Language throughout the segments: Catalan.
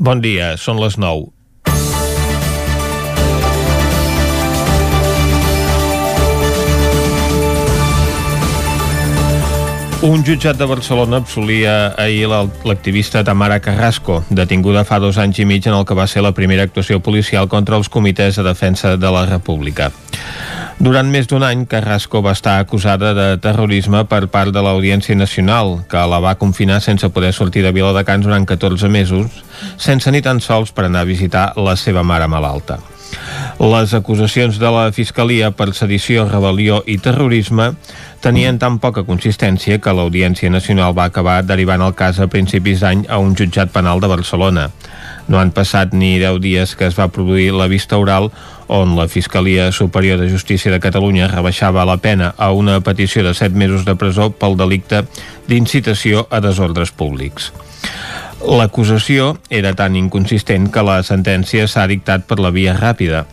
Bon dia, són les 9. Un jutjat de Barcelona absolia ahir l'activista Tamara Carrasco, detinguda fa dos anys i mig en el que va ser la primera actuació policial contra els comitès de defensa de la República. Durant més d'un any, Carrasco va estar acusada de terrorisme per part de l'Audiència Nacional, que la va confinar sense poder sortir de Viladecans durant 14 mesos, sense ni tan sols per anar a visitar la seva mare malalta. Les acusacions de la Fiscalia per sedició, rebel·lió i terrorisme tenien tan poca consistència que l'Audiència Nacional va acabar derivant el cas a principis d'any a un jutjat penal de Barcelona. No han passat ni 10 dies que es va produir la vista oral on la Fiscalia Superior de Justícia de Catalunya rebaixava la pena a una petició de 7 mesos de presó pel delicte d'incitació a desordres públics. L'acusació era tan inconsistent que la sentència s'ha dictat per la via ràpida.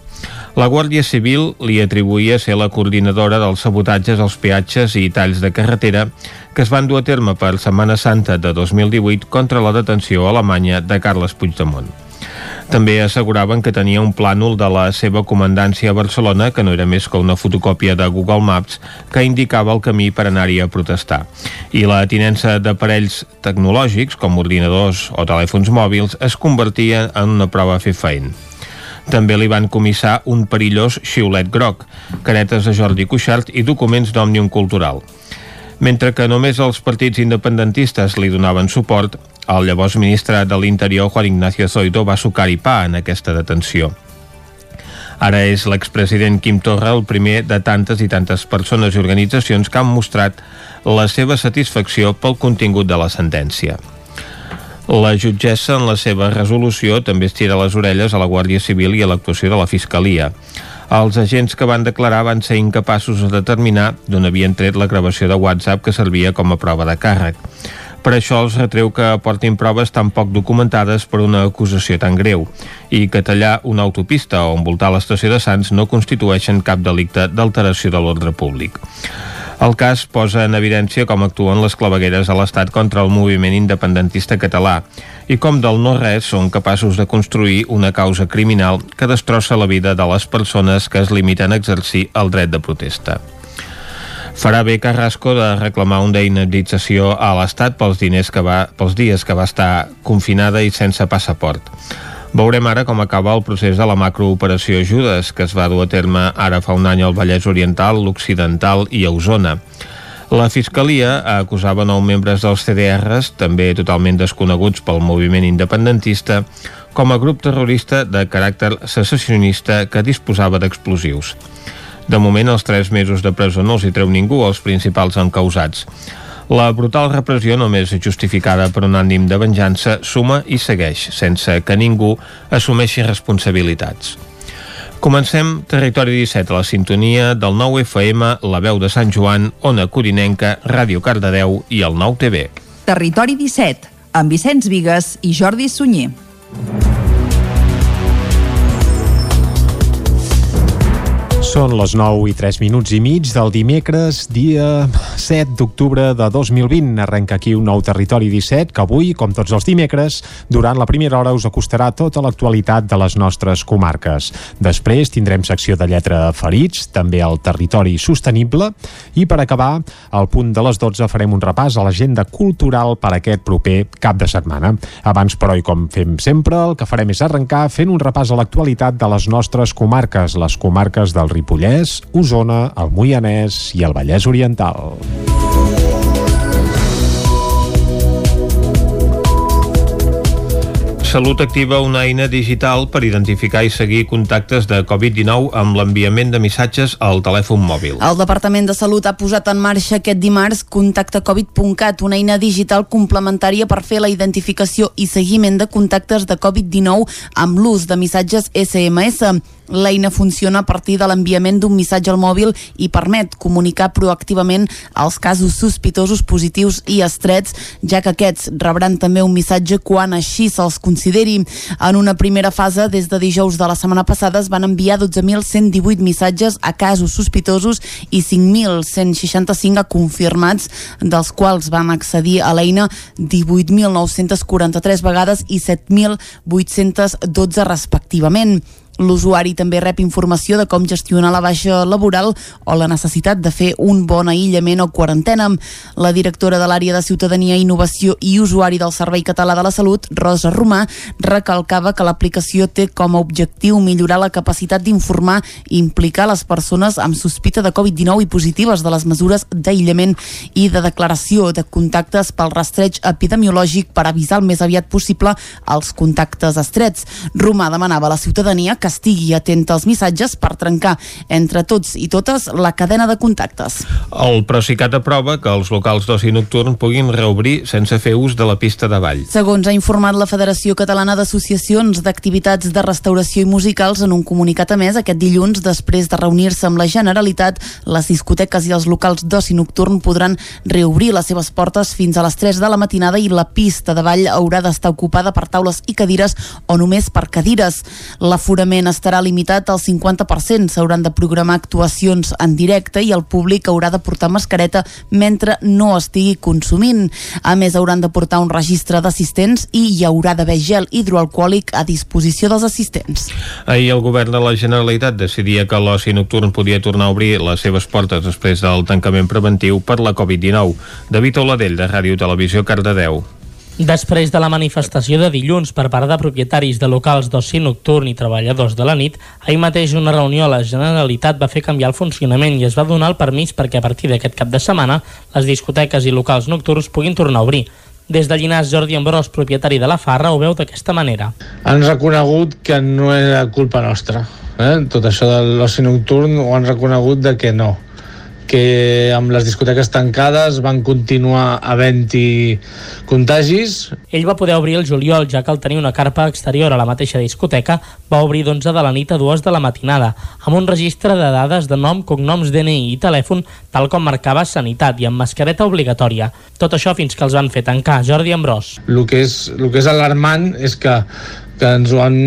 La Guàrdia Civil li atribuïa ser la coordinadora dels sabotatges als peatges i talls de carretera que es van dur a terme per Setmana Santa de 2018 contra la detenció alemanya de Carles Puigdemont. També asseguraven que tenia un plànol de la seva comandància a Barcelona, que no era més que una fotocòpia de Google Maps, que indicava el camí per anar-hi a protestar. I la tinença d'aparells tecnològics, com ordinadors o telèfons mòbils, es convertia en una prova fefaent. També li van comissar un perillós xiulet groc, caretes de Jordi Cuixart i documents d'Òmnium Cultural. Mentre que només els partits independentistes li donaven suport, el llavors ministre de l'Interior, Juan Ignacio Zoido, va sucar i pa en aquesta detenció. Ara és l'expresident Quim Torra el primer de tantes i tantes persones i organitzacions que han mostrat la seva satisfacció pel contingut de la sentència. La jutgessa, en la seva resolució, també estira les orelles a la Guàrdia Civil i a l'actuació de la Fiscalia. Els agents que van declarar van ser incapaços de determinar d'on havien tret la gravació de WhatsApp que servia com a prova de càrrec. Per això els retreu que aportin proves tan poc documentades per una acusació tan greu i que tallar una autopista o envoltar l'estació de Sants no constitueixen cap delicte d'alteració de l'ordre públic. El cas posa en evidència com actuen les clavegueres a l'Estat contra el moviment independentista català i com del no-res són capaços de construir una causa criminal que destrossa la vida de les persones que es limiten a exercir el dret de protesta. Farà bé Carrasco de reclamar una indemnització a l'Estat pels, diners que va, pels dies que va estar confinada i sense passaport. Veurem ara com acaba el procés de la macrooperació Judes, que es va dur a terme ara fa un any al Vallès Oriental, l'Occidental i a Osona. La Fiscalia acusava nou membres dels CDRs, també totalment desconeguts pel moviment independentista, com a grup terrorista de caràcter secessionista que disposava d'explosius. De moment, els tres mesos de presó no els hi treu ningú als principals encausats. La brutal repressió, només justificada per un ànim de venjança, suma i segueix, sense que ningú assumeixi responsabilitats. Comencem Territori 17 a la sintonia del 9 FM, la veu de Sant Joan, Ona Corinenca, Ràdio Cardedeu i el 9 TV. Territori 17, amb Vicenç Vigues i Jordi Sunyer. Són les 9 i 3 minuts i mig del dimecres, dia 7 d'octubre de 2020. Arrenca aquí un nou Territori 17 que avui, com tots els dimecres, durant la primera hora us acostarà tota l'actualitat de les nostres comarques. Després tindrem secció de lletra ferits, també el territori sostenible i per acabar, al punt de les 12 farem un repàs a l'agenda cultural per aquest proper cap de setmana. Abans, però, i com fem sempre, el que farem és arrencar fent un repàs a l'actualitat de les nostres comarques, les comarques del Ripollès, Osona, el Moianès i el Vallès Oriental. Salut activa una eina digital per identificar i seguir contactes de Covid-19 amb l'enviament de missatges al telèfon mòbil. El Departament de Salut ha posat en marxa aquest dimarts contactecovid.cat, una eina digital complementària per fer la identificació i seguiment de contactes de Covid-19 amb l'ús de missatges SMS. L'eina funciona a partir de l'enviament d'un missatge al mòbil i permet comunicar proactivament els casos sospitosos positius i estrets, ja que aquests rebran també un missatge quan així se'ls consideri. En una primera fase, des de dijous de la setmana passada, es van enviar 12.118 missatges a casos sospitosos i 5.165 a confirmats, dels quals van accedir a l'eina 18.943 vegades i 7.812 respectivament. L'usuari també rep informació de com gestionar la baixa laboral o la necessitat de fer un bon aïllament o quarantena. La directora de l'àrea de Ciutadania, Innovació i Usuari del Servei Català de la Salut, Rosa Romà, recalcava que l'aplicació té com a objectiu millorar la capacitat d'informar i implicar les persones amb sospita de Covid-19 i positives de les mesures d'aïllament i de declaració de contactes pel rastreig epidemiològic per avisar el més aviat possible els contactes estrets. Romà demanava a la ciutadania que que estigui atenta als missatges per trencar entre tots i totes la cadena de contactes. El Procicat aprova que els locals d'oci nocturn puguin reobrir sense fer ús de la pista de ball. Segons ha informat la Federació Catalana d'Associacions d'Activitats de Restauració i Musicals en un comunicat a més aquest dilluns, després de reunir-se amb la Generalitat, les discoteques i els locals d'oci nocturn podran reobrir les seves portes fins a les 3 de la matinada i la pista de ball haurà d'estar ocupada per taules i cadires o només per cadires. L'aforament l'aforament estarà limitat al 50%. S'hauran de programar actuacions en directe i el públic haurà de portar mascareta mentre no estigui consumint. A més, hauran de portar un registre d'assistents i hi haurà d'haver gel hidroalcohòlic a disposició dels assistents. Ahir el govern de la Generalitat decidia que l'oci nocturn podia tornar a obrir les seves portes després del tancament preventiu per la Covid-19. David Oladell, de Ràdio Televisió, Cardedeu. Després de la manifestació de dilluns per part de propietaris de locals d'oci nocturn i treballadors de la nit, ahir mateix una reunió a la Generalitat va fer canviar el funcionament i es va donar el permís perquè a partir d'aquest cap de setmana les discoteques i locals nocturns puguin tornar a obrir. Des de Llinars, Jordi Ambrós, propietari de la Farra, ho veu d'aquesta manera. Han reconegut que no era culpa nostra. Eh? Tot això de l'oci nocturn ho han reconegut de que no que amb les discoteques tancades van continuar havent-hi contagis. Ell va poder obrir el juliol, ja que al tenir una carpa exterior a la mateixa discoteca va obrir d'11 de la nit a 2 de la matinada, amb un registre de dades de nom, cognoms, DNI i telèfon, tal com marcava Sanitat i amb mascareta obligatòria. Tot això fins que els van fer tancar. Jordi Ambrós. El que és, el que és alarmant és que que ens ho, han,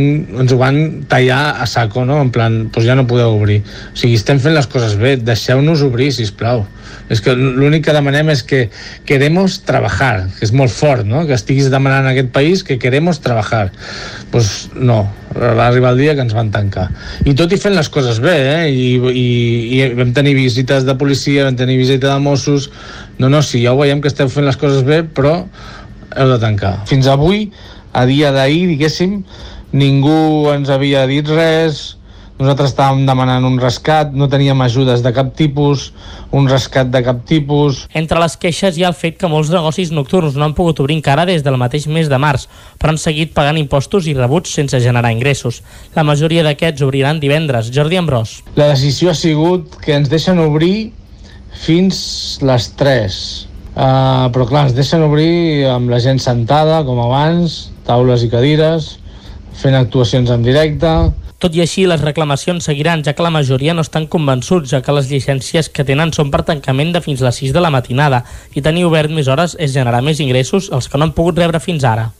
ens ho van tallar a saco, no? En plan, doncs ja no podeu obrir. O sigui, estem fent les coses bé, deixeu-nos obrir, si plau. És que l'únic que demanem és que queremos trabajar, que és molt fort, no? Que estiguis demanant en aquest país que queremos trabajar. Doncs pues no, va arribar el dia que ens van tancar. I tot i fent les coses bé, eh? I, i, i vam tenir visites de policia, vam tenir visita de Mossos... No, no, sí, ja ho veiem que esteu fent les coses bé, però heu de tancar. Fins avui a dia d'ahir, diguéssim, ningú ens havia dit res, nosaltres estàvem demanant un rescat, no teníem ajudes de cap tipus, un rescat de cap tipus... Entre les queixes hi ha el fet que molts negocis nocturns no han pogut obrir encara des del mateix mes de març, però han seguit pagant impostos i rebuts sense generar ingressos. La majoria d'aquests obriran divendres. Jordi Ambrós. La decisió ha sigut que ens deixen obrir fins les 3. Uh, però clar, ens deixen obrir amb la gent sentada, com abans, taules i cadires, fent actuacions en directe... Tot i així, les reclamacions seguiran, ja que la majoria no estan convençuts, ja que les llicències que tenen són per tancament de fins a les 6 de la matinada, i tenir obert més hores és generar més ingressos els que no han pogut rebre fins ara.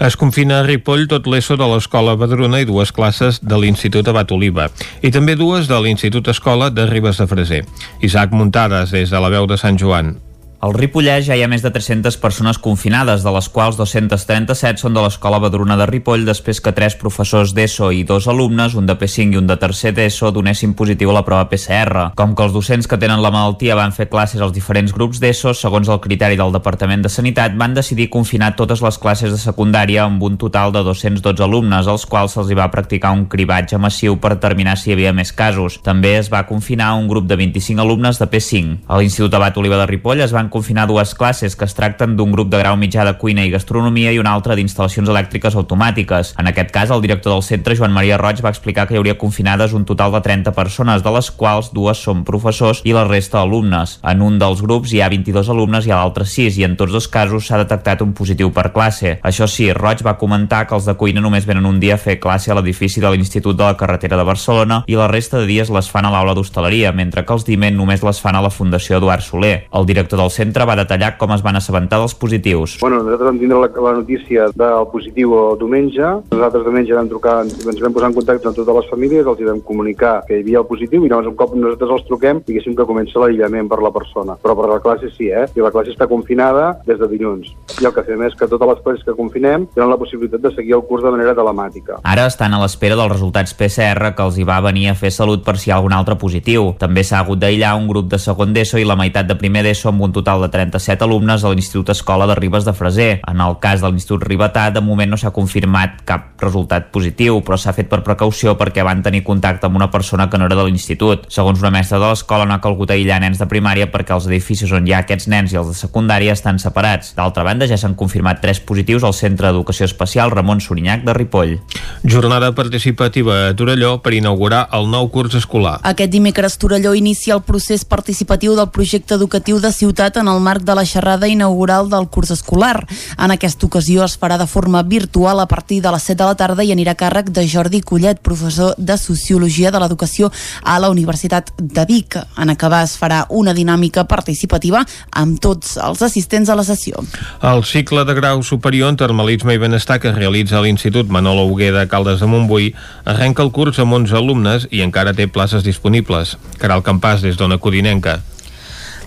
Es confina a Ripoll tot l'ESO de l'Escola Badruna i dues classes de l'Institut Abat Oliva i també dues de l'Institut Escola de Ribes de Freser. Isaac Muntades, des de la veu de Sant Joan. Al Ripollès ja hi ha més de 300 persones confinades, de les quals 237 són de l'Escola Badruna de Ripoll, després que tres professors d'ESO i dos alumnes, un de P5 i un de tercer d'ESO, donessin positiu a la prova PCR. Com que els docents que tenen la malaltia van fer classes als diferents grups d'ESO, segons el criteri del Departament de Sanitat, van decidir confinar totes les classes de secundària amb un total de 212 alumnes, als quals se'ls va practicar un cribatge massiu per determinar si hi havia més casos. També es va confinar un grup de 25 alumnes de P5. A l'Institut Abat Oliva de Ripoll es van confinar dues classes que es tracten d'un grup de grau mitjà de cuina i gastronomia i un altre d'instal·lacions elèctriques automàtiques. En aquest cas, el director del centre, Joan Maria Roig, va explicar que hi hauria confinades un total de 30 persones, de les quals dues són professors i la resta alumnes. En un dels grups hi ha 22 alumnes i a l'altre 6 i en tots dos casos s'ha detectat un positiu per classe. Això sí, Roig va comentar que els de cuina només venen un dia a fer classe a l'edifici de l'Institut de la Carretera de Barcelona i la resta de dies les fan a l'aula d'hostaleria, mentre que els d'IME només les fan a la Fundació Eduard Soler. El director del centre va detallar com es van assabentar dels positius. Bueno, nosaltres vam tindre la, la notícia del positiu el diumenge. Nosaltres diumenge vam trucar, ens vam posar en contacte amb totes les famílies, els vam comunicar que hi havia el positiu i llavors un cop nosaltres els truquem, diguéssim que comença l'aïllament per la persona. Però per la classe sí, eh? I la classe està confinada des de dilluns. I el que fem és que totes les classes que confinem tenen la possibilitat de seguir el curs de manera telemàtica. Ara estan a l'espera dels resultats PCR que els hi va venir a fer salut per si hi ha algun altre positiu. També s'ha hagut d'aïllar un grup de segon d'ESO i la meitat de primer d'ESO amb un total de 37 alumnes a l'Institut Escola de Ribes de Freser. En el cas de l'Institut Ribetà, de moment no s'ha confirmat cap resultat positiu, però s'ha fet per precaució perquè van tenir contacte amb una persona que no era de l'institut. Segons una mestra de l'escola, no ha calgut aïllar nens de primària perquè els edificis on hi ha aquests nens i els de secundària estan separats. D'altra banda, ja s'han confirmat tres positius al Centre d'Educació Especial Ramon Sorinyac de Ripoll. Jornada participativa a Torelló per inaugurar el nou curs escolar. Aquest dimecres Torelló inicia el procés participatiu del projecte educatiu de ciutat en el marc de la xerrada inaugural del curs escolar. En aquesta ocasió es farà de forma virtual a partir de les 7 de la tarda i anirà a càrrec de Jordi Collet, professor de Sociologia de l'Educació a la Universitat de Vic. En acabar es farà una dinàmica participativa amb tots els assistents a la sessió. El cicle de grau superior en termalisme i benestar que realitza l'Institut Manolo Hugué de Caldes de Montbui arrenca el curs amb 11 alumnes i encara té places disponibles. Caral Campàs, des d'Ona Codinenca.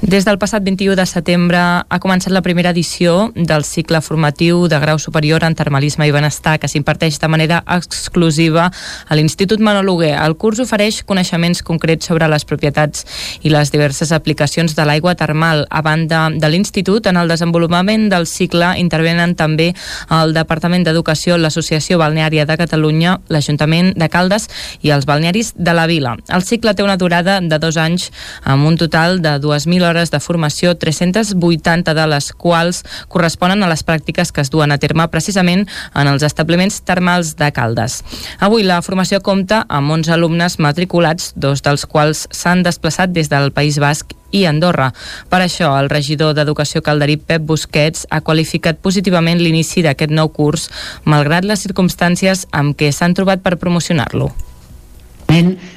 Des del passat 21 de setembre ha començat la primera edició del cicle formatiu de grau superior en termalisme i benestar que s'imparteix de manera exclusiva a l'Institut Manol. El curs ofereix coneixements concrets sobre les propietats i les diverses aplicacions de l'aigua termal. A banda de l'Institut, en el desenvolupament del cicle intervenen també el Departament d'Educació, l'Associació Balneària de Catalunya, l'Ajuntament de Caldes i els balnearis de la Vila. El cicle té una durada de dos anys amb un total de 2.000 hores hores de formació, 380 de les quals corresponen a les pràctiques que es duen a terme precisament en els establiments termals de Caldes. Avui la formació compta amb 11 alumnes matriculats, dos dels quals s'han desplaçat des del País Basc i Andorra. Per això, el regidor d'Educació calderí, Pep Busquets, ha qualificat positivament l'inici d'aquest nou curs, malgrat les circumstàncies amb què s'han trobat per promocionar-lo.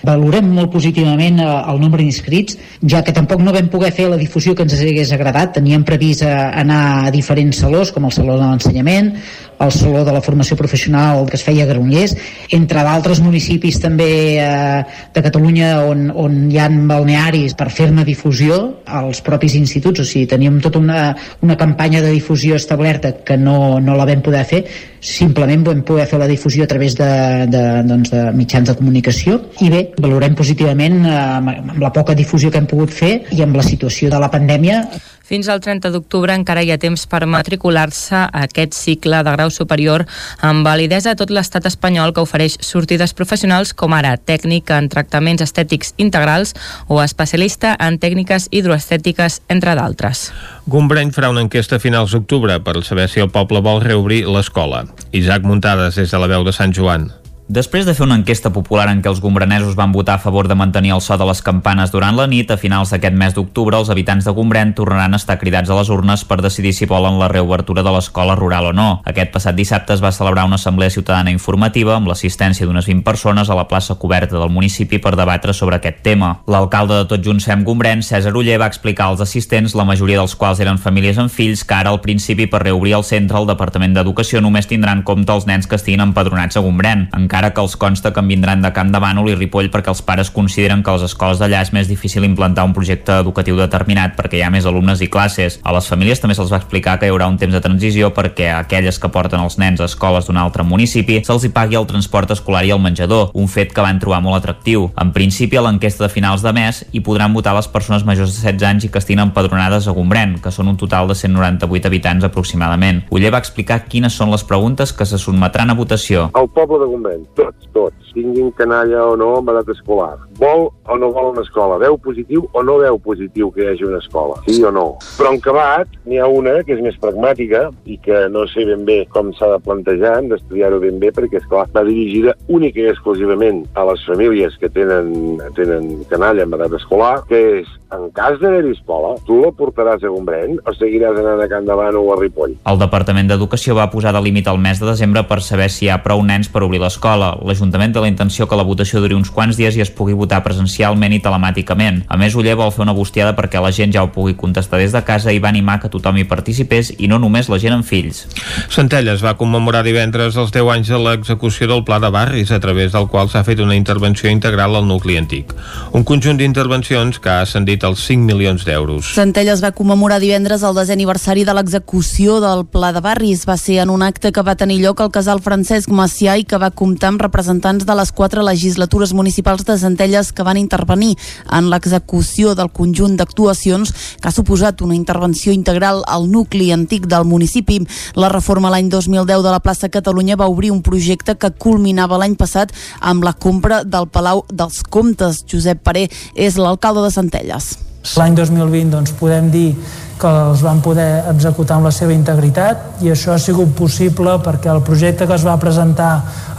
Valorem molt positivament eh, el nombre d'inscrits, ja que tampoc no vam poder fer la difusió que ens hagués agradat. Teníem previst eh, anar a diferents salons, com el Saló de l'Ensenyament, el Saló de la Formació Professional que es feia a Granollers, entre d'altres municipis també eh, de Catalunya on, on hi ha balnearis per fer-ne difusió als propis instituts, o sigui, teníem tota una, una campanya de difusió establerta que no, no la vam poder fer, simplement vam poder fer la difusió a través de, de, doncs, de mitjans de comunicació i bé, valorem positivament eh, amb la poca difusió que hem pogut fer i amb la situació de la pandèmia fins al 30 d'octubre encara hi ha temps per matricular-se a aquest cicle de grau superior amb validesa a tot l'estat espanyol que ofereix sortides professionals com ara tècnic en tractaments estètics integrals o especialista en tècniques hidroestètiques, entre d'altres. Gombreny farà una enquesta a finals d'octubre per saber si el poble vol reobrir l'escola. Isaac Muntades, des de la veu de Sant Joan. Després de fer una enquesta popular en què els gombranesos van votar a favor de mantenir el so de les campanes durant la nit, a finals d'aquest mes d'octubre els habitants de Gombrèn tornaran a estar cridats a les urnes per decidir si volen la reobertura de l'escola rural o no. Aquest passat dissabte es va celebrar una assemblea ciutadana informativa amb l'assistència d'unes 20 persones a la plaça coberta del municipi per debatre sobre aquest tema. L'alcalde de Tot Junts Fem Gombrèn, César Uller, va explicar als assistents, la majoria dels quals eren famílies amb fills, que ara al principi per reobrir el centre el Departament d'Educació només tindran en compte els nens que estiguin empadronats a Gombrèn. Encara encara que els consta que en vindran de Camp de Bànol i Ripoll perquè els pares consideren que a les escoles d'allà és més difícil implantar un projecte educatiu determinat perquè hi ha més alumnes i classes. A les famílies també se'ls va explicar que hi haurà un temps de transició perquè a aquelles que porten els nens a escoles d'un altre municipi se'ls hi pagui el transport escolar i el menjador, un fet que van trobar molt atractiu. En principi, a l'enquesta de finals de mes hi podran votar les persones majors de 16 anys i que estiguin empadronades a Gombrèn, que són un total de 198 habitants aproximadament. Uller va explicar quines són les preguntes que se sotmetran a votació. El poble de Gombrèn, tots tots, tinguin canalla o no amb edat escolar. Vol o no vol una escola? Veu positiu o no veu positiu que hi hagi una escola? Sí o no? Però en acabat n'hi ha una que és més pragmàtica i que no sé ben bé com s'ha de plantejar, hem d'estudiar-ho ben bé perquè, és clar va dirigida única i exclusivament a les famílies que tenen, tenen canalla amb edat escolar, que és, en cas d'haver-hi escola, tu la portaràs a Gombrèn o seguiràs anant a Can Davant o a Ripoll? El Departament d'Educació va posar de límit al mes de desembre per saber si hi ha prou nens per obrir l'escola. L'Ajuntament té la intenció que la votació duri uns quants dies i es pugui votar votar presencialment i telemàticament. A més, Uller vol fer una bustiada perquè la gent ja ho pugui contestar des de casa i va animar que tothom hi participés i no només la gent amb fills. Centelles va commemorar divendres els 10 anys de l'execució del Pla de Barris, a través del qual s'ha fet una intervenció integral al nucli antic. Un conjunt d'intervencions que ha ascendit als 5 milions d'euros. Centelles va commemorar divendres el desè aniversari de l'execució del Pla de Barris. Va ser en un acte que va tenir lloc al casal Francesc Macià i que va comptar amb representants de les quatre legislatures municipals de Centelles que van intervenir en l'execució del conjunt d'actuacions que ha suposat una intervenció integral al nucli antic del municipi. La reforma l'any 2010 de la plaça Catalunya va obrir un projecte que culminava l'any passat amb la compra del Palau dels Comtes. Josep Paré és l'alcalde de Centelles. L'any 2020 doncs, podem dir que els van poder executar amb la seva integritat i això ha sigut possible perquè el projecte que es va presentar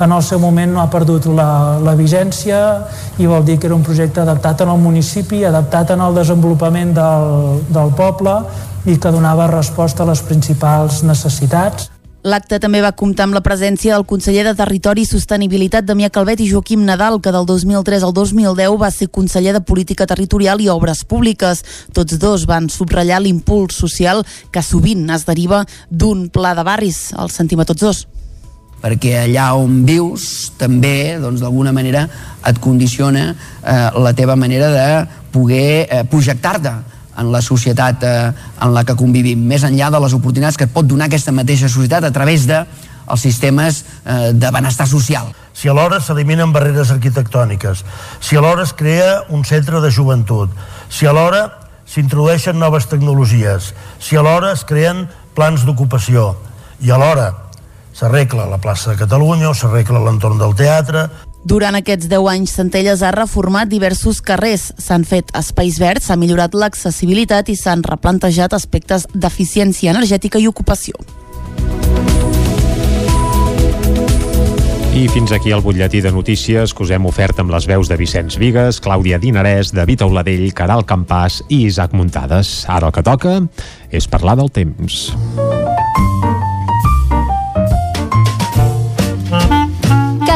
en el seu moment no ha perdut la, la vigència i vol dir que era un projecte adaptat en el municipi, adaptat en el desenvolupament del, del poble i que donava resposta a les principals necessitats. L'acte també va comptar amb la presència del conseller de Territori i Sostenibilitat Damià Calvet i Joaquim Nadal, que del 2003 al 2010 va ser conseller de Política Territorial i Obres Públiques. Tots dos van subratllar l'impuls social que sovint es deriva d'un pla de barris. El sentim a tots dos perquè allà on vius també doncs d'alguna manera et condiciona eh, la teva manera de poder eh, projectar-te en la societat eh, en la que convivim, més enllà de les oportunitats que et pot donar aquesta mateixa societat a través de els sistemes eh, de benestar social. Si alhora s'eliminen barreres arquitectòniques, si alhora es crea un centre de joventut, si alhora s'introdueixen noves tecnologies, si alhora es creen plans d'ocupació i alhora s'arregla la plaça de Catalunya o s'arregla l'entorn del teatre durant aquests 10 anys, Centelles ha reformat diversos carrers, s'han fet espais verds, s'ha millorat l'accessibilitat i s'han replantejat aspectes d'eficiència energètica i ocupació. I fins aquí el butlletí de notícies que us hem ofert amb les veus de Vicenç Vigues, Clàudia Dinarès, David Auladell, Caral Campàs i Isaac Muntades. Ara el que toca és parlar del temps.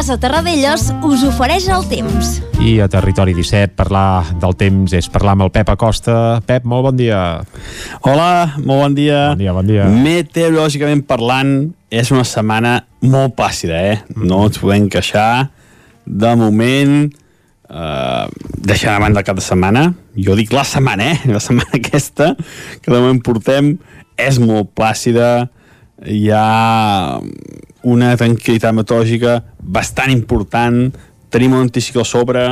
Casa Terradellos us ofereix el temps. I a Territori 17 parlar del temps és parlar amb el Pep Acosta. Pep, molt bon dia. Hola, molt bon dia. Bon dia, bon dia. Meteorològicament parlant, és una setmana molt plàcida, eh? No ens podem queixar. De moment, eh, deixant a banda el cap de setmana, jo dic la setmana, eh? La setmana aquesta, que de moment portem, és molt plàcida, hi ha una tranquil·litat meteorològica bastant important, tenim un anticicló sobre,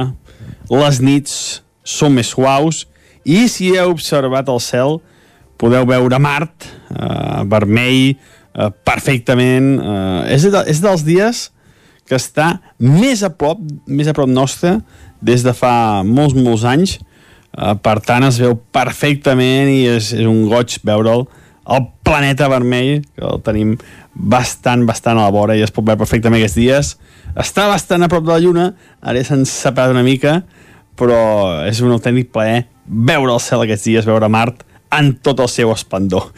les nits són més suaus, i si heu observat el cel, podeu veure Mart, eh, vermell, eh, perfectament. Eh, és, de, és dels dies que està més a prop, més a prop nostre des de fa molts, molts anys. Eh, per tant, es veu perfectament i és, és un goig veure'l. El planeta vermell, que el tenim bastant, bastant a la vora i es pot veure perfectament aquests dies. Està bastant a prop de la Lluna, ara s'han separat una mica, però és un autèntic plaer veure el cel aquests dies, veure Mart en tot el seu esplendor.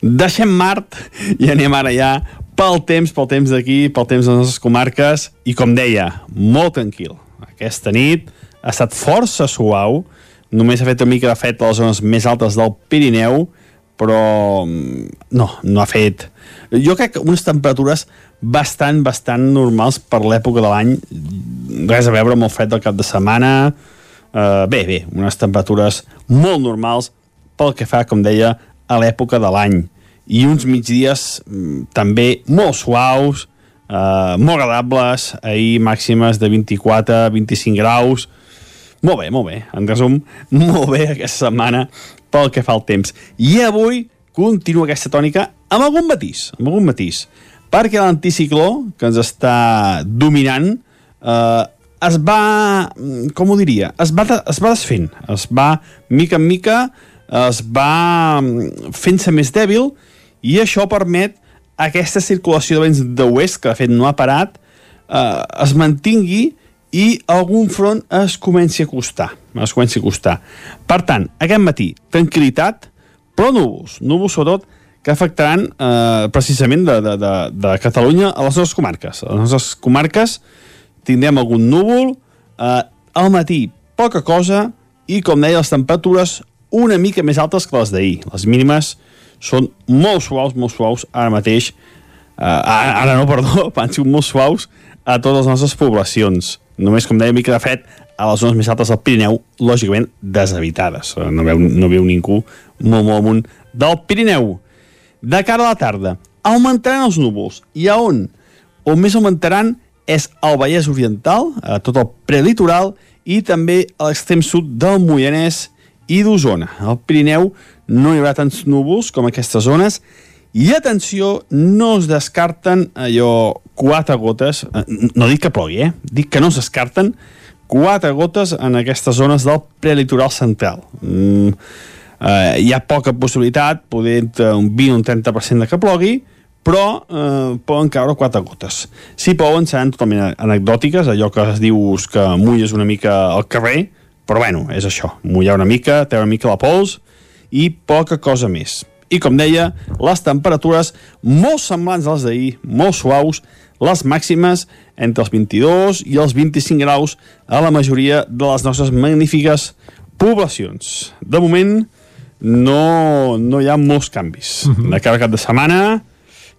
Deixem Mart i anem ara ja pel temps, pel temps d'aquí, pel temps de les nostres comarques, i com deia, molt tranquil. Aquesta nit ha estat força suau, només ha fet una mica de fred a les zones més altes del Pirineu, però no, no ha fet. Jo crec que unes temperatures bastant, bastant normals per l'època de l'any, res a veure amb el fred del cap de setmana, uh, bé, bé, unes temperatures molt normals pel que fa, com deia, a l'època de l'any. I uns migdies mm, també molt suaus, uh, molt agradables, ahir màximes de 24-25 graus, molt bé, molt bé. En resum, molt bé aquesta setmana pel que fa al temps. I avui continua aquesta tònica amb algun matís, amb algun matís, perquè l'anticicló que ens està dominant eh, es va, com ho diria, es va, es va desfent, es va, mica en mica, es va fent-se més dèbil i això permet aquesta circulació de vents de oest, que de fet no ha parat, eh, es mantingui i algun front es comenci a costar. Es comenci a costar. Per tant, aquest matí, tranquil·litat, però núvols, núvols sobretot que afectaran eh, precisament de, de, de, de Catalunya a les nostres comarques. A les nostres comarques tindrem algun núvol, eh, al matí poca cosa i, com deia, les temperatures una mica més altes que les d'ahir. Les mínimes són molt suaus, molt suaus, ara mateix, eh, ara no, perdó, han sigut molt suaus a totes les nostres poblacions. Només, com deia, mica de fred a les zones més altes del Pirineu, lògicament deshabitades. Eh, no veu, no veu ningú molt, molt amunt del Pirineu. De cara a la tarda, augmentaran els núvols. I a on? On més augmentaran és al Vallès Oriental, a tot el prelitoral, i també a l'extrem sud del Moianès i d'Osona. Al Pirineu no hi haurà tants núvols com aquestes zones, i atenció, no es descarten allò quatre gotes, eh, no dic que plogui, eh? dic que no es descarten quatre gotes en aquestes zones del prelitoral central. Mm, eh, hi ha poca possibilitat, poder un 20 o un 30% de que plogui, però eh, poden caure quatre gotes. Si plouen seran totalment anecdòtiques, allò que es dius que mulles una mica al carrer, però bueno, és això, mullar una mica, treure una mica la pols i poca cosa més. I com deia, les temperatures molt semblants a les d'ahir, molt suaus, les màximes entre els 22 i els 25 graus a la majoria de les nostres magnífiques poblacions. De moment, no, no hi ha molts canvis. Mm -hmm. De cada cap de setmana,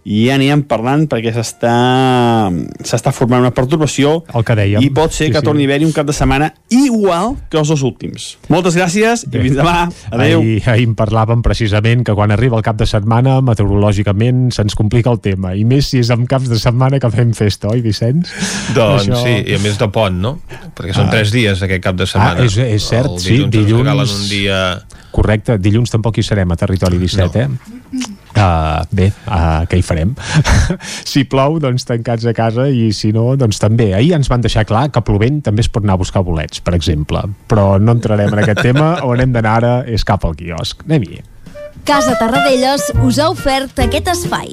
i ja anirem parlant perquè s'està formant una perturbació el que dèiem. i pot ser sí, que sí. torni a haver-hi un cap de setmana igual que els dos últims. Moltes gràcies Bé. i fins demà. Adéu. Ahir, ahir en parlàvem precisament que quan arriba el cap de setmana meteorològicament se'ns complica el tema i més si és amb caps de setmana que fem festa, oi Vicenç? Doncs Això... sí, i a més de pont, no? Perquè són ah. tres dies aquest cap de setmana. Ah, és, és cert, el sí. Dilluns, un dia... Correcte, dilluns tampoc hi serem a Territori 17, no. eh? Uh, bé, uh, què hi farem? si plou, doncs tancats a casa i si no, doncs també. Ahir ens van deixar clar que plovent també es pot anar a buscar bolets, per exemple. Però no entrarem en aquest tema, on hem d'anar ara és cap al quiosc. Anem-hi. Casa Tarradellas us ha ofert aquest espai.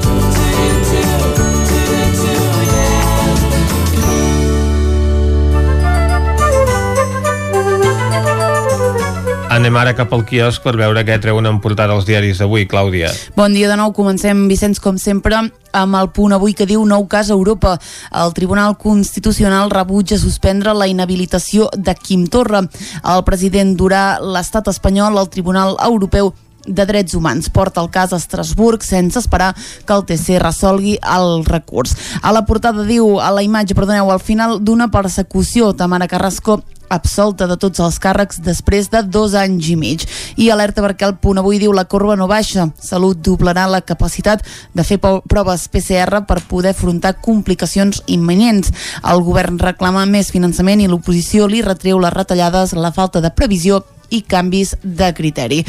Anem ara cap al quiosc per veure què treuen en portada els diaris d'avui, Clàudia. Bon dia de nou, comencem, Vicenç, com sempre, amb el punt avui que diu nou cas a Europa. El Tribunal Constitucional rebutja suspendre la inhabilitació de Quim Torra. El president durà l'estat espanyol al Tribunal Europeu de Drets Humans porta el cas a Estrasburg sense esperar que el TC resolgui el recurs. A la portada diu, a la imatge, perdoneu, al final d'una persecució, Tamara Carrasco absolta de tots els càrrecs després de dos anys i mig. I alerta perquè el punt avui diu la corba no baixa. Salut doblarà la capacitat de fer proves PCR per poder afrontar complicacions imminents. El govern reclama més finançament i l'oposició li retreu les retallades, la falta de previsió i canvis de criteri.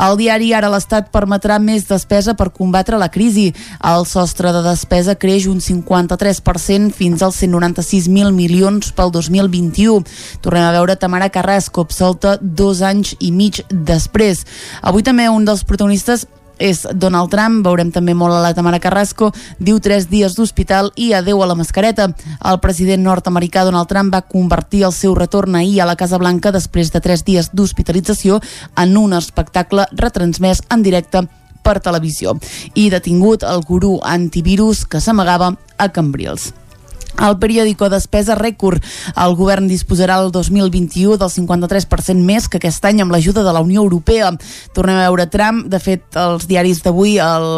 El diari Ara l'Estat permetrà més despesa per combatre la crisi. El sostre de despesa creix un 53% fins als 196.000 milions pel 2021. Tornem a veure Tamara Carrasco, absolta dos anys i mig després. Avui també un dels protagonistes és Donald Trump, veurem també molt a la Tamara Carrasco, diu tres dies d'hospital i adeu a la mascareta. El president nord-americà Donald Trump va convertir el seu retorn ahir a la Casa Blanca després de tres dies d'hospitalització en un espectacle retransmès en directe per televisió i detingut el gurú antivirus que s'amagava a Cambrils. El periòdico despesa rècord. El govern disposarà el 2021 del 53% més que aquest any amb l'ajuda de la Unió Europea. Tornem a veure Trump. De fet, els diaris d'avui el,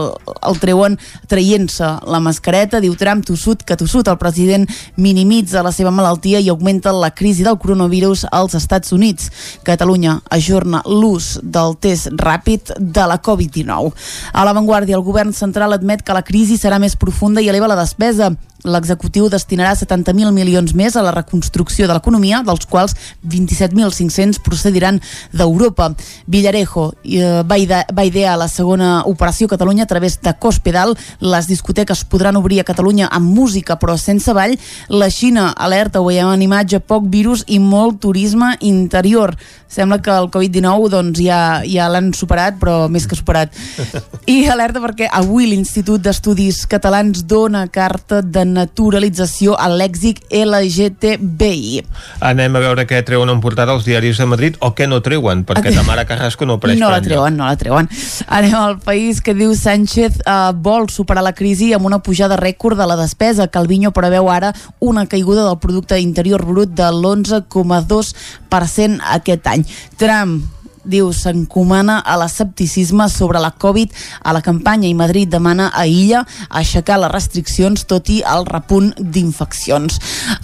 el treuen traient-se la mascareta. Diu Trump, tossut que tossut. El president minimitza la seva malaltia i augmenta la crisi del coronavirus als Estats Units. Catalunya ajorna l'ús del test ràpid de la Covid-19. A l'avantguàrdia, el govern central admet que la crisi serà més profunda i eleva la despesa L'executiu destinarà 70.000 milions més a la reconstrucció de l'economia, dels quals 27.500 procediran d'Europa. Villarejo eh, va, ide va idear la segona operació Catalunya a través de Cospedal. Les discoteques podran obrir a Catalunya amb música però sense ball. La Xina alerta, ho veiem en imatge, poc virus i molt turisme interior. Sembla que el Covid-19 doncs, ja, ja l'han superat, però més que superat. I alerta perquè avui l'Institut d'Estudis Catalans dona carta de naturalització a lèxic LGTBI. Anem a veure què treuen en portada els diaris de Madrid o què no treuen, perquè Tamara Carrasco no apareix No la treuen, no la treuen. Anem al país que diu Sánchez eh, vol superar la crisi amb una pujada rècord de la despesa. Calviño preveu ara una caiguda del producte interior brut de l'11,2% aquest any. Trump diu s'encomana a l'escepticisme sobre la Covid a la campanya i Madrid demana a Illa aixecar les restriccions tot i el repunt d'infeccions.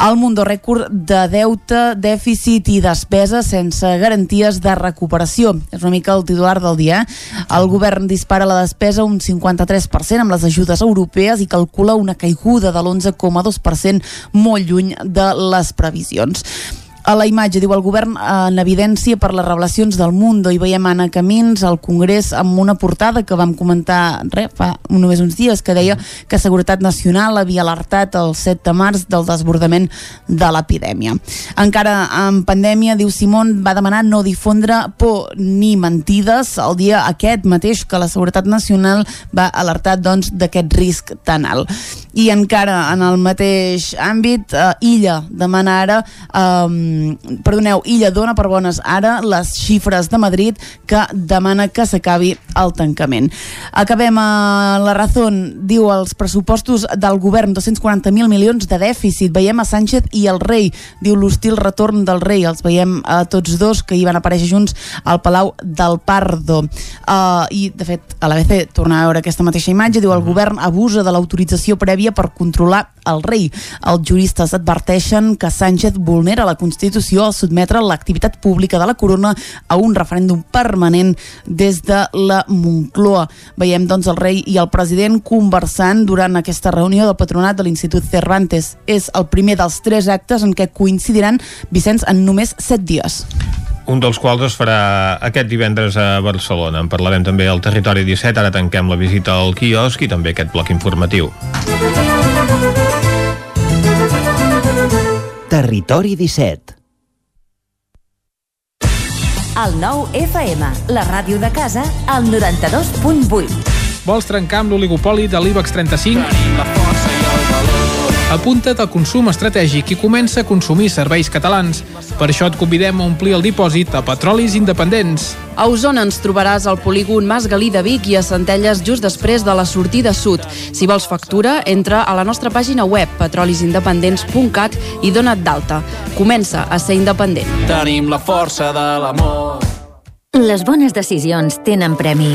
El Mundo rècord de deute, dèficit i despesa sense garanties de recuperació. És una mica el titular del dia. Eh? El govern dispara la despesa un 53% amb les ajudes europees i calcula una caiguda de l'11,2% molt lluny de les previsions a la imatge, diu el govern en evidència per les revelacions del Mundo i veiem Anna Camins al Congrés amb una portada que vam comentar re, fa només uns dies que deia que Seguretat Nacional havia alertat el 7 de març del desbordament de l'epidèmia. Encara en pandèmia, diu Simon, va demanar no difondre por ni mentides el dia aquest mateix que la Seguretat Nacional va alertar doncs d'aquest risc tan alt. I encara en el mateix àmbit, eh, Illa demana ara eh, perdoneu, Illa dona per bones ara les xifres de Madrid que demana que s'acabi el tancament. Acabem a la Razón, diu els pressupostos del govern 240.000 milions de dèficit. Veiem a Sánchez i el rei, diu l'hostil retorn del rei. Els veiem a tots dos que hi van aparèixer junts al Palau del Pardo. Uh, I, de fet, a l'ABC torna a veure aquesta mateixa imatge, diu el govern abusa de l'autorització prèvia per controlar el rei. Els juristes adverteixen que Sánchez vulnera la Constitució al sotmetre l'activitat pública de la corona a un referèndum permanent des de la Moncloa. Veiem, doncs, el rei i el president conversant durant aquesta reunió del patronat de l'Institut Cervantes. És el primer dels tres actes en què coincidiran Vicenç en només set dies un dels quals es farà aquest divendres a Barcelona. En parlarem també al Territori 17, ara tanquem la visita al quiosc i també aquest bloc informatiu. Territori 17 El nou FM, la ràdio de casa, al 92.8. Vols trencar amb l'oligopoli de l'IBEX 35? Apunta't al consum estratègic i comença a consumir serveis catalans. Per això et convidem a omplir el dipòsit a Petrolis Independents. A Osona ens trobaràs al polígon Mas Galí de Vic i a Centelles just després de la sortida sud. Si vols factura, entra a la nostra pàgina web petrolisindependents.cat i dona't d'alta. Comença a ser independent. Tenim la força de l'amor. Les bones decisions tenen premi.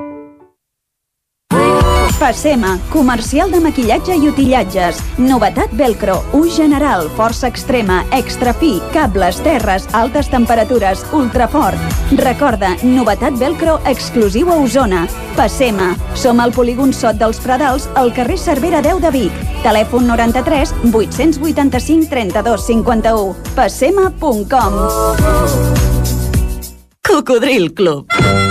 Passema, comercial de maquillatge i utillatges. Novetat Velcro, ús general, força extrema, extra fi, cables, terres, altes temperatures, ultrafort. Recorda, novetat Velcro exclusiu a Osona. Passema. Som al polígon Sot dels Pradals, al carrer Cervera 10 de Vic. Telèfon 93 885 32 51. Passema.com Cocodril Club.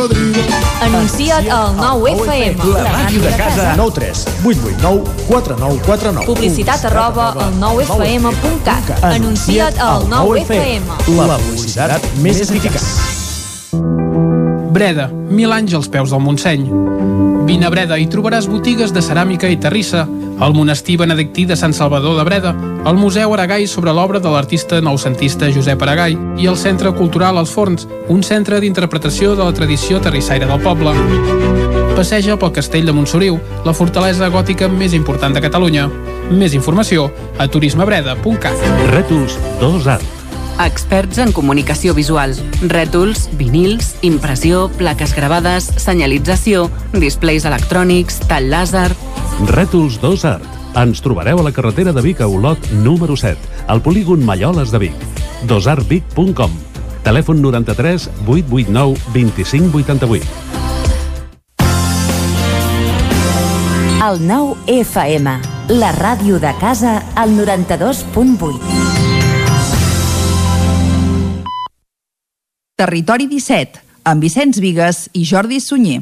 cocodrilo. Anuncia't al 9FM. La màquina de casa. 9 3 8 8 9 4 9 4 9. Publicitat arroba al 9FM.cat. Anuncia't al 9FM. La publicitat més eficaç. Breda, mil anys als peus del Montseny. Vine a Breda i trobaràs botigues de ceràmica i terrissa el monestir benedictí de Sant Salvador de Breda, el Museu Aragai sobre l'obra de l'artista noucentista Josep Aragai i el Centre Cultural Els Forns, un centre d'interpretació de la tradició terrissaire del poble. Passeja pel castell de Montsoriu, la fortalesa gòtica més important de Catalunya. Més informació a turismebreda.cat. Rètols 2 Art. Experts en comunicació visual. Rètols, vinils, impressió, plaques gravades, senyalització, displays electrònics, tall làser... Rètols 2 Art. Ens trobareu a la carretera de Vic a Olot número 7, al polígon Malloles de Vic. dosartvic.com Telèfon 93 889 2588. El 9 FM, la ràdio de casa, al 92.8. Territori 17, amb Vicenç Vigues i Jordi Sunyer.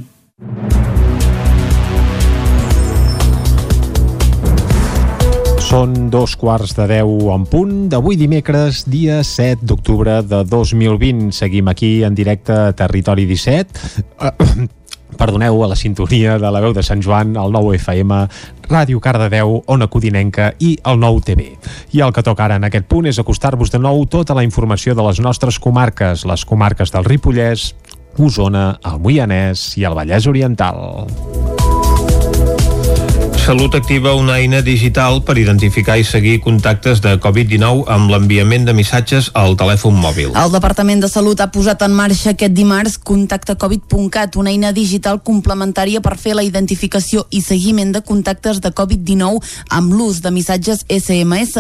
Són dos quarts de deu en punt d'avui dimecres, dia 7 d'octubre de 2020. Seguim aquí en directe a Territori 17. Perdoneu, a la sintonia de la veu de Sant Joan, el 9 FM, Ràdio Cardedeu, Ona Codinenca i el 9 TV. I el que toca ara en aquest punt és acostar-vos de nou tota la informació de les nostres comarques, les comarques del Ripollès, Osona, el Moianès i el Vallès Oriental. Salut activa una eina digital per identificar i seguir contactes de Covid-19 amb l'enviament de missatges al telèfon mòbil. El Departament de Salut ha posat en marxa aquest dimarts contactecovid.cat, una eina digital complementària per fer la identificació i seguiment de contactes de Covid-19 amb l'ús de missatges SMS.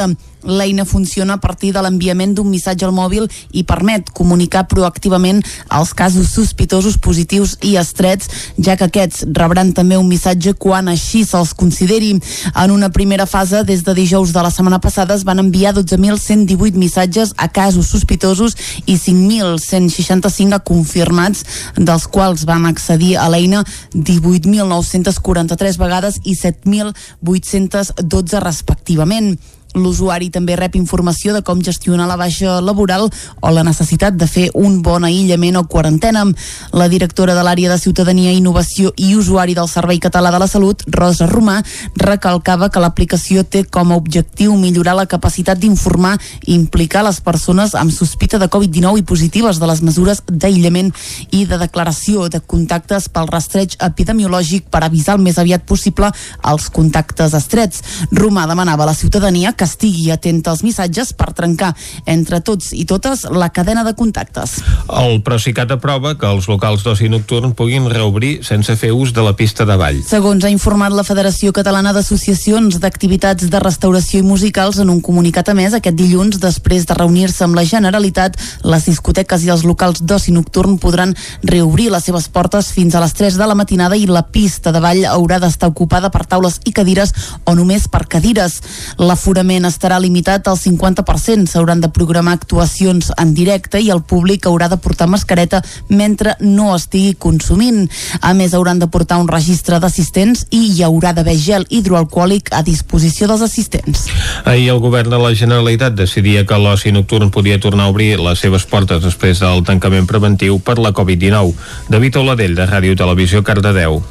L'eina funciona a partir de l'enviament d'un missatge al mòbil i permet comunicar proactivament els casos sospitosos positius i estrets, ja que aquests rebran també un missatge quan així se'ls consideri. En una primera fase, des de dijous de la setmana passada, es van enviar 12.118 missatges a casos sospitosos i 5.165 a confirmats, dels quals van accedir a l'eina 18.943 vegades i 7.812 respectivament. L'usuari també rep informació de com gestionar la baixa laboral o la necessitat de fer un bon aïllament o quarantena. La directora de l'àrea de Ciutadania, Innovació i Usuari del Servei Català de la Salut, Rosa Romà, recalcava que l'aplicació té com a objectiu millorar la capacitat d'informar i implicar les persones amb sospita de Covid-19 i positives de les mesures d'aïllament i de declaració de contactes pel rastreig epidemiològic per avisar el més aviat possible els contactes estrets. Romà demanava a la ciutadania que estigui atenta als missatges per trencar entre tots i totes la cadena de contactes. El Procicat aprova que els locals d'oci nocturn puguin reobrir sense fer ús de la pista de ball. Segons ha informat la Federació Catalana d'Associacions d'Activitats de Restauració i Musicals en un comunicat a més aquest dilluns, després de reunir-se amb la Generalitat, les discoteques i els locals d'oci nocturn podran reobrir les seves portes fins a les 3 de la matinada i la pista de ball haurà d'estar ocupada per taules i cadires o només per cadires. L'aforament estarà limitat al 50%. S'hauran de programar actuacions en directe i el públic haurà de portar mascareta mentre no estigui consumint. A més, hauran de portar un registre d'assistents i hi haurà d'haver gel hidroalcohòlic a disposició dels assistents. Ahir el govern de la Generalitat decidia que l'oci nocturn podia tornar a obrir les seves portes després del tancament preventiu per la Covid-19. David Oladell, de Ràdio Televisió, Cardedeu.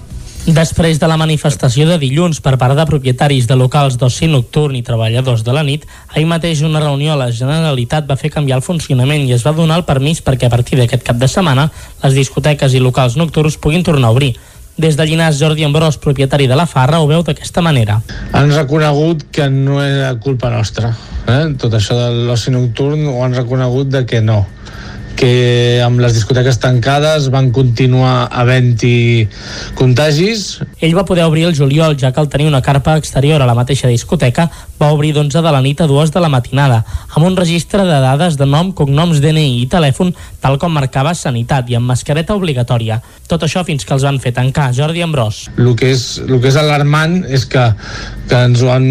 Després de la manifestació de dilluns per part de propietaris de locals d'oci nocturn i treballadors de la nit, ahir mateix una reunió a la Generalitat va fer canviar el funcionament i es va donar el permís perquè a partir d'aquest cap de setmana les discoteques i locals nocturns puguin tornar a obrir. Des de Llinars, Jordi Ambrós, propietari de la Farra, ho veu d'aquesta manera. Han reconegut que no era culpa nostra. Eh? Tot això de l'oci nocturn ho han reconegut de que no que amb les discoteques tancades van continuar havent-hi contagis. Ell va poder obrir el juliol, ja que al tenir una carpa exterior a la mateixa discoteca va obrir d'11 de la nit a 2 de la matinada, amb un registre de dades de nom, cognoms, DNI i telèfon, tal com marcava Sanitat i amb mascareta obligatòria. Tot això fins que els van fer tancar. Jordi Ambrós. El que és, el que és alarmant és que, que ens, ho han,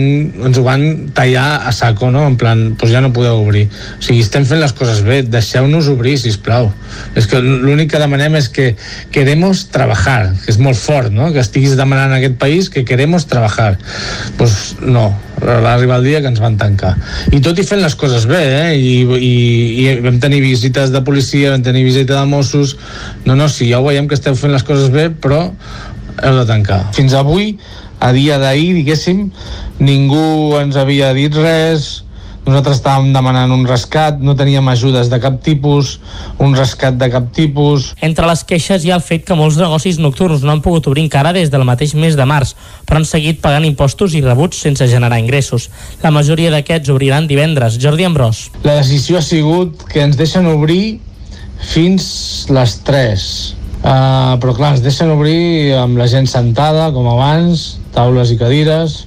ens ho van tallar a saco, no? En plan, doncs ja no podeu obrir. O sigui, estem fent les coses bé, deixeu-nos obrir, si plau. És que l'únic que demanem és que queremos trabajar, que és molt fort, no? Que estiguis demanant en aquest país que queremos trabajar. Doncs pues no, va arribar el dia que ens van tancar. I tot i fent les coses bé, eh? I, i, i vam tenir visites de policia, vam tenir visita de Mossos... No, no, sí, ja ho veiem que esteu fent les coses bé, però heu de tancar. Fins avui a dia d'ahir, diguéssim, ningú ens havia dit res, nosaltres estàvem demanant un rescat, no teníem ajudes de cap tipus, un rescat de cap tipus... Entre les queixes hi ha el fet que molts negocis nocturns no han pogut obrir encara des del mateix mes de març, però han seguit pagant impostos i rebuts sense generar ingressos. La majoria d'aquests obriran divendres. Jordi Ambrós. La decisió ha sigut que ens deixen obrir fins les 3. Uh, però clar, ens deixen obrir amb la gent sentada, com abans, taules i cadires,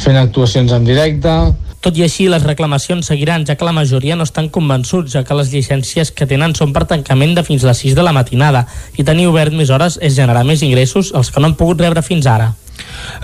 fent actuacions en directe, tot i així, les reclamacions seguiran, ja que la majoria no estan convençuts, ja que les llicències que tenen són per tancament de fins a les 6 de la matinada, i tenir obert més hores és generar més ingressos els que no han pogut rebre fins ara.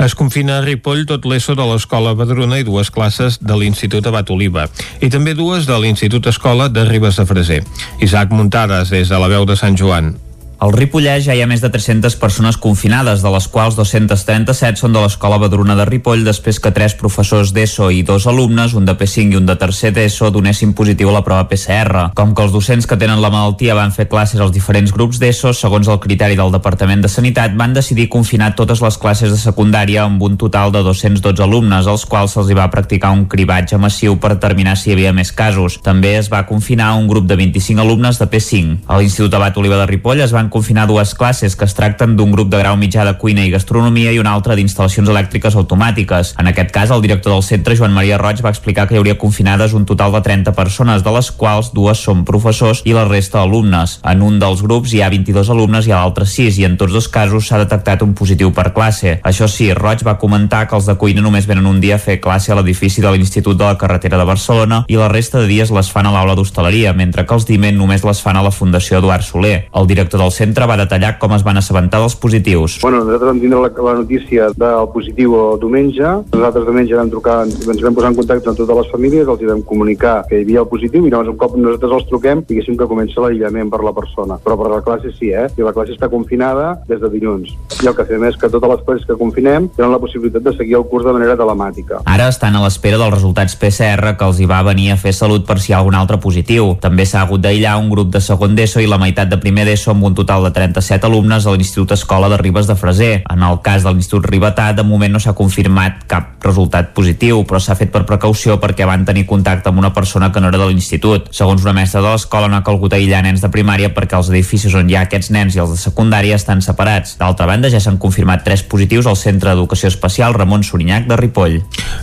Es confina a Ripoll tot l'ESO de l'Escola Badruna i dues classes de l'Institut Abat Oliva i també dues de l'Institut Escola de Ribes de Freser. Isaac Muntades, des de la veu de Sant Joan. Al Ripollès ja hi ha més de 300 persones confinades, de les quals 237 són de l'Escola Badruna de Ripoll, després que tres professors d'ESO i dos alumnes, un de P5 i un de tercer d'ESO, donessin positiu a la prova PCR. Com que els docents que tenen la malaltia van fer classes als diferents grups d'ESO, segons el criteri del Departament de Sanitat, van decidir confinar totes les classes de secundària amb un total de 212 alumnes, als quals se'ls va practicar un cribatge massiu per determinar si hi havia més casos. També es va confinar un grup de 25 alumnes de P5. A l'Institut Abat Oliva de Ripoll es van van confinar dues classes que es tracten d'un grup de grau mitjà de cuina i gastronomia i una altra d'instal·lacions elèctriques automàtiques. En aquest cas, el director del centre, Joan Maria Roig, va explicar que hi hauria confinades un total de 30 persones, de les quals dues són professors i la resta alumnes. En un dels grups hi ha 22 alumnes i a l'altre 6 i en tots dos casos s'ha detectat un positiu per classe. Això sí, Roig va comentar que els de cuina només venen un dia a fer classe a l'edifici de l'Institut de la Carretera de Barcelona i la resta de dies les fan a l'aula d'hostaleria, mentre que els d'IMEN només les fan a la Fundació Eduard Soler. El director del centre va detallar com es van assabentar dels positius. Bueno, nosaltres vam tindre la, la notícia del positiu el diumenge. Nosaltres diumenge vam trucar, ens vam posar en contacte amb totes les famílies, els vam comunicar que hi havia el positiu i llavors un cop nosaltres els truquem, diguéssim que comença l'aïllament per la persona. Però per la classe sí, eh? I la classe està confinada des de dilluns. I el que fem és que totes les classes que confinem tenen la possibilitat de seguir el curs de manera telemàtica. Ara estan a l'espera dels resultats PCR que els hi va venir a fer salut per si hi ha algun altre positiu. També s'ha hagut d'aïllar un grup de segon d'ESO i la meitat de primer d'ESO amb un total de 37 alumnes a l'Institut Escola de Ribes de Freser. En el cas de l'Institut Ribetà, de moment no s'ha confirmat cap resultat positiu, però s'ha fet per precaució perquè van tenir contacte amb una persona que no era de l'institut. Segons una mestra de l'escola, no ha calgut aïllar nens de primària perquè els edificis on hi ha aquests nens i els de secundària estan separats. D'altra banda, ja s'han confirmat tres positius al Centre d'Educació Especial Ramon Sorinyac de Ripoll.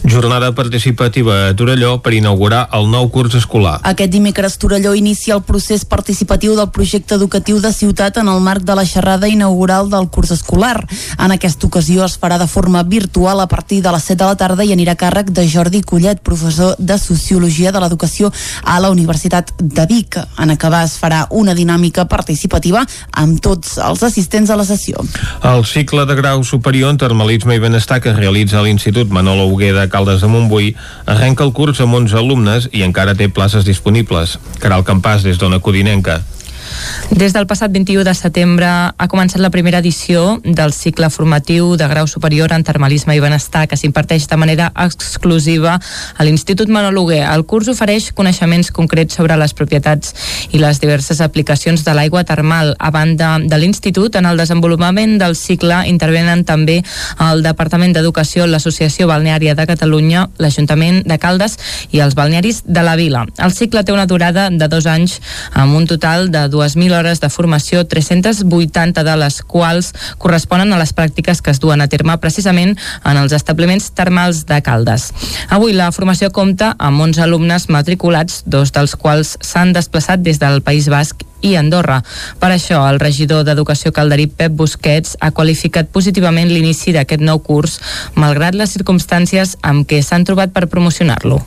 Jornada participativa a Torelló per inaugurar el nou curs escolar. Aquest dimecres Torelló inicia el procés participatiu del projecte educatiu de ciutat en el marc de la xerrada inaugural del curs escolar. En aquesta ocasió es farà de forma virtual a partir de les 7 de la tarda i anirà a càrrec de Jordi Collet, professor de Sociologia de l'Educació a la Universitat de Vic. En acabar es farà una dinàmica participativa amb tots els assistents a la sessió. El cicle de grau superior en termalisme i benestar que realitza l'Institut Manolo Hugué de Caldes de Montbui arrenca el curs amb 11 alumnes i encara té places disponibles. Caral Campàs, des d'Ona Codinenca. Des del passat 21 de setembre ha començat la primera edició del cicle formatiu de grau superior en termalisme i benestar que s'imparteix de manera exclusiva a l'Institut Manol. El curs ofereix coneixements concrets sobre les propietats i les diverses aplicacions de l'aigua termal. A banda de l'Institut, en el desenvolupament del cicle intervenen també el Departament d'Educació, l'Associació Balneària de Catalunya, l'Ajuntament de Caldes i els balnearis de la Vila. El cicle té una durada de dos anys amb un total de 2.000 hores de formació, 380 de les quals corresponen a les pràctiques que es duen a terme precisament en els establiments termals de Caldes. Avui la formació compta amb 11 alumnes matriculats, dos dels quals s'han desplaçat des del País Basc i Andorra. Per això, el regidor d'Educació calderí, Pep Busquets, ha qualificat positivament l'inici d'aquest nou curs, malgrat les circumstàncies amb què s'han trobat per promocionar-lo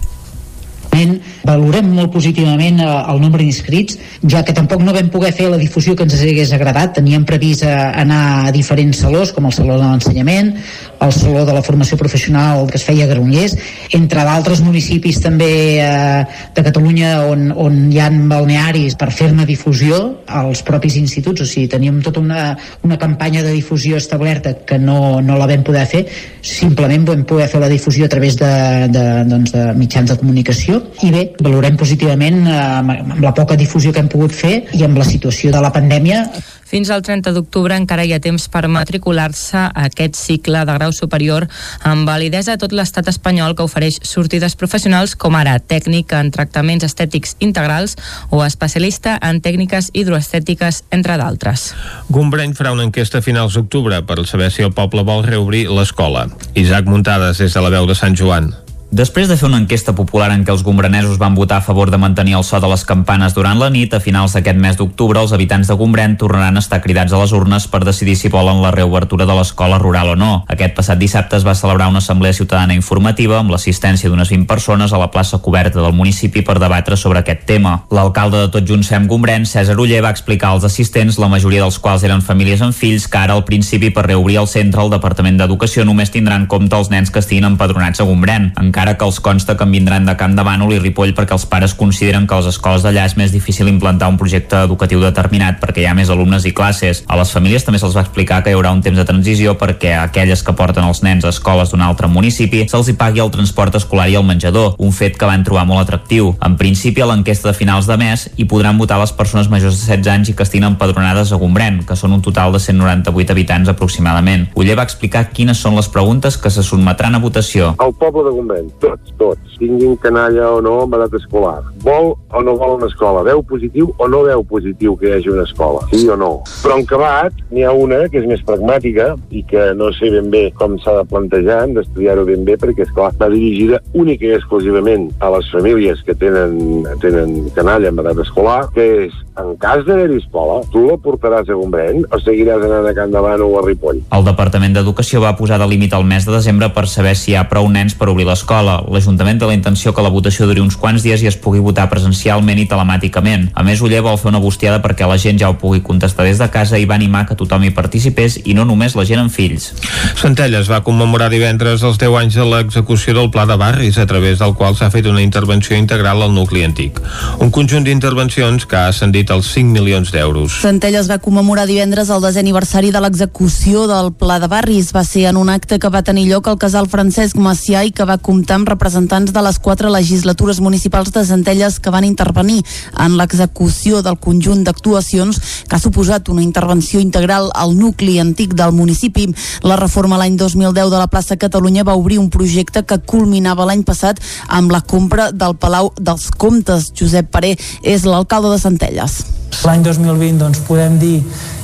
valorem molt positivament eh, el nombre d'inscrits, ja que tampoc no vam poder fer la difusió que ens hagués agradat. Teníem previst eh, anar a diferents salons, com el Saló de l'Ensenyament, el Saló de la Formació Professional que es feia a Granollers, entre d'altres municipis també eh, de Catalunya on, on hi ha balnearis per fer-ne difusió als propis instituts, o sigui, teníem tota una, una campanya de difusió establerta que no, no la vam poder fer, simplement vam poder fer la difusió a través de, de, doncs, de mitjans de comunicació i bé, valorem positivament eh, amb la poca difusió que hem pogut fer i amb la situació de la pandèmia fins al 30 d'octubre encara hi ha temps per matricular-se a aquest cicle de grau superior amb validesa a tot l'estat espanyol que ofereix sortides professionals com ara tècnic en tractaments estètics integrals o especialista en tècniques hidroestètiques, entre d'altres. Gombreny farà una enquesta a finals d'octubre per saber si el poble vol reobrir l'escola. Isaac Muntades, des de la veu de Sant Joan. Després de fer una enquesta popular en què els gombranesos van votar a favor de mantenir el so de les campanes durant la nit, a finals d'aquest mes d'octubre els habitants de Gombrèn tornaran a estar cridats a les urnes per decidir si volen la reobertura de l'escola rural o no. Aquest passat dissabte es va celebrar una assemblea ciutadana informativa amb l'assistència d'unes 20 persones a la plaça coberta del municipi per debatre sobre aquest tema. L'alcalde de Tot Junts Fem Gombrèn, César Uller, va explicar als assistents, la majoria dels quals eren famílies amb fills, que ara al principi per reobrir el centre el Departament d'Educació només tindrà en compte els nens que estiguin empadronats a Gombrèn, encara que els consta que en vindran de Camp de Bànol i Ripoll perquè els pares consideren que a les escoles d'allà és més difícil implantar un projecte educatiu determinat perquè hi ha més alumnes i classes. A les famílies també se'ls va explicar que hi haurà un temps de transició perquè a aquelles que porten els nens a escoles d'un altre municipi se'ls hi pagui el transport escolar i el menjador, un fet que van trobar molt atractiu. En principi, a l'enquesta de finals de mes hi podran votar les persones majors de 16 anys i que estiguin empadronades a Gombrèn, que són un total de 198 habitants aproximadament. Uller va explicar quines són les preguntes que se sotmetran a votació. El poble de Gombrèn, tots, tots, tinguin canalla o no amb edat escolar. Vol o no vol una escola? Veu positiu o no veu positiu que hi hagi una escola? Sí o no? Però en acabat n'hi ha una que és més pragmàtica i que no sé ben bé com s'ha de plantejar, hem d'estudiar-ho ben bé perquè, esclar, va dirigida única i exclusivament a les famílies que tenen, tenen canalla amb edat escolar, que és, en cas d'haver-hi escola, tu la portaràs a Gombrèn o seguiràs anant a Can Davant o a Ripoll? El Departament d'Educació va posar de límit el mes de desembre per saber si hi ha prou nens per obrir l'escola. L'Ajuntament té la intenció que la votació duri uns quants dies i es pugui votar presencialment i telemàticament. A més, Uller vol fer una bustiada perquè la gent ja ho pugui contestar des de casa i va animar que tothom hi participés i no només la gent amb fills. Centelles va commemorar divendres els 10 anys de l'execució del Pla de Barris, a través del qual s'ha fet una intervenció integral al nucli antic. Un conjunt d'intervencions que ha ascendit als 5 milions d'euros. Centelles va commemorar divendres el desè aniversari de l'execució del Pla de Barris. Va ser en un acte que va tenir lloc al casal Francesc Macià i que va comptar amb representants de les quatre legislatures municipals de Centelles que van intervenir en l'execució del conjunt d'actuacions que ha suposat una intervenció integral al nucli antic del municipi. La reforma l'any 2010 de la plaça Catalunya va obrir un projecte que culminava l'any passat amb la compra del Palau dels Comtes. Josep Paré és l'alcalde de Centelles. L'any 2020 doncs, podem dir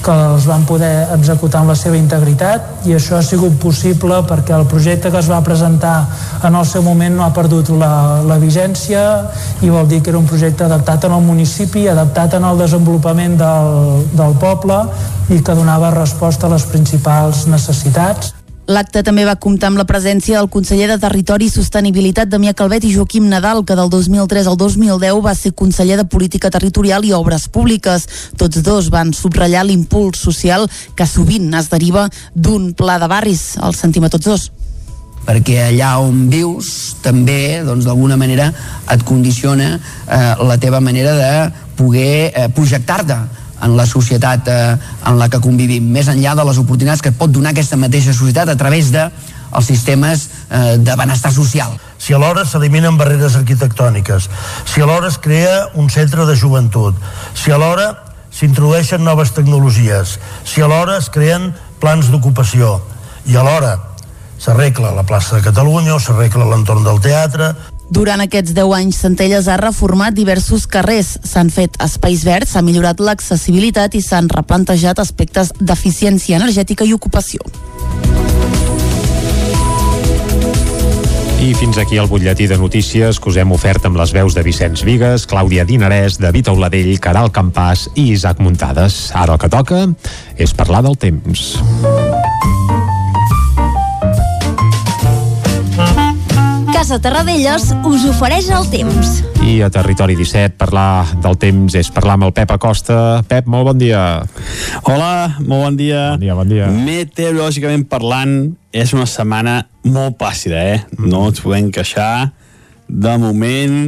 que els van poder executar amb la seva integritat i això ha sigut possible perquè el projecte que es va presentar en el seu moment no ha perdut la, la vigència i vol dir que era un projecte adaptat en el municipi, adaptat en el desenvolupament del, del poble i que donava resposta a les principals necessitats. L'acte també va comptar amb la presència del conseller de Territori i Sostenibilitat Damià Calvet i Joaquim Nadal, que del 2003 al 2010 va ser conseller de Política Territorial i Obres Públiques. Tots dos van subratllar l'impuls social que sovint es deriva d'un pla de barris. El sentim a tots dos perquè allà on vius també doncs d'alguna manera et condiciona eh, la teva manera de poder eh, projectar-te en la societat eh, en la que convivim, més enllà de les oportunitats que pot donar aquesta mateixa societat a través de els sistemes eh, de benestar social. Si alhora s'eliminen barreres arquitectòniques, si alhora es crea un centre de joventut, si alhora s'introdueixen noves tecnologies, si alhora es creen plans d'ocupació i alhora s'arregla la plaça de Catalunya o s'arregla l'entorn del teatre durant aquests 10 anys, Centelles ha reformat diversos carrers, s'han fet espais verds, s'ha millorat l'accessibilitat i s'han replantejat aspectes d'eficiència energètica i ocupació. I fins aquí el butlletí de notícies que us hem ofert amb les veus de Vicenç Vigues, Clàudia Dinarès, David Auladell, Caral Campàs i Isaac Muntades. Ara el que toca és parlar del temps. Casa Terradellos us ofereix el temps. I a Territori 17 parlar del temps és parlar amb el Pep Acosta. Pep, molt bon dia. Hola, molt bon dia. Bon dia, bon dia. Meteorològicament parlant, és una setmana molt plàcida, eh? No ens podem queixar. De moment,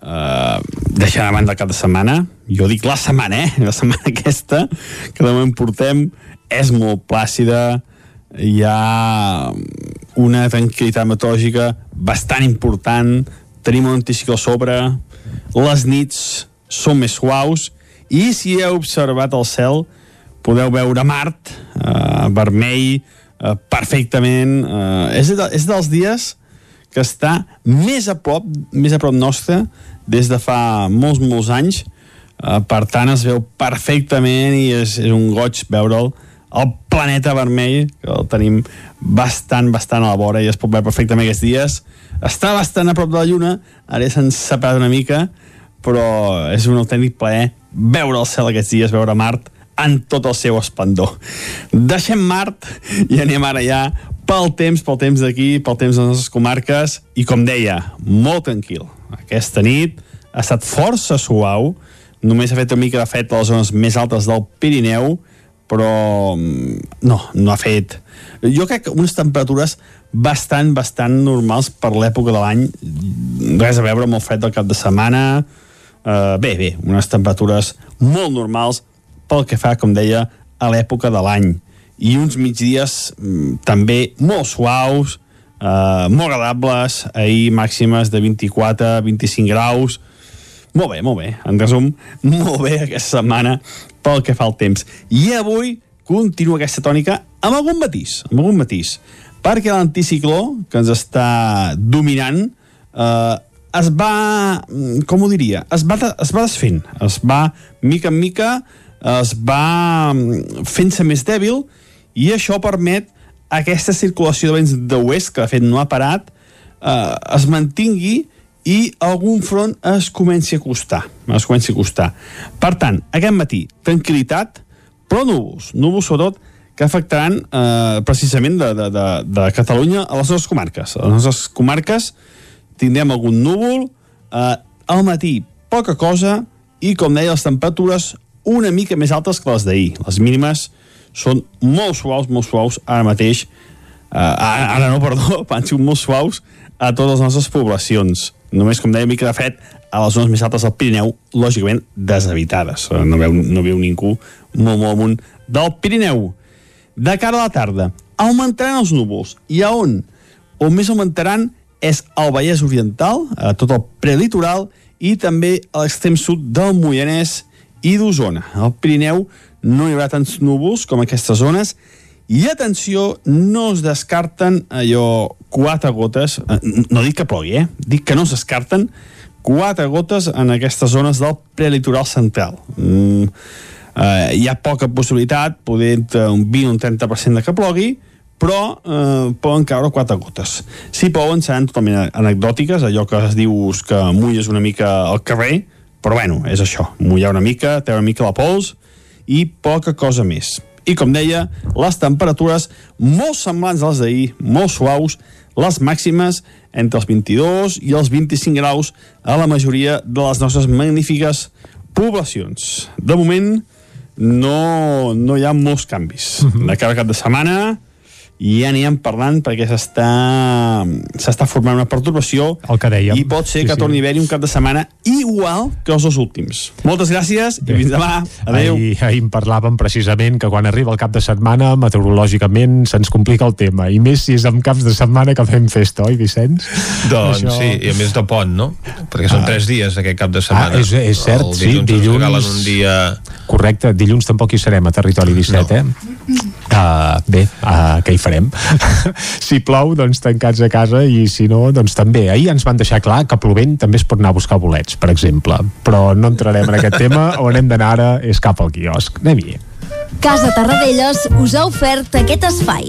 eh, deixant a banda cada setmana, jo dic la setmana, eh? La setmana aquesta, que de moment portem, és molt plàcida, hi ha una tranquil·litat meteorològica bastant important tenim un anticicló a sobre, les nits són més suaus, i si heu observat el cel, podeu veure Mart, eh, vermell, eh, perfectament. Eh, és, de, és dels dies que està més a prop, més a prop nostre des de fa molts, molts anys. Eh, per tant, es veu perfectament i és, és un goig veure'l el planeta vermell, que el tenim bastant, bastant a la vora i es pot veure perfectament aquests dies. Està bastant a prop de la Lluna, ara s'han separat una mica, però és un autèntic plaer veure el cel aquests dies, veure Mart en tot el seu esplendor. Deixem Mart i anem ara ja pel temps, pel temps d'aquí, pel temps de les nostres comarques, i com deia, molt tranquil. Aquesta nit ha estat força suau, només ha fet una mica de fred a les zones més altes del Pirineu, però mm, no, no ha fet... Jo crec que unes temperatures bastant, bastant normals per l'època de l'any, res a veure amb el fred del cap de setmana, uh, bé, bé, unes temperatures molt normals pel que fa, com deia, a l'època de l'any. I uns migdies mm, també molt suaus, uh, molt agradables, ahir màximes de 24-25 graus, molt bé, molt bé. En resum, molt bé aquesta setmana pel que fa al temps. I avui continua aquesta tònica amb algun matís, amb algun matís, perquè l'anticicló que ens està dominant eh, es va, mm, com ho diria, es va, es va desfent, es va, mica en mica, es va mm, fent-se més dèbil i això permet aquesta circulació de vents de oest, que de fet no ha parat, eh, es mantingui i algun front es comenci a costar. Es comenci a costar. Per tant, aquest matí, tranquil·litat, però núvols. Núvols, sobretot, que afectaran eh, precisament de, de, de, de Catalunya a les nostres comarques. A les nostres comarques tindrem algun núvol, eh, al matí poca cosa, i, com deia, les temperatures una mica més altes que les d'ahir. Les mínimes són molt suaus, molt suaus, ara mateix, eh, ara, ara no, perdó, han sigut molt suaus a totes les nostres poblacions només, com deia, mica de fred a les zones més altes del Pirineu, lògicament deshabitades. Eh, no veu, no veu ningú molt, molt amunt del Pirineu. De cara a la tarda, augmentaran els núvols. I a on? On més augmentaran és al Vallès Oriental, a tot el prelitoral, i també a l'extrem sud del Moianès i d'Osona. Al Pirineu no hi haurà tants núvols com aquestes zones, i atenció, no es descarten allò quatre gotes, eh, no dic que plogui, eh? dic que no es descarten quatre gotes en aquestes zones del prelitoral central. Mm, eh, hi ha poca possibilitat, poder un 20 o un 30% de que plogui, però eh, poden caure quatre gotes. Si plouen seran totalment anecdòtiques, allò que es diu que mulles una mica al carrer, però bueno, és això, mullar una mica, treure una mica la pols i poca cosa més i, com deia, les temperatures molt semblants a les d'ahir, molt suaus, les màximes entre els 22 i els 25 graus a la majoria de les nostres magnífiques poblacions. De moment, no, no hi ha molts canvis. De cada cap de setmana i ja anirem parlant perquè s'està s'està formant una perturbació el que dèiem. i pot ser sí, que torni a haver-hi un cap de setmana igual que els dos últims. Moltes gràcies Bé. i fins demà. Adéu. Ahir, ahir en parlàvem precisament que quan arriba el cap de setmana meteorològicament se'ns complica el tema i més si és en caps de setmana que fem festa, oi Vicenç? Doncs Això... sí, i a més de pont, no? Perquè són ah. tres dies aquest cap de setmana. Ah, és, és cert, el sí, dilluns... un dia... Correcte, dilluns tampoc hi serem a Territori 17, no. eh? Uh, bé, uh, què hi farem? si plou, doncs tancats a casa i si no, doncs també. Ahir ens van deixar clar que plovent també es pot anar a buscar bolets, per exemple. Però no entrarem en aquest tema, on hem d'anar ara és cap al quiosc. Anem-hi. Casa Tarradellas us ha ofert aquest espai.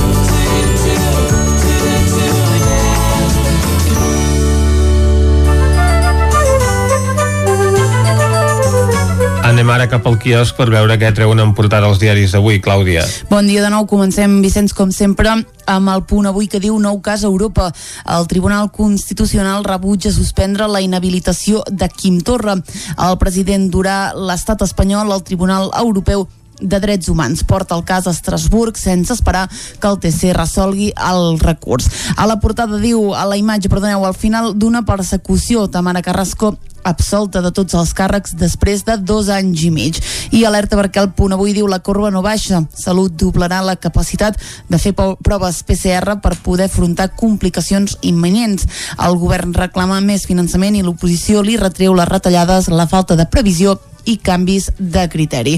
Anem ara cap al quiosc per veure què treuen en portada els diaris d'avui, Clàudia. Bon dia de nou, comencem, Vicenç, com sempre, amb el punt avui que diu nou cas a Europa. El Tribunal Constitucional rebutja suspendre la inhabilitació de Quim Torra. El president durà l'estat espanyol al Tribunal Europeu de Drets Humans porta el cas a Estrasburg sense esperar que el TC resolgui el recurs. A la portada diu, a la imatge, perdoneu, al final d'una persecució, Tamara Carrasco absolta de tots els càrrecs després de dos anys i mig. I alerta perquè el punt avui diu la corba no baixa. Salut doblarà la capacitat de fer proves PCR per poder afrontar complicacions imminents. El govern reclama més finançament i l'oposició li retreu les retallades, la falta de previsió i canvis de criteri.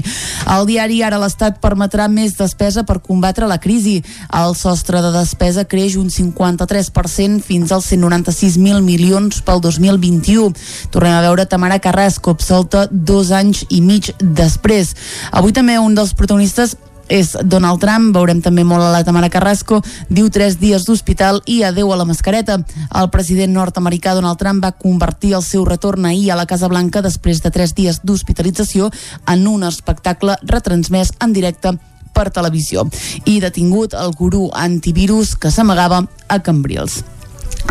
El diari Ara l'Estat permetrà més despesa per combatre la crisi. El sostre de despesa creix un 53% fins als 196.000 milions pel 2021. Tornem a veure Tamara Carrasco, absolta dos anys i mig després. Avui també un dels protagonistes és Donald Trump, veurem també molt a la Tamara Carrasco, diu tres dies d'hospital i adeu a la mascareta. El president nord-americà Donald Trump va convertir el seu retorn ahir a la Casa Blanca després de tres dies d'hospitalització en un espectacle retransmès en directe per televisió i detingut el gurú antivirus que s'amagava a Cambrils.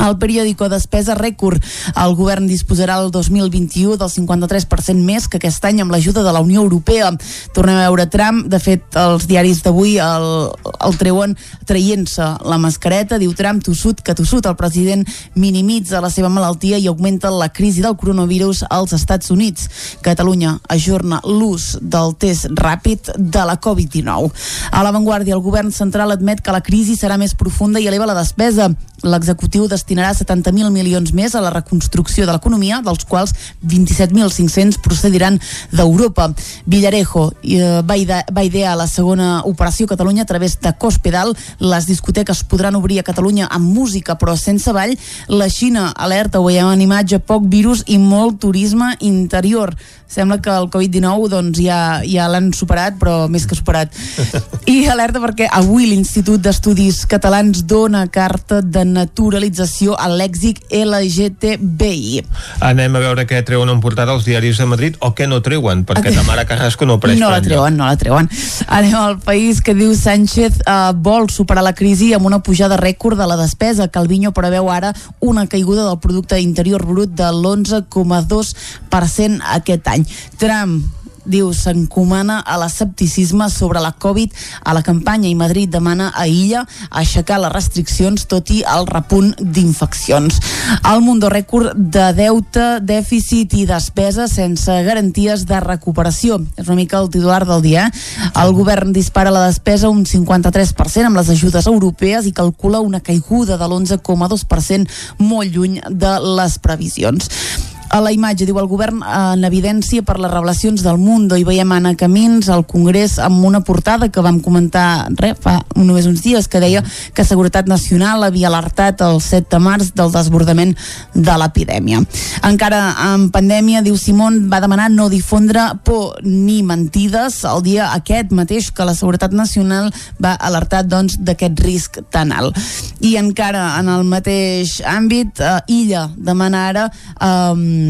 El periòdico despesa rècord. El govern disposarà el 2021 del 53% més que aquest any amb l'ajuda de la Unió Europea. Tornem a veure Trump. De fet, els diaris d'avui el, el treuen traient-se la mascareta. Diu Trump, tossut que tossut. El president minimitza la seva malaltia i augmenta la crisi del coronavirus als Estats Units. Catalunya ajorna l'ús del test ràpid de la Covid-19. A l'avantguàrdia, el govern central admet que la crisi serà més profunda i eleva la despesa. L'executiu destinarà 70.000 milions més a la reconstrucció de l'economia, dels quals 27.500 procediran d'Europa. Villarejo eh, va, ide va idear la segona operació Catalunya a través de Cospedal. Les discoteques podran obrir a Catalunya amb música però sense ball. La Xina alerta, ho veiem en imatge, poc virus i molt turisme interior. Sembla que el Covid-19 doncs, ja, ja l'han superat, però més que superat. I alerta perquè avui l'Institut d'Estudis Catalans dona carta de naturalització a lèxic LGTBI. Anem a veure què treuen en portada els diaris de Madrid o què no treuen, perquè Tamara Carrasco no presta. No la treuen, no la treuen. Anem al país que diu Sánchez eh, vol superar la crisi amb una pujada rècord de la despesa. Calviño preveu ara una caiguda del producte interior brut de l'11,2% aquest any. Trump diu s'encomana a l'escepticisme sobre la Covid a la campanya i Madrid demana a Illa aixecar les restriccions tot i el repunt d'infeccions. El Mundo Rècord de deute, dèficit i despesa sense garanties de recuperació. És una mica el titular del dia. Eh? El govern dispara la despesa un 53% amb les ajudes europees i calcula una caiguda de l'11,2% molt lluny de les previsions a la imatge, diu el govern en evidència per les revelacions del Mundo i veiem Anna Camins al Congrés amb una portada que vam comentar re, fa només uns dies que deia que Seguretat Nacional havia alertat el 7 de març del desbordament de l'epidèmia. Encara en pandèmia, diu Simon, va demanar no difondre por ni mentides el dia aquest mateix que la Seguretat Nacional va alertar doncs d'aquest risc tan alt. I encara en el mateix àmbit, eh, Illa demana ara eh,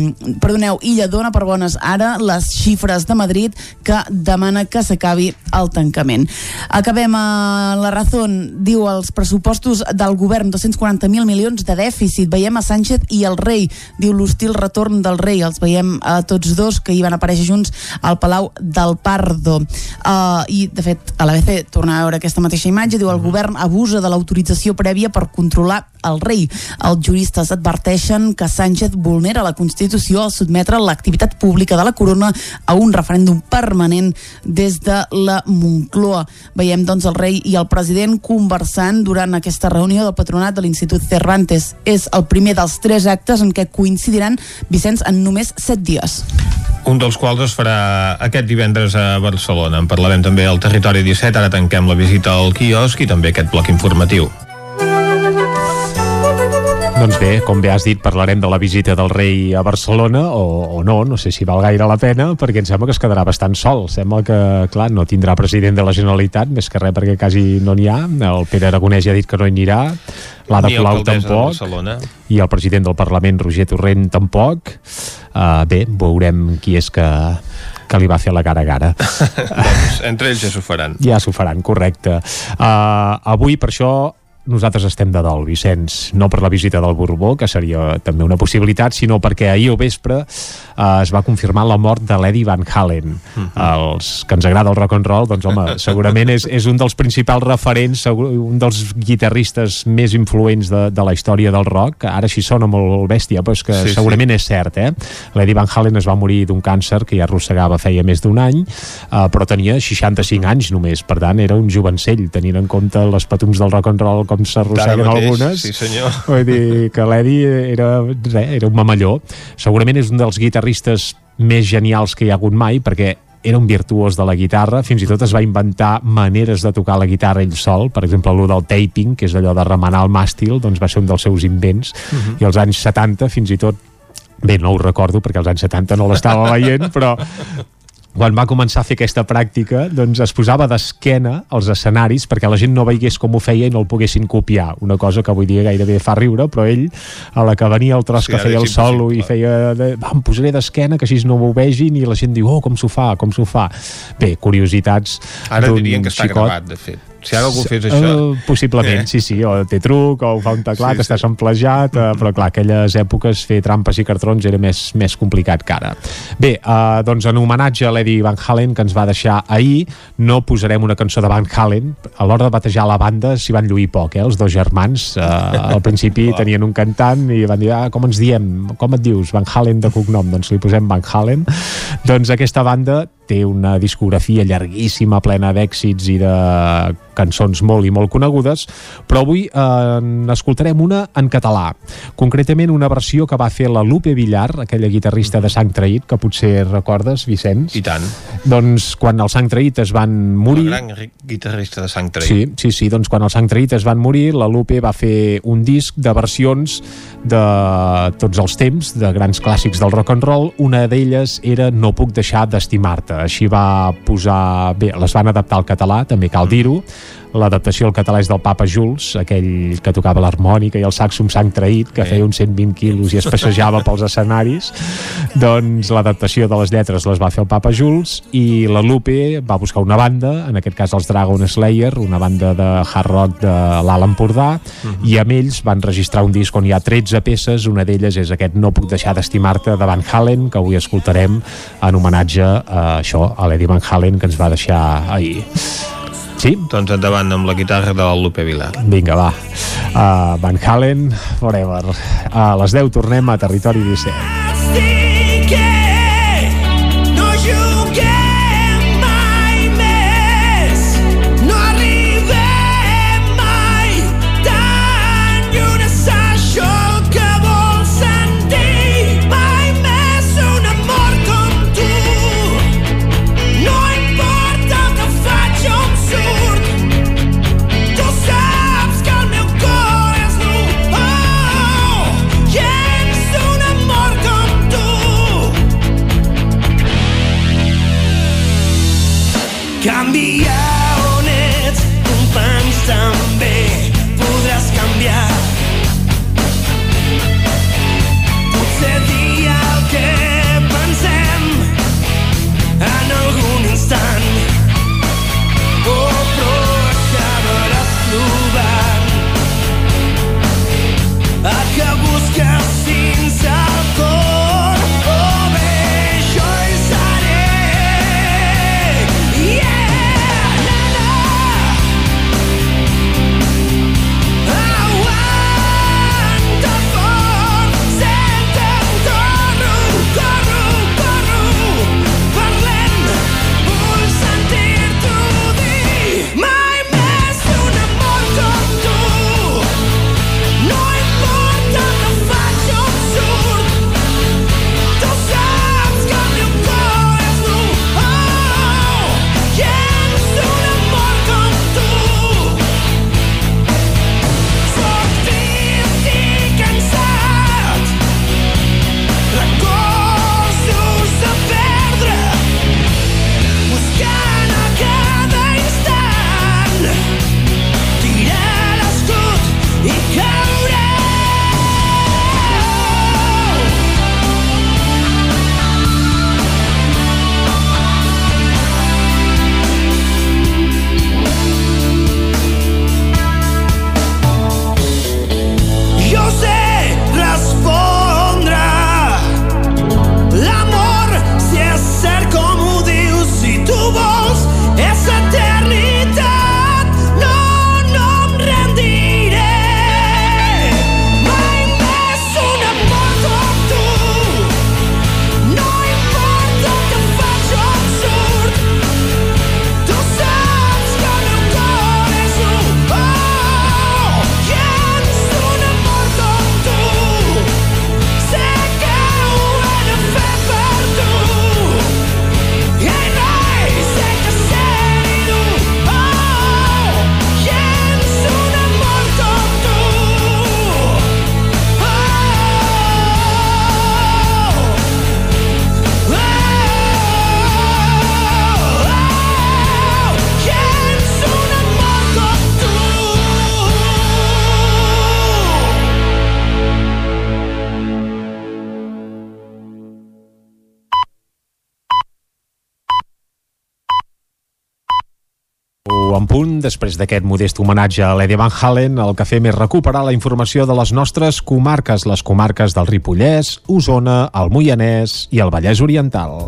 perdoneu, Illa dona per bones ara les xifres de Madrid que demana que s'acabi el tancament. Acabem a la raó, diu els pressupostos del govern 240.000 milions de dèficit. Veiem a Sánchez i el rei, diu l'hostil retorn del rei. Els veiem a tots dos que hi van aparèixer junts al Palau del Pardo. Uh, I, de fet, a l'ABC torna a veure aquesta mateixa imatge, diu el govern abusa de l'autorització prèvia per controlar el rei. Els juristes adverteixen que Sánchez vulnera la Constitució al sotmetre l'activitat pública de la corona a un referèndum permanent des de la Moncloa. Veiem doncs el rei i el president conversant durant aquesta reunió del patronat de l'Institut Cervantes. És el primer dels tres actes en què coincidiran Vicenç en només set dies. Un dels quals es farà aquest divendres a Barcelona. En parlarem també al Territori 17, ara tanquem la visita al quiosc i també aquest bloc informatiu. Doncs bé, com bé has dit, parlarem de la visita del rei a Barcelona, o, o no, no sé si val gaire la pena, perquè em sembla que es quedarà bastant sol. Sembla que, clar, no tindrà president de la Generalitat, més que res perquè quasi no n'hi ha. El Pere Aragonès ja ha dit que no hi anirà, l'Ada Colau tampoc, i el president del Parlament, Roger Torrent, tampoc. Uh, bé, veurem qui és que que li va fer la cara a cara. doncs, entre ells ja s'ho faran. Ja s'ho faran, correcte. Uh, avui, per això, nosaltres estem de dol, Vicenç, no per la visita del Borbó, que seria també una possibilitat, sinó perquè ahir al vespre eh, es va confirmar la mort de l'Eddie Van Halen. Mhm. -huh. Els que ens agrada el rock and roll, doncs home, segurament és, és un dels principals referents, segur, un dels guitarristes més influents de, de la història del rock, ara així sona molt bèstia, però és que Sí, sí, sí. segurament és cert, eh? L'Eddie Van Halen es va morir d'un càncer que ja arrossegava feia més d'un any, eh, però tenia 65 anys només, per tant era un jovencell, tenint en compte les patums del rock and roll com s'arrosseguen algunes. sí, senyor. Vull dir que l'Eddie era, era un mamalló. Segurament és un dels guitarristes més genials que hi ha hagut mai, perquè era un virtuós de la guitarra, fins i tot es va inventar maneres de tocar la guitarra ell sol, per exemple, allò del taping, que és allò de remenar el màstil, doncs va ser un dels seus invents, Mhm. i als anys 70 fins i tot bé, no ho recordo perquè als anys 70 no l'estava veient, però quan va començar a fer aquesta pràctica doncs es posava d'esquena als escenaris perquè la gent no veigués com ho feia i no el poguessin copiar, una cosa que avui dia gairebé fa riure, però ell a la que venia el tros Sí, que feia el solo i feia de, va, em posaré d'esquena que així no m'ho vegin i la gent diu, oh, com s'ho fa, com s'ho fa bé, curiositats Ara dirien que està xicot. gravat, de fet. Si ara algú fes això... Uh, possiblement, Eh. sí, sí, o té truc, o fa un teclat, Sí, sí, està samplejat, uh, però clar, aquelles èpoques fer trampes i cartrons era més, més complicat que ara. Bé, uh, doncs en homenatge a l'Eddie Van Halen, que ens va deixar ahir, no posarem una cançó de Van Halen, a l'hora de batejar la banda s'hi van lluir poc, eh, els dos germans, uh, al principi tenien un cantant i van dir, ah, com ens diem, com et dius, Van Halen de cognom, doncs li posem Van Halen. doncs aquesta banda té una discografia llarguíssima, plena d'èxits i de cançons molt i molt conegudes, però avui eh, n'escoltarem una en català. Concretament una versió que va fer la Lupe Villar, aquella guitarrista de Sang Traït, que potser recordes, Vicenç? I tant. Doncs quan els Sang Traït es van morir... El gran guitarrista de sang traït. Sí, sí, sí, doncs quan els Sang Traït es van morir, la Lupe va fer un disc de versions de tots els temps, de grans clàssics del rock and roll. Una d'elles era No puc deixar d'estimar-te. Així va posar... Bé, les van adaptar al català, també cal dir-ho. L'adaptació al català és del Papa Jules, aquell que tocava l'harmònica i el saxo amb sang traït, que feia uns 120 quilos i es passejava pels escenaris. Doncs l'adaptació de les lletres les va fer el Papa Jules i la Lupe va buscar una banda, en aquest cas els Dragon Slayer, una banda de hard rock de l'Alt Empordà, i amb ells van registrar un disc on hi ha 13 peces, una d'elles és aquest No puc deixar d'estimar-te de Van Halen, que avui escoltarem en homenatge a això, a l'Eddie Van Halen, que ens va deixar ahir. Sí? Doncs endavant amb la guitarra de la Lupe Vilar. Vinga, va. Uh, Van Halen, forever. A les 10 tornem a Territori 17. Després d'aquest modest homenatge a l'Eddie Van Halen, el que fem és recuperar la informació de les nostres comarques, les comarques del Ripollès, Osona, el Moianès i el Vallès Oriental.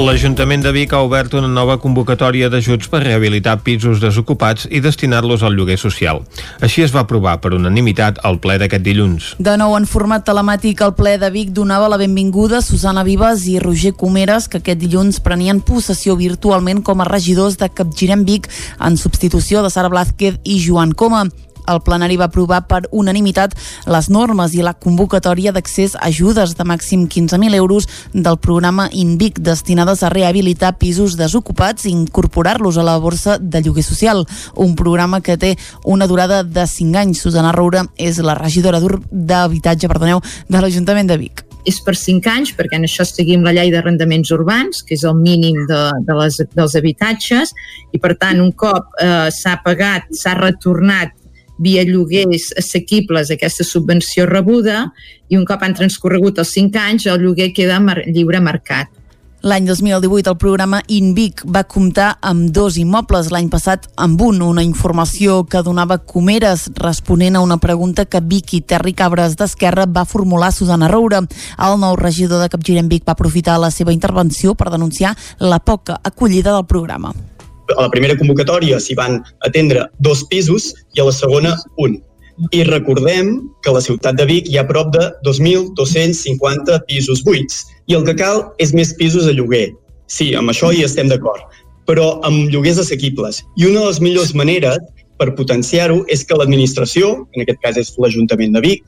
L'Ajuntament de Vic ha obert una nova convocatòria d'ajuts per rehabilitar pisos desocupats i destinar-los al lloguer social. Així es va aprovar per unanimitat al ple d'aquest dilluns. De nou en format telemàtic, el ple de Vic donava la benvinguda a Susana Vives i Roger Comeres, que aquest dilluns prenien possessió virtualment com a regidors de Capgirem Vic en substitució de Sara Blázquez i Joan Coma. El plenari va aprovar per unanimitat les normes i la convocatòria d'accés a ajudes de màxim 15.000 euros del programa INVIC destinades a rehabilitar pisos desocupats i incorporar-los a la borsa de lloguer social, un programa que té una durada de 5 anys. Susana Roura és la regidora d'habitatge perdoneu, de l'Ajuntament de Vic. és per 5 anys, perquè en això seguim la llei d'arrendaments urbans, que és el mínim de, de les, dels habitatges, i per tant, un cop eh, s'ha pagat, s'ha retornat via lloguers assequibles aquesta subvenció rebuda i un cop han transcorregut els 5 anys el lloguer queda mar lliure mercat. L'any 2018 el programa INVIC va comptar amb dos immobles, l'any passat amb un, una informació que donava Comeres responent a una pregunta que Vicky Terri Cabres d'Esquerra va formular a Susana Roura. El nou regidor de Capgirem Vic va aprofitar la seva intervenció per denunciar la poca acollida del programa. A la primera convocatòria s'hi van atendre dos pisos i a la segona un. I recordem que a la ciutat de Vic hi ha prop de 2.250 pisos buits i el que cal és més pisos a lloguer. Sí, amb això hi estem d'acord, però amb lloguers assequibles. I una de les millors maneres per potenciar-ho és que l'administració, en aquest cas és l'Ajuntament de Vic,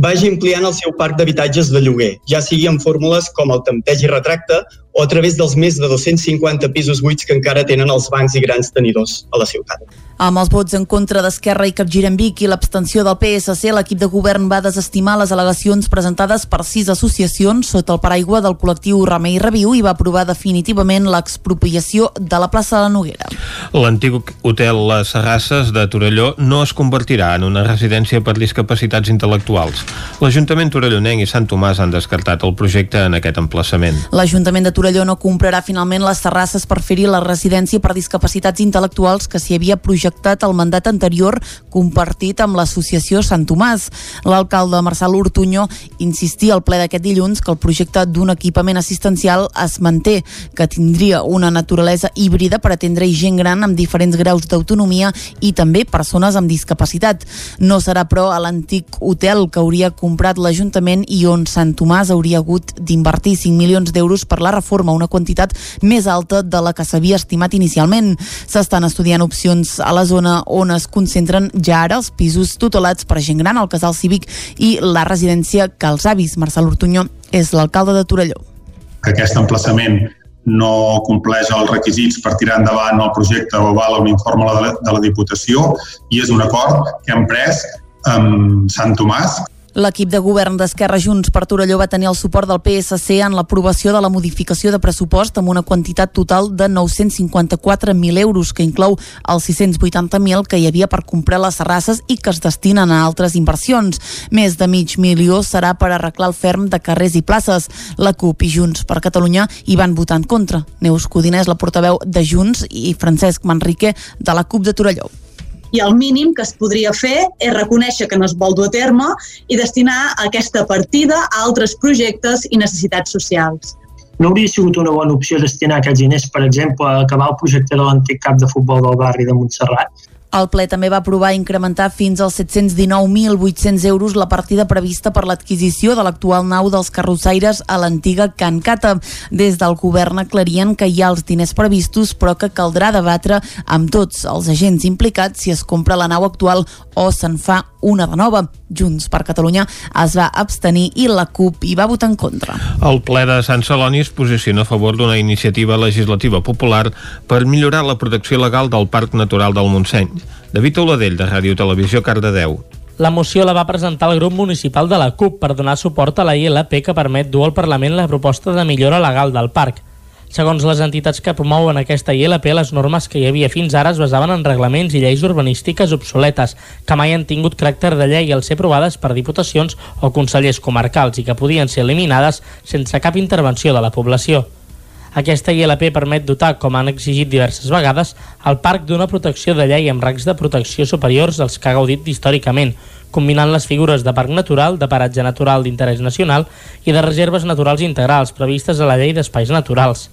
vagi ampliant el seu parc d'habitatges de lloguer, ja sigui en fórmules com el tempteig i retracte o a través dels més de 250 pisos buits que encara tenen els bancs i grans tenidors a la ciutat. Amb els vots en contra d'Esquerra i Capgirem Vic i l'abstenció del PSC, l'equip de govern va desestimar les al·legacions presentades per sis associacions sota el paraigua del col·lectiu Remei Reviu i va aprovar definitivament l'expropiació de la plaça de la Noguera. L'antic hotel Les Serrasses de Torelló no es convertirà en una residència per discapacitats intel·lectuals. L'Ajuntament torellonenc i Sant Tomàs han descartat el projecte en aquest emplaçament. L'Ajuntament de Torelló no comprarà finalment les terrasses per fer-hi la residència per discapacitats intel·lectuals que s'hi havia projectat al mandat anterior compartit amb l'associació Sant Tomàs. L'alcalde Marçal Ortuño insistia al ple d'aquest dilluns que el projecte d'un equipament assistencial es manté, que tindria una naturalesa híbrida per atendre gent gran amb diferents graus d'autonomia i també persones amb discapacitat. No serà, però, a l'antic hotel que hauria comprat l'Ajuntament i on Sant Tomàs hauria hagut d'invertir 5 milions d'euros per la reforma, una quantitat més alta de la que s'havia estimat inicialment. S'estan estudiant opcions a la zona on es concentren ja ara els pisos tutelats per gent gran, el casal cívic i la residència Cals Avis. Marcel Ortuño és l'alcalde de Torelló. que aquest emplaçament no compleix els requisits per tirar endavant el projecte o aval un informe de la, de la Diputació i és un acord que hem pres amb Sant Tomàs L'equip de govern d'Esquerra Junts per Torelló va tenir el suport del PSC en l'aprovació de la modificació de pressupost amb una quantitat total de 954.000 euros, que inclou els 680.000 que hi havia per comprar les terrasses i que es destinen a altres inversions. Més de mig milió serà per arreglar el ferm de carrers i places. La CUP i Junts per Catalunya hi van votar en contra. Neus Codina és la portaveu de Junts i Francesc Manrique de la CUP de Torelló i el mínim que es podria fer és reconèixer que no es vol dur a terme i destinar aquesta partida a altres projectes i necessitats socials. No hauria sigut una bona opció destinar aquests diners, per exemple, a acabar el projecte de l'antic cap de futbol del barri de Montserrat? El ple també va aprovar incrementar fins als 719.800 euros la partida prevista per l'adquisició de l'actual nau dels carrossaires a l'antiga Can Cata. Des del govern aclarien que hi ha els diners previstos però que caldrà debatre amb tots els agents implicats si es compra la nau actual o se'n fa una de nova. Junts per Catalunya es va abstenir i la CUP hi va votar en contra. El ple de Sant Celoni es posiciona a favor d'una iniciativa legislativa popular per millorar la protecció legal del Parc Natural del Montseny. David Oladell, de Ràdio Televisió, Cardedeu. La moció la va presentar el grup municipal de la CUP per donar suport a la ILP que permet dur al Parlament la proposta de millora legal del parc. Segons les entitats que promouen aquesta ILP, les normes que hi havia fins ara es basaven en reglaments i lleis urbanístiques obsoletes, que mai han tingut caràcter de llei al ser aprovades per diputacions o consellers comarcals i que podien ser eliminades sense cap intervenció de la població. Aquesta ILP permet dotar, com han exigit diverses vegades, el parc d'una protecció de llei amb rangs de protecció superiors als que ha gaudit històricament, combinant les figures de parc natural, de paratge natural d'interès nacional i de reserves naturals integrals previstes a la llei d'espais naturals.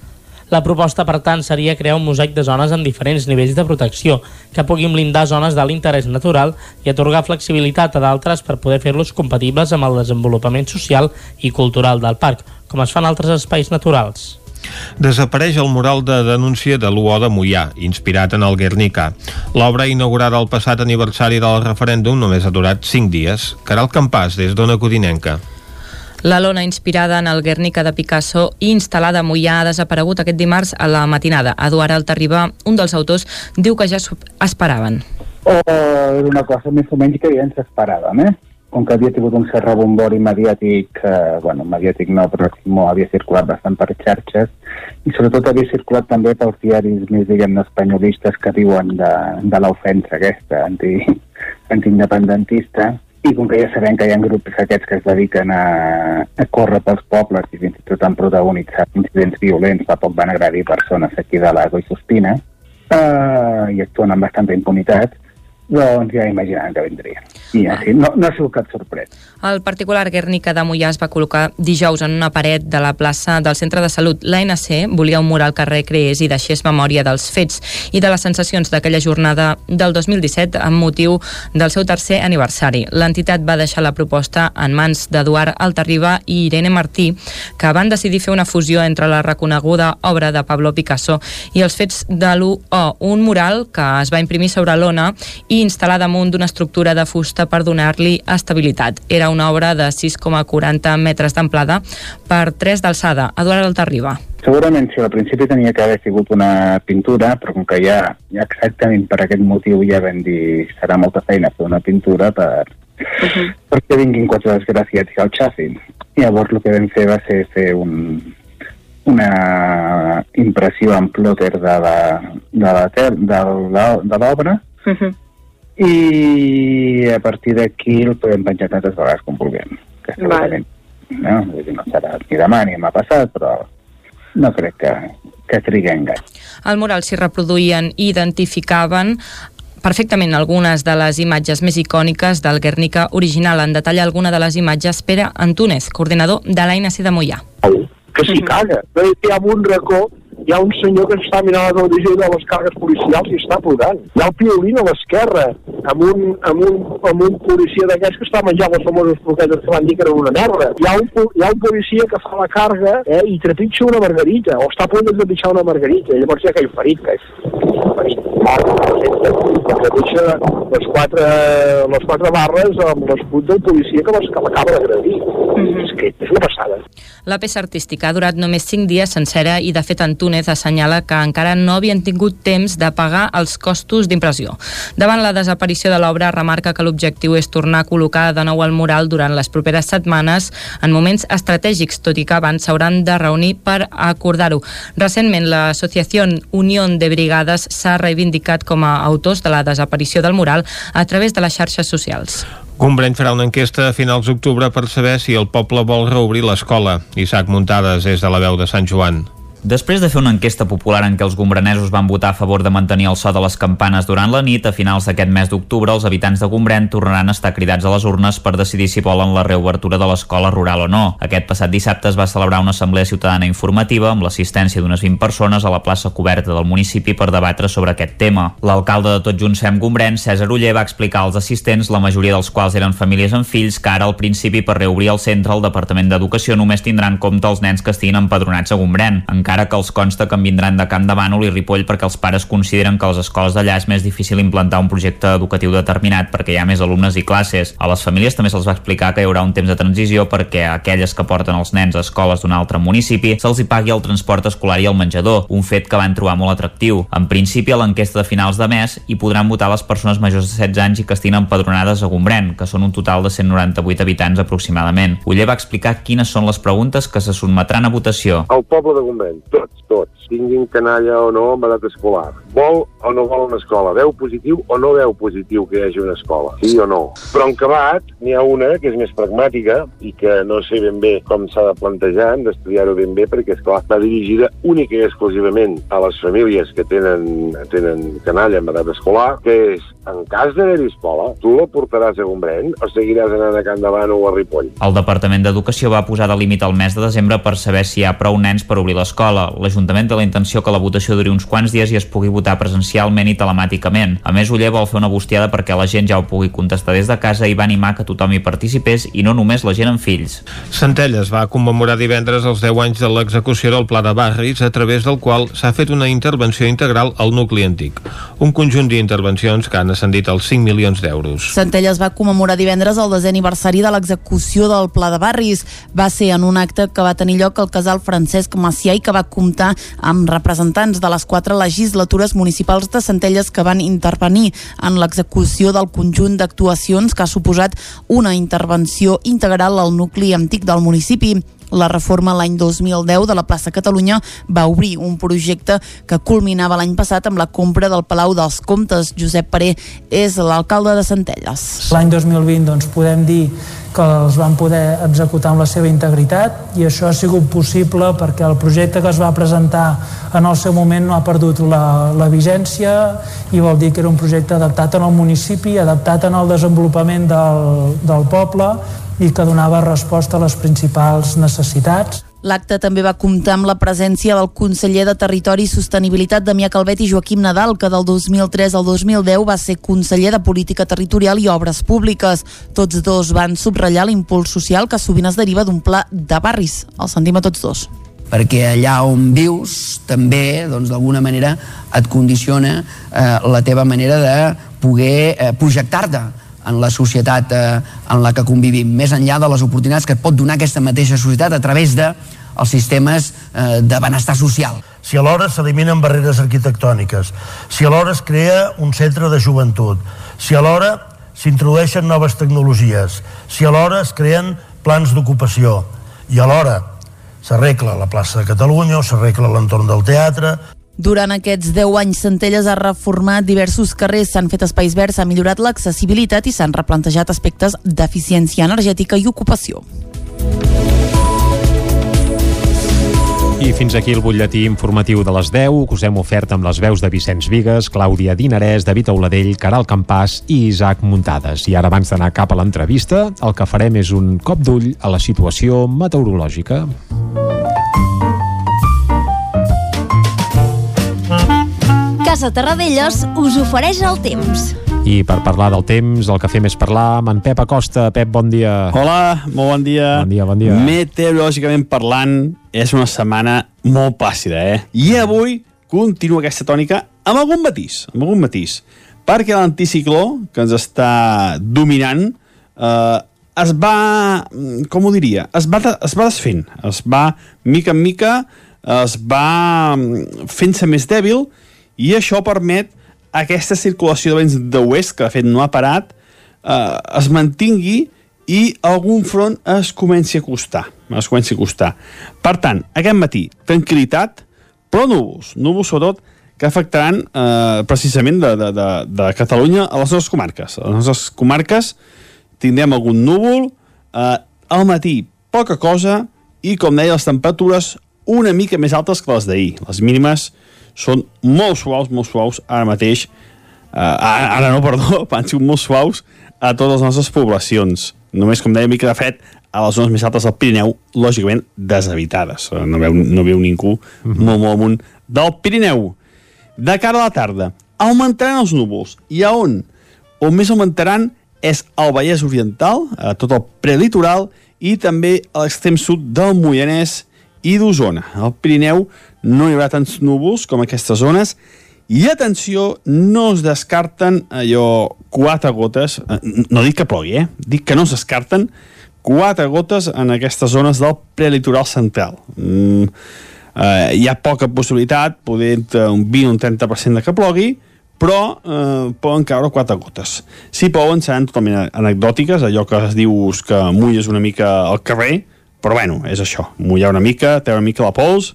La proposta, per tant, seria crear un mosaic de zones amb diferents nivells de protecció, que puguin blindar zones d'alt interès natural i atorgar flexibilitat a d'altres per poder fer-los compatibles amb el desenvolupament social i cultural del parc, com es fan altres espais naturals. Desapareix el mural de denúncia de l'UO de Mollà, inspirat en el Guernica. L'obra inaugurada el passat aniversari del referèndum només ha durat 5 dies. Caral Campàs, des d'Ona Codinenca. La lona inspirada en el Guernica de Picasso i instal·lada a Mollà ha desaparegut aquest dimarts a la matinada. Eduard Altarriba, un dels autors, diu que ja esperaven. o era una cosa més o menys que ja ens esperàvem, eh? Com que havia tingut un cert rebombori mediàtic, eh, bueno, mediàtic no, però no havia circulat bastant per xarxes, i sobretot havia circulat també pels diaris més, diguem-ne, espanyolistes que diuen de, de l'ofensa aquesta, anti, antiindependentista, i com que ja sabem que hi ha grups aquests que es dediquen a, a córrer pels pobles i fins i tot han protagonitzat incidents violents, fa poc van agredir persones aquí de l'Ago i Sospina, eh, i actuen amb bastanta impunitat, doncs ja imaginaven que vindrien. I així, no, no ha sigut cap sorpresa. El particular Guernica de Mollà es va col·locar dijous en una paret de la plaça del Centre de Salut. L'ANC volia un mural que recreés i deixés memòria dels fets i de les sensacions d'aquella jornada del 2017 amb motiu del seu tercer aniversari. L'entitat va deixar la proposta en mans d'Eduard Altarriba i Irene Martí, que van decidir fer una fusió entre la reconeguda obra de Pablo Picasso i els fets de l'UO, un mural que es va imprimir sobre l'ona i instal·lar damunt d'una estructura de fusta per donar-li estabilitat. Era una obra de 6,40 metres d'amplada per 3 d'alçada. Eduard Altarriba. Segurament si al principi tenia que haver sigut una pintura, però com que ja, ja exactament per aquest motiu ja vam dir serà molta feina fer una pintura per, perquè vinguin quatre desgraciats i el xafin. Llavors el que vam fer va ser fer un, una impressió en plòter de la, de la, ter- de la, de l'obra i a partir d'aquí el podem penjar tantes vegades com vulguem. Que segurament, no? Vull dir, no serà ni demà ni demà passat, però no crec que, que triguem gaire. Al mural s'hi reproduïen i identificaven perfectament algunes de les imatges més icòniques del Guernica original. En detalla alguna de les imatges Pere Antúnez, coordinador de l'ANC de Mollà. que s'hi caga. No hi ha un racó, hi ha un senyor que està mirant la televisió de les càrregues policials i està plorant. Hi ha el piolín a l'esquerra, amb un, amb, un, amb un policia d'aquests que està menjant les famoses croquetes que van dir que eren una merda. Hi ha un, hi ha un policia que fa la carga eh, i trepitja una margarita, o està a punt de trepitjar una margarita, i llavors hi ha aquell ferit que és ferit que trepitja les quatre, les quatre barres amb l'escut del policia que, l'acaba d'agredir. És que és una passada. La peça artística ha durat només 5 dies sencera i, de fet, Antúnez assenyala que encara no havien tingut temps de pagar els costos d'impressió. Davant la desaparició de l'obra, remarca que l'objectiu és tornar a col·locar de nou el mural durant les properes setmanes en moments estratègics, tot i que abans s'hauran de reunir per acordar-ho. Recentment, l'associació Unió de Brigades s'ha reivindicat com a autors de la desaparició del mural a través de les xarxes socials. Gombreny farà una enquesta a finals d'octubre per saber si el poble vol reobrir l'escola. Isaac Muntades és de la veu de Sant Joan. Després de fer una enquesta popular en què els gombrenesos van votar a favor de mantenir el so de les campanes durant la nit, a finals d'aquest mes d'octubre els habitants de Gombrèn tornaran a estar cridats a les urnes per decidir si volen la reobertura de l'escola rural o no. Aquest passat dissabte es va celebrar una assemblea ciutadana informativa amb l'assistència d'unes 20 persones a la plaça coberta del municipi per debatre sobre aquest tema. L'alcalde de Tot Junts Fem Gombrèn, César Uller, va explicar als assistents, la majoria dels quals eren famílies amb fills, que ara al principi per reobrir el centre el Departament d'Educació només tindrà en compte els nens que estiguin empadronats a Gombrèn, encara que els consta que en vindran de Camp de Bànol i Ripoll perquè els pares consideren que a les escoles d'allà és més difícil implantar un projecte educatiu determinat perquè hi ha més alumnes i classes. A les famílies també se'ls va explicar que hi haurà un temps de transició perquè aquelles que porten els nens a escoles d'un altre municipi se'ls hi pagui el transport escolar i el menjador, un fet que van trobar molt atractiu. En principi, a l'enquesta de finals de mes hi podran votar les persones majors de 16 anys i que estiguin empadronades a Gombrèn, que són un total de 198 habitants aproximadament. Uller va explicar quines són les preguntes que se sotmetran a votació. El poble de Gombrèn tots, tots, tinguin canalla o no amb edat escolar. Vol o no vol una escola, veu positiu o no veu positiu que hi hagi una escola, sí o no. Però en acabat n'hi ha una que és més pragmàtica i que no sé ben bé com s'ha de plantejar, hem d'estudiar-ho ben bé perquè, esclar, està dirigida única i exclusivament a les famílies que tenen, tenen canalla amb edat escolar, que és, en cas d'haver-hi escola, tu la portaràs a Gombrèn o seguiràs anant a Can Davant o a Ripoll? El Departament d'Educació va posar de límit al mes de desembre per saber si hi ha prou nens per obrir l'escola. L'Ajuntament té la intenció que la votació duri uns quants dies i es pugui votar presencialment i telemàticament. A més, Uller vol fer una bustiada perquè la gent ja ho pugui contestar des de casa i va animar que tothom hi participés i no només la gent amb fills. Centelles va commemorar divendres els 10 anys de l'execució del Pla de Barris a través del qual s'ha fet una intervenció integral al nucli antic. Un conjunt d'intervencions que han ascendit als 5 milions d'euros. Centelles va commemorar divendres el desè aniversari de l'execució del Pla de Barris. Va ser en un acte que va tenir lloc al casal Francesc Macià i que va comptar amb representants de les quatre legislatures municipals de Centelles que van intervenir en l'execució del conjunt d'actuacions que ha suposat una intervenció integral al nucli antic del municipi. La reforma l'any 2010 de la plaça Catalunya va obrir un projecte que culminava l'any passat amb la compra del Palau dels Comtes. Josep Paré és l'alcalde de Centelles. L'any 2020 doncs, podem dir que els van poder executar amb la seva integritat i això ha sigut possible perquè el projecte que es va presentar en el seu moment no ha perdut la, la vigència i vol dir que era un projecte adaptat en el municipi, adaptat en el desenvolupament del, del poble i que donava resposta a les principals necessitats. L'acte també va comptar amb la presència del conseller de Territori i Sostenibilitat Damià Calvet i Joaquim Nadal, que del 2003 al 2010 va ser conseller de Política Territorial i Obres Públiques. Tots dos van subratllar l'impuls social que sovint es deriva d'un pla de barris. El sentim a tots dos perquè allà on vius també, doncs d'alguna manera, et condiciona eh, la teva manera de poder eh, projectar-te en la societat eh, en la que convivim, més enllà de les oportunitats que et pot donar aquesta mateixa societat a través de els sistemes eh, de benestar social. Si alhora s'eliminen barreres arquitectòniques, si alhora es crea un centre de joventut, si alhora s'introdueixen noves tecnologies, si alhora es creen plans d'ocupació i alhora s'arregla la plaça de Catalunya o s'arregla l'entorn del teatre, durant aquests 10 anys, Centelles ha reformat diversos carrers, s'han fet espais verds, s'ha millorat l'accessibilitat i s'han replantejat aspectes d'eficiència energètica i ocupació. I fins aquí el butlletí informatiu de les 10, que us hem ofert amb les veus de Vicenç Vigues, Clàudia Dinarès, David Auladell, Caral Campàs i Isaac Muntades. I ara, abans d'anar cap a l'entrevista, el que farem és un cop d'ull a la situació meteorològica. Casa Terradellos us ofereix el temps. I per parlar del temps, el que fem és parlar amb en Pep Acosta. Pep, bon dia. Hola, molt bon dia. Bon dia, bon dia. Meteorològicament parlant, és una setmana molt plàcida, eh? I avui continua aquesta tònica amb algun matís, amb algun matís. Perquè l'anticicló, que ens està dominant, eh, es va, com ho diria, es va, es va desfent, es va, mica en mica, es va fent-se més dèbil i això permet aquesta circulació de vents d'oest, que de fet no ha parat, eh, es mantingui i algun front es comenci a costar. Es comenci a costar. Per tant, aquest matí, tranquil·litat, però núvols. Núvols, sobretot, que afectaran eh, precisament de, de, de, de Catalunya a les nostres comarques. A les nostres comarques tindrem algun núvol, eh, al matí poca cosa i, com deia, les temperatures una mica més altes que les d'ahir. Les mínimes són molt suaus, molt suaus ara mateix, eh, ara, ara no, perdó, han sigut molt suaus a totes les nostres poblacions. Només, com deia, mica de fred a les zones més altes del Pirineu, lògicament deshabitades. Eh, no veu, no veu ningú mm -hmm. molt, molt amunt del Pirineu. De cara a la tarda, augmentaran els núvols. I a on? On més augmentaran és al Vallès Oriental, a tot el prelitoral, i també a l'extrem sud del Moianès i d'Osona. Al Pirineu no hi haurà tants núvols com aquestes zones i atenció, no es descarten allò quatre gotes, eh, no dic que plogui, eh? dic que no es descarten quatre gotes en aquestes zones del prelitoral central. Mm, eh, hi ha poca possibilitat, poder un 20 o un 30% de que plogui, però eh, poden caure quatre gotes. Si plouen seran totalment anecdòtiques, allò que es dius que mulles una mica al carrer, però bueno, és això, mullar una mica, treure una mica la pols,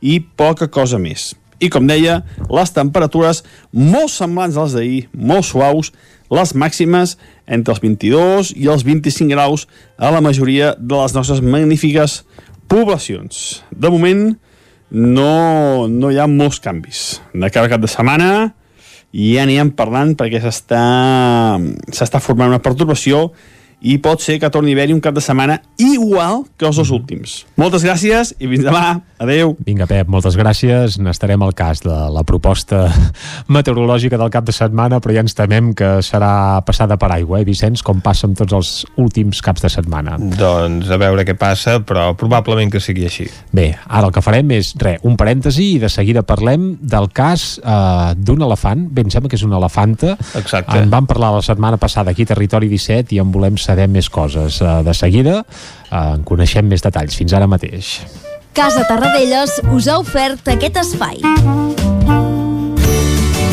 i poca cosa més. I com deia, les temperatures molt semblants a les d'ahir, molt suaus, les màximes entre els 22 i els 25 graus a la majoria de les nostres magnífiques poblacions. De moment, no, no hi ha molts canvis. De cada cap de setmana ja anirem parlant perquè s'està formant una perturbació i pot ser que torni a haver-hi un cap de setmana igual que els dos últims. Moltes gràcies i fins demà. Adeu. Vinga, Pep, moltes gràcies. N'estarem al cas de la proposta meteorològica del cap de setmana, però ja ens temem que serà passada per aigua, eh, Vicenç, com passa amb tots els últims caps de setmana. Doncs a veure què passa, però probablement que sigui així. Bé, ara el que farem és, re, un parèntesi i de seguida parlem del cas eh, d'un elefant, bé, em sembla que és una elefanta. Exacte. En vam parlar la setmana passada aquí a Territori 17 i en volem saber més coses. Eh, de seguida eh, en coneixem més detalls. Fins ara mateix. Casa Tarradellas us ha ofert aquest espai.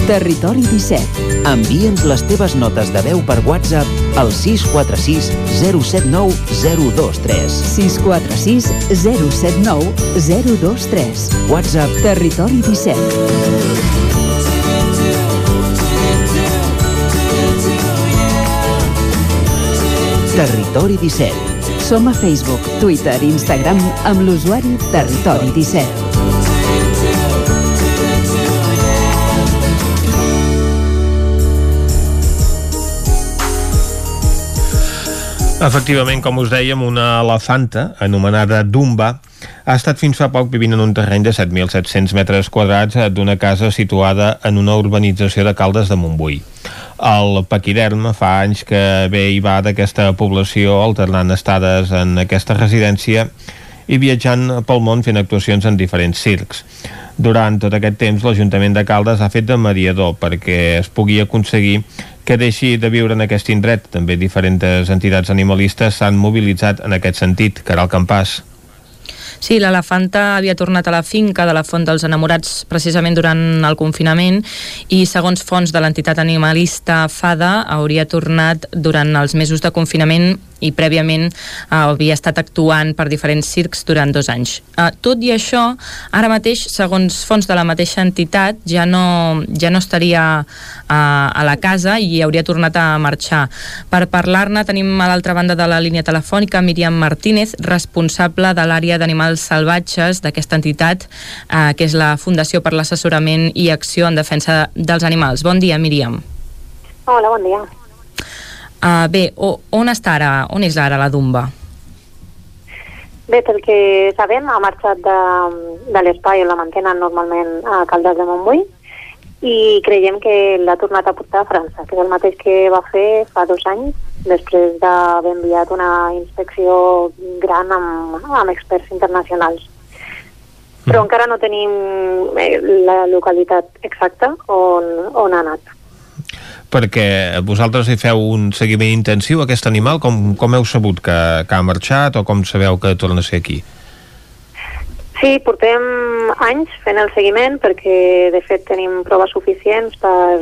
Territori 17. Envia'ns les teves notes de veu per WhatsApp al 646 079 023. 646 079 023. WhatsApp Territori 17. Territori 17. Som a Facebook, Twitter i Instagram amb l'usuari Territori 17. Efectivament, com us dèiem, una elefanta, anomenada Dumba, ha estat fins fa poc vivint en un terreny de 7.700 metres quadrats d'una casa situada en una urbanització de Caldes de Montbui. El paquiderm fa anys que ve i va d'aquesta població alternant estades en aquesta residència i viatjant pel món fent actuacions en diferents circs. Durant tot aquest temps, l'Ajuntament de Caldes ha fet de mediador perquè es pugui aconseguir que deixi de viure en aquest indret. També diferents entitats animalistes s'han mobilitzat en aquest sentit. Caral Campàs. Sí, l'elefanta havia tornat a la finca de la Font dels Enamorats precisament durant el confinament i segons fons de l'entitat animalista FADA hauria tornat durant els mesos de confinament i prèviament eh, havia estat actuant per diferents circs durant dos anys. Eh, tot i això, ara mateix, segons fons de la mateixa entitat, ja no, ja no estaria eh, a la casa i hauria tornat a marxar. Per parlar-ne tenim a l'altra banda de la línia telefònica Míriam Martínez, responsable de l'àrea d'animals salvatges d'aquesta entitat, eh, que és la Fundació per l'Assessorament i Acció en Defensa dels Animals. Bon dia, Míriam. Hola, bon dia. Uh, bé, o, on està ara? On és ara la Dumba? Bé, pel que sabem, ha marxat de, de l'espai on la mantenen normalment a Caldes de Montbui i creiem que l'ha tornat a portar a França, que és el mateix que va fer fa dos anys, després d'haver enviat una inspecció gran amb, amb experts internacionals. Però encara no tenim eh, la localitat exacta on, on ha anat. Perquè vosaltres hi feu un seguiment intensiu a aquest animal? Com, com heu sabut que, que ha marxat o com sabeu que torna a ser aquí? Sí, portem anys fent el seguiment perquè de fet tenim proves suficients per,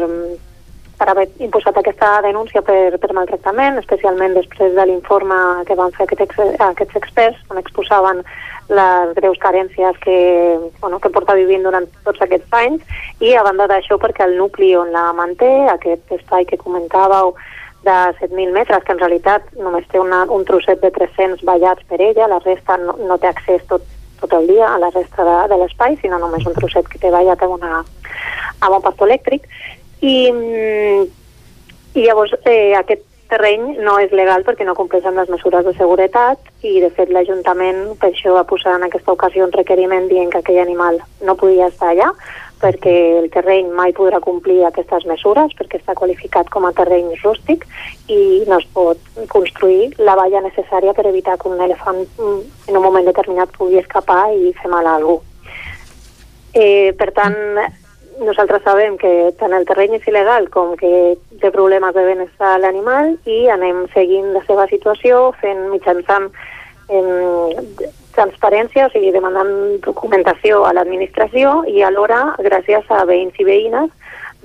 per haver imposat aquesta denúncia per, per maltractament, especialment després de l'informe que van fer aquest ex, aquests experts on exposaven les greus carències que, bueno, que porta vivint durant tots aquests anys i a banda d'això perquè el nucli on la manté, aquest espai que comentàveu de 7.000 metres, que en realitat només té una, un trosset de 300 ballats per ella, la resta no, no té accés tot, tot el dia a la resta de, de l'espai, sinó només un trosset que té ballat amb, una, amb un pastor elèctric. I, i llavors eh, aquest terreny no és legal perquè no compleix amb les mesures de seguretat i de fet l'Ajuntament per això va posar en aquesta ocasió un requeriment dient que aquell animal no podia estar allà perquè el terreny mai podrà complir aquestes mesures perquè està qualificat com a terreny rústic i no es pot construir la valla necessària per evitar que un elefant mm, en un moment determinat pugui escapar i fer mal a algú. Eh, per tant, nosaltres sabem que tant el terreny és il·legal com que té problemes de benestar l'animal i anem seguint la seva situació fent mitjançant eh, transparència, o sigui, demanant documentació a l'administració i alhora gràcies a veïns i veïnes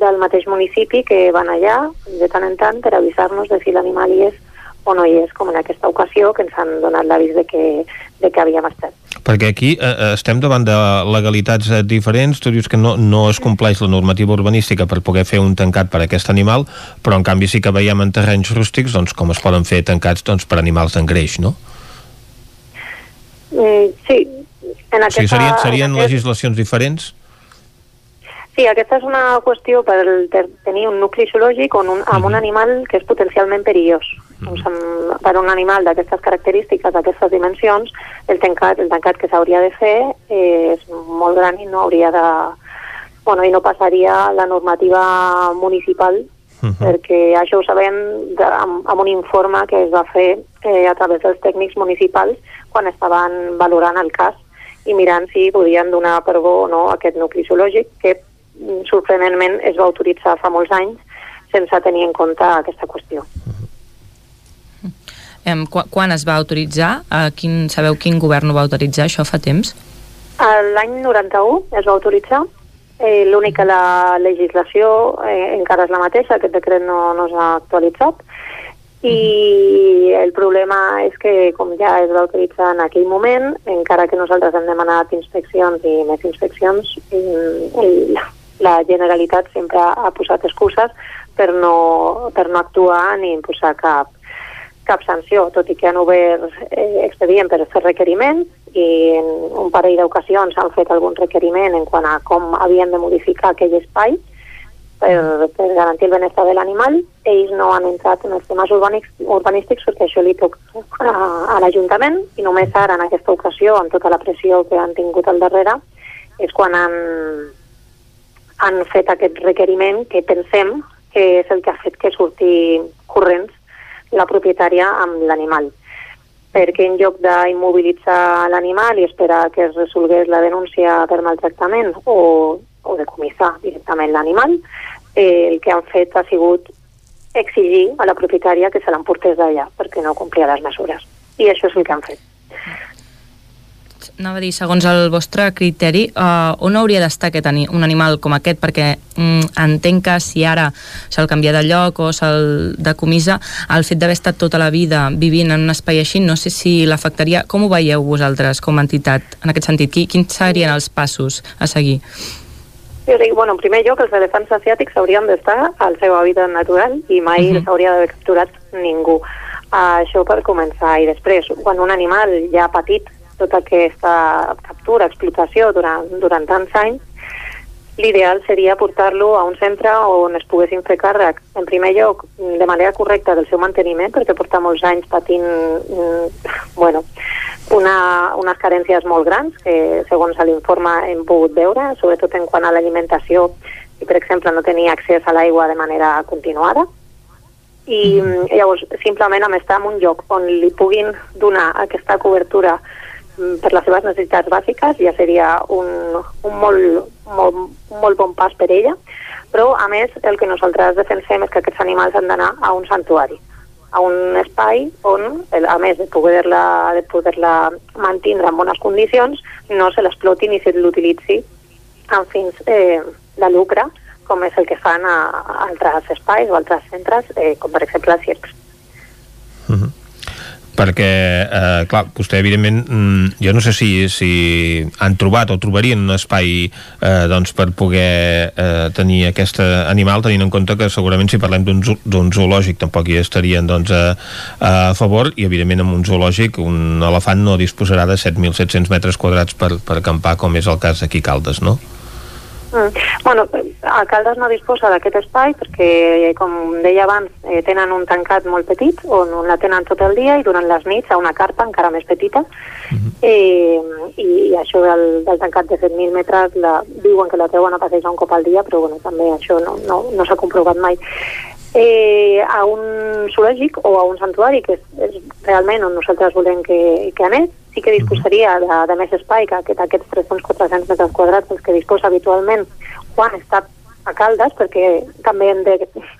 del mateix municipi que van allà de tant en tant per avisar-nos de si l'animal hi és o no hi és, com en aquesta ocasió, que ens han donat l'avís de, que, de que havíem estat. Perquè aquí eh, eh, estem davant de legalitats eh, diferents, tu dius que no, no es compleix la normativa urbanística per poder fer un tancat per a aquest animal, però en canvi sí que veiem en terrenys rústics doncs, com es poden fer tancats doncs, per animals d'engreix, no? Mm, sí. En aquesta, o sigui, serien, serien en aquest... legislacions diferents? Sí, aquesta és una qüestió per tenir un nucli zoològic on un, amb un animal que és potencialment perillós. Mm. Doncs amb, per un animal d'aquestes característiques, d'aquestes dimensions, el tancat, el tancat que s'hauria de fer eh, és molt gran i no hauria de... Bueno, i no passaria la normativa municipal Uh -huh. perquè això ho sabem de, amb, amb un informe que es va fer eh, a través dels tècnics municipals quan estaven valorant el cas i mirant si podien donar per bo o no aquest nucli zoològic que sorprenentment es va autoritzar fa molts anys sense tenir en compte aquesta qüestió. Eh, qu quan es va autoritzar? A quin, sabeu quin govern ho va autoritzar? Això fa temps? L'any 91 es va autoritzar. Eh, L'únic que la legislació eh, encara és la mateixa, aquest decret no, no s'ha actualitzat. I el problema és que, com ja es va autoritzar en aquell moment, encara que nosaltres hem demanat inspeccions i més inspeccions, i, i la Generalitat sempre ha posat excuses per no, per no actuar ni imposar cap, cap sanció, tot i que han obert eh, expedient per fer requeriments i en un parell d'ocasions han fet algun requeriment en quant a com havien de modificar aquell espai per, per garantir el benestar de l'animal. Ells no han entrat en els temes urbanístics perquè això li toca a, a l'Ajuntament i només ara, en aquesta ocasió, amb tota la pressió que han tingut al darrere, és quan han, han fet aquest requeriment que pensem que és el que ha fet que surti corrents la propietària amb l'animal perquè en lloc d'immobilitzar l'animal i esperar que es resolgués la denúncia per maltractament o, o de comissar directament l'animal, eh, el que han fet ha sigut exigir a la propietària que se l'emportés d'allà perquè no complia les mesures. I això és el que han fet anava a dir, segons el vostre criteri, uh, on hauria d'estar aquest ani un animal com aquest? Perquè mm, entenc que si ara se'l canvia de lloc o se'l decomissa, el fet d'haver estat tota la vida vivint en un espai així, no sé si l'afectaria. Com ho veieu vosaltres com a entitat en aquest sentit? Quins serien els passos a seguir? Jo dic, bueno, en primer lloc, els elefants asiàtics haurien d'estar al seu hàbitat natural i mai uh -huh. s'hauria d'haver capturat ningú. Uh, això per començar. I després, quan un animal ja petit tota aquesta captura, explotació durant, durant tants anys, l'ideal seria portar-lo a un centre on es poguessin fer càrrec, en primer lloc, de manera correcta del seu manteniment, perquè porta molts anys patint mm, bueno, una, unes carències molt grans, que segons l'informe hem pogut veure, sobretot en quant a l'alimentació, i per exemple no tenia accés a l'aigua de manera continuada, i mm, llavors simplement amb estar en un lloc on li puguin donar aquesta cobertura per les seves necessitats bàsiques ja seria un, un, molt, molt, molt bon pas per ella, però a més el que nosaltres defensem és que aquests animals han d'anar a un santuari, a un espai on, a més de poder-la de poder mantindre en bones condicions, no se l'exploti ni se l'utilitzi amb fins eh, de lucre, com és el que fan a, a altres espais o altres centres, eh, com per exemple circs. Uh mhm. Perquè, eh, clar, vostè evidentment mm, jo no sé si, si han trobat o trobarien un espai eh, doncs per poder eh, tenir aquest animal, tenint en compte que segurament si parlem d'un zoològic tampoc hi estarien doncs, a, a favor i evidentment en un zoològic un elefant no disposarà de 7.700 metres quadrats per, per acampar com és el cas aquí Caldes, no? Mm. Bueno, a Caldes no disposa d'aquest espai perquè, com deia abans, eh, tenen un tancat molt petit on la tenen tot el dia i durant les nits a una carpa encara més petita mm -hmm. eh, i, i això del, del tancat de 7.000 metres la, diuen que la treuen a passejar un cop al dia però bueno, també això no, no, no s'ha comprovat mai eh, a un zoològic o a un santuari que és, és realment on nosaltres volem que, que anés sí que disposaria de, de més espai que aquest, aquests 300-400 metres quadrats els que disposa habitualment quan està a Caldes, perquè també hem de,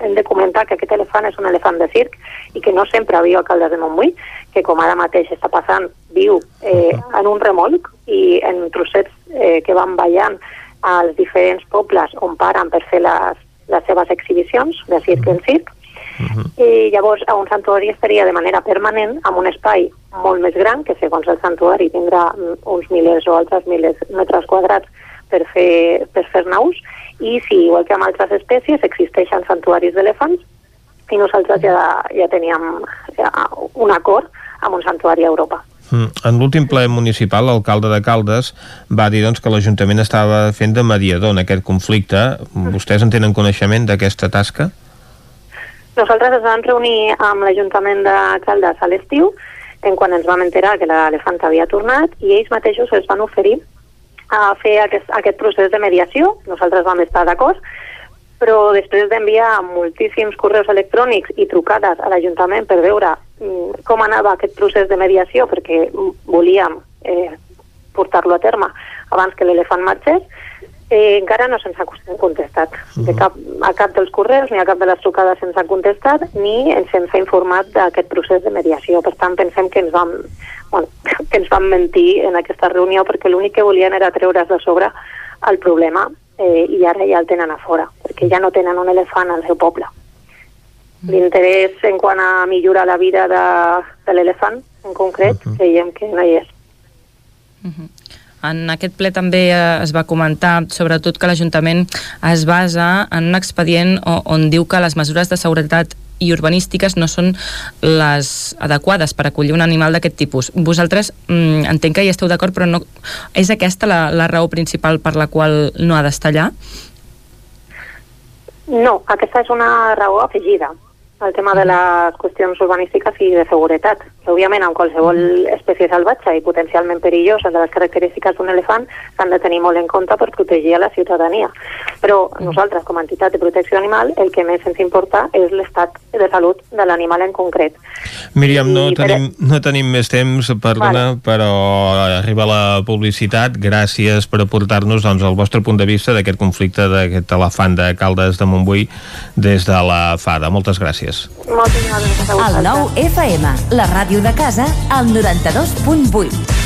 hem de comentar que aquest elefant és un elefant de circ i que no sempre viu a Caldes de Montbui, que com ara mateix està passant, viu eh, en un remolc i en trossets eh, que van ballant als diferents pobles on paren per fer les, les seves exhibicions de circ en circ Mhm. I llavors a un santuari estaria de manera permanent amb un espai molt més gran, que segons el santuari tindrà mm, uns milers o altres milers metres quadrats per fer, per fer naus, i sí, igual que amb altres espècies, existeixen santuaris d'elefants, i nosaltres ja, ja teníem ja, un acord amb un santuari a Europa. Mm. En l'últim ple municipal, l'alcalde de Caldes va dir doncs, que l'Ajuntament estava fent de mediador en aquest conflicte. Vostès en tenen coneixement d'aquesta tasca? Nosaltres ens vam reunir amb l'Ajuntament de Caldes a l'estiu, en quan ens vam enterar que l'elefant havia tornat, i ells mateixos es van oferir a fer aquest, aquest procés de mediació. Nosaltres vam estar d'acord, però després d'enviar moltíssims correus electrònics i trucades a l'Ajuntament per veure mm, com anava aquest procés de mediació, perquè volíem eh, portar-lo a terme abans que l'elefant marxés, eh, encara no se'ns ha contestat. De cap, a cap dels correus ni a cap de les trucades se'ns ha contestat ni ens se'ns ha informat d'aquest procés de mediació. Per tant, pensem que ens vam, bueno, que ens van mentir en aquesta reunió perquè l'únic que volien era treure's de sobre el problema eh, i ara ja el tenen a fora, perquè ja no tenen un elefant al seu poble. L'interès en quant a millorar la vida de, de l'elefant, en concret, creiem que no hi és. En aquest ple també eh, es va comentar sobretot que l'Ajuntament es basa en un expedient on, diu que les mesures de seguretat i urbanístiques no són les adequades per acollir un animal d'aquest tipus. Vosaltres mm, entenc que hi esteu d'acord, però no, és aquesta la, la raó principal per la qual no ha d'estar allà? No, aquesta és una raó afegida el tema de les qüestions urbanístiques i de seguretat, que òbviament amb qualsevol espècie salvatge i potencialment perillosa de les característiques d'un elefant s'han de tenir molt en compte per protegir a la ciutadania. Però nosaltres, com a entitat de protecció animal, el que més ens importa és l'estat de salut de l'animal en concret. Míriam, no, I per- tenim, no tenim més temps, perdona, Vale. però arriba la publicitat. Gràcies per aportar-nos doncs, el vostre punt de vista d'aquest conflicte d'aquest elefant de Caldes de Montbui des de la FADA. Moltes gràcies. Moltes gràcies a El vosaltres. 9 FM, la ràdio de casa, al 92.8.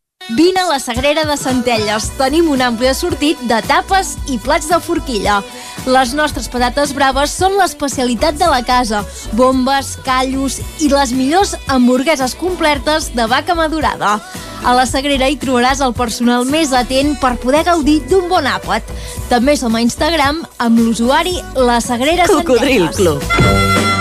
Vine a la Sagrera de Centelles. Tenim un ampli assortit de tapes i plats de forquilla. Les nostres patates braves són l'especialitat de la casa. Bombes, callos i les millors hamburgueses completes de vaca madurada. A la Sagrera hi trobaràs el personal més atent per poder gaudir d'un bon àpat. També som a Instagram amb l'usuari La Sagrera Cocodril Centelles. Club.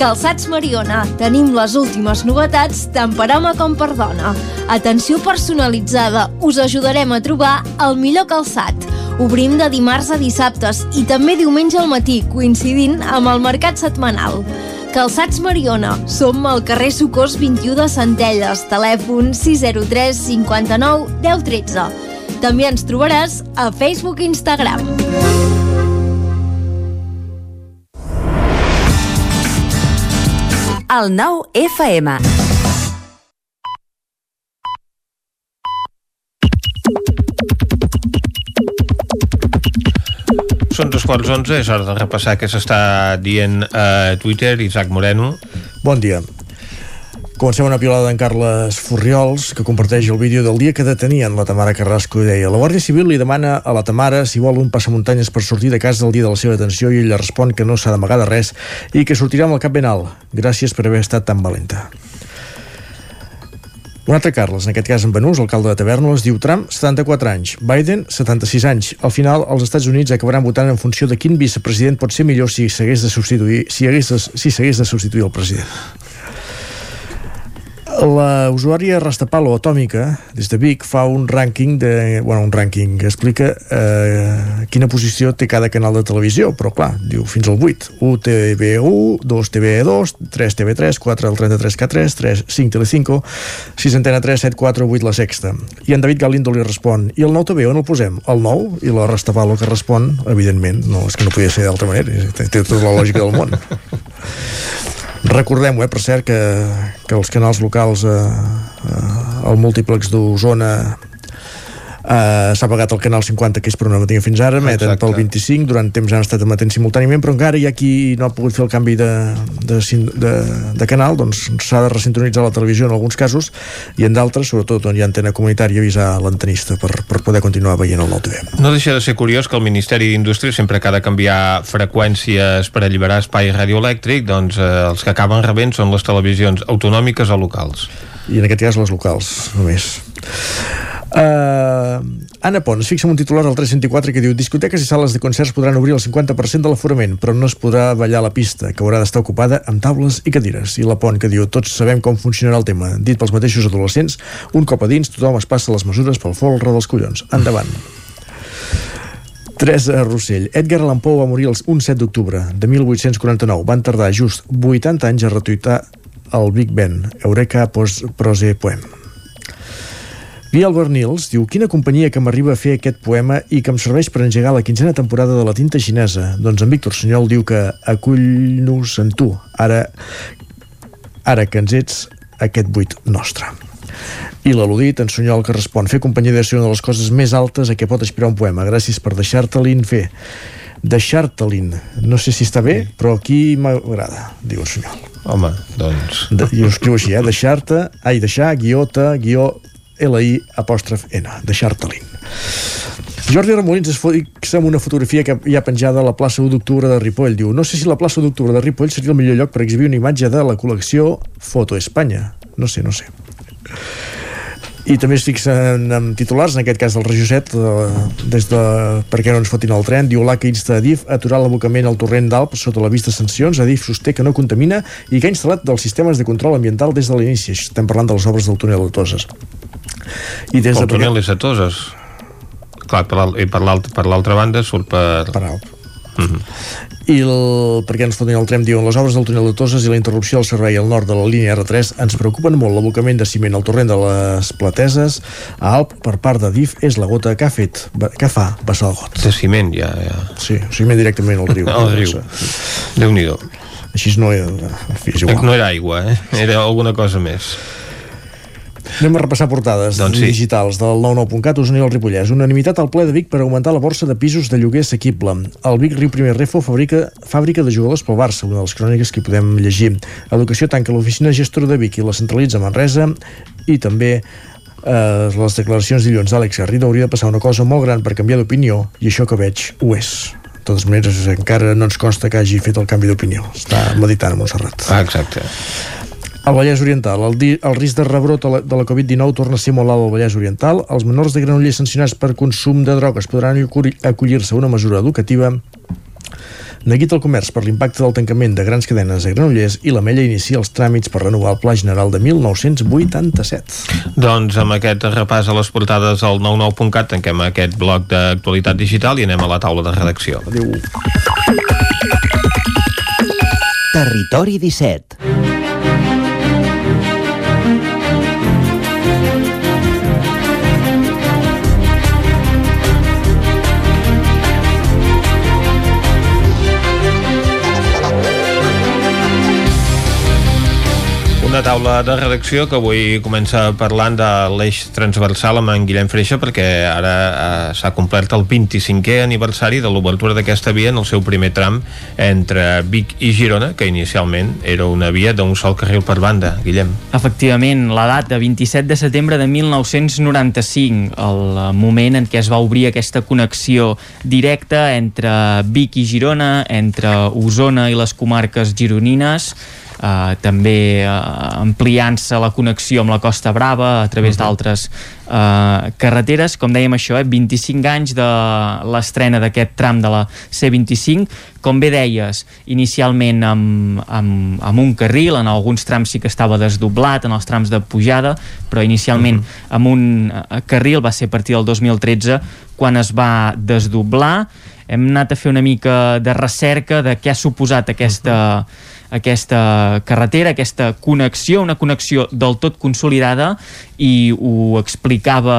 Calçats Mariona. Tenim les últimes novetats tant per home com per dona. Atenció personalitzada. Us ajudarem a trobar el millor calçat. Obrim de dimarts a dissabtes i també diumenge al matí, coincidint amb el mercat setmanal. Calçats Mariona. Som al carrer Socors 21 de Centelles. Telèfon 603 59 10 13. També ens trobaràs a Facebook i Instagram. El nou FM. Són dos quarts onze, és hora de repassar què s'està dient a Twitter. Isaac Moreno. Bon dia. Comencem una pilada d'en Carles Furriols, que comparteix el vídeo del dia que detenien la Tamara Carrasco i deia la Guàrdia Civil li demana a la Tamara si vol un passamuntanyes per sortir de casa el dia de la seva detenció i ella respon que no s'ha d'amagar de res i que sortirà amb el cap ben alt. Gràcies per haver estat tan valenta. Un altre Carles, en aquest cas en Benús, alcalde de Tavernoles, diu Trump, 74 anys, Biden, 76 anys. Al final, els Estats Units acabaran votant en funció de quin vicepresident pot ser millor si s'hagués de substituir si hagués de, si s'hagués de substituir el president. La usuària Rastapalo Atòmica, des de Vic, fa un rànquing de... Bueno, un rànquing que explica eh, quina posició té cada canal de televisió, però clar, diu fins al 8. 1 TV1, 2 TV2, 3 TV3, 4 el 33K3, 3, 5 Telecinco, 6 Antena 3, 7, 4, 8 la sexta. I en David Galindo li respon, i el 9 TV on el posem? El 9? I la Rastapalo que respon, evidentment, no, és que no podia ser d'altra manera, té tota la lògica del món. Recordem-ho, eh, per cert, que, que els canals locals eh, eh, el múltiplex d'Osona Uh, s'ha pagat el canal 50 que és per una matina fins ara, emeten pel 25 durant temps han estat emetent simultàniament però encara hi ha qui no ha pogut fer el canvi de, de, de, de canal doncs s'ha de resintonitzar la televisió en alguns casos i en d'altres, sobretot on hi ha antena comunitària avisar l'antenista per, per poder continuar veient el nou TV No deixa de ser curiós que el Ministeri d'Indústria sempre que ha de canviar freqüències per alliberar espai radioelèctric, doncs eh, els que acaben rebent són les televisions autonòmiques o locals. I en aquest cas les locals només Uh, Anna Pons fixa un titular al 304 que diu discoteques i sales de concerts podran obrir el 50% de l'aforament però no es podrà ballar la pista que haurà d'estar ocupada amb taules i cadires i la Pont que diu tots sabem com funcionarà el tema dit pels mateixos adolescents un cop a dins tothom es passa les mesures pel folre dels collons endavant Teresa Rossell. Edgar Allan Poe va morir el- un 7 d'octubre de 1849. Van tardar just 80 anys a retuitar el Big Ben. Eureka prose poem. Albert Nils diu Quina companyia que m'arriba a fer aquest poema i que em serveix per engegar la quinzena temporada de la tinta xinesa. Doncs en Víctor Sunyol diu que acull-nos en tu, ara, ara que ens ets aquest buit nostre. I l'al·ludit, en Sunyol, que respon fer companyia ser una de les coses més altes a què pot aspirar un poema. Gràcies per deixar-te-li'n fer. Deixar-te-li'n. No sé si està bé, però aquí m'agrada, diu el Sunyol. Home, doncs... De, I ho escriu així, eh? Deixar-te, ai, deixar, guiota, guió, L-I, apòstrof N, deixar-te-li'n. Jordi Remolins es fixa en una fotografia que hi ha penjada a la plaça 1 d'octubre de Ripoll. Diu, no sé si la plaça 1 d'octubre de Ripoll seria el millor lloc per exhibir una imatge de la col·lecció Foto Espanya. No sé, no sé. I també es fixa en, titulars, en aquest cas del Regió 7, eh, des de Per què no ens fotin el tren, diu l'ACA insta a aturar l'abocament al torrent d'Alp sota la vista de sancions. Adif sosté que no contamina i que ha instal·lat dels sistemes de control ambiental des de l'inici. Estem parlant de les obres del túnel de Toses. I des el de túnel és a Toses. Clar, per l'altra banda surt per... Per Alp. I el, perquè ens fotin el tren diuen les obres del túnel de Toses i la interrupció del servei al nord de la línia R3 ens preocupen molt l'abocament de ciment al torrent de les Plateses a Alp per part de DIF és la gota que ha fet que fa passar el got de ciment ja, ja. sí, ciment directament al riu Al riu. Déu-n'hi-do. així no, en fi, és igual No era aigua, eh? Era alguna cosa més. Anem a repassar portades Doncs sí. digitals del 99.cat Osona i el Ripollès. Unanimitat al ple de Vic per augmentar la borsa de pisos de lloguer assequible. El Vic Riu Primer Refo fabrica fàbrica de jugadors pel Barça, una de les cròniques que podem llegir. Educació tanca l'oficina gestora de Vic i la centralitza a Manresa i també eh, les declaracions dilluns d'Àlex Garrido hauria de passar una cosa molt gran per canviar d'opinió i això que veig ho és. De totes maneres, encara no ens consta que hagi fet el canvi d'opinió. Està meditant a Montserrat. Ah, exacte. Al Vallès Oriental, el, di, el risc de rebrot de la Covid-19 torna a ser molt alt al Vallès Oriental. Els menors de Granollers sancionats per consum de drogues podran acollir- acollir-se a una mesura educativa. Neguit el comerç per l'impacte del tancament de grans cadenes a Granollers i la Mella inicia els tràmits per renovar el Pla General de 1987. Doncs amb aquest repàs a les portades al 99.cat tanquem aquest bloc d'actualitat digital i anem a la taula de redacció. Adéu. Territori 17 Una taula de redacció que avui comença parlant de l'eix transversal amb en Guillem Freixa perquè ara eh, s'ha complert el 25è aniversari de l'obertura d'aquesta via en el seu primer tram entre Vic i Girona, que inicialment era una via d'un sol carril per banda. Guillem. Efectivament, la data, 27 de setembre de 1995, el moment en què es va obrir aquesta connexió directa entre Vic i Girona, entre Osona i les comarques gironines, Uh, també uh, ampliant-se la connexió amb la Costa Brava a través uh -huh. d'altres uh, carreteres, com dèiem això, eh, 25 anys de l'estrena d'aquest tram de la C25, com bé deies, inicialment amb, amb, amb un carril, en alguns trams sí que estava desdoblat, en els trams de pujada, però inicialment uh -huh. amb un uh, carril va ser a partir del 2013 quan es va desdoblar, hem anat a fer una mica de recerca de què ha suposat aquesta uh -huh aquesta carretera, aquesta connexió, una connexió del tot consolidada i ho explicava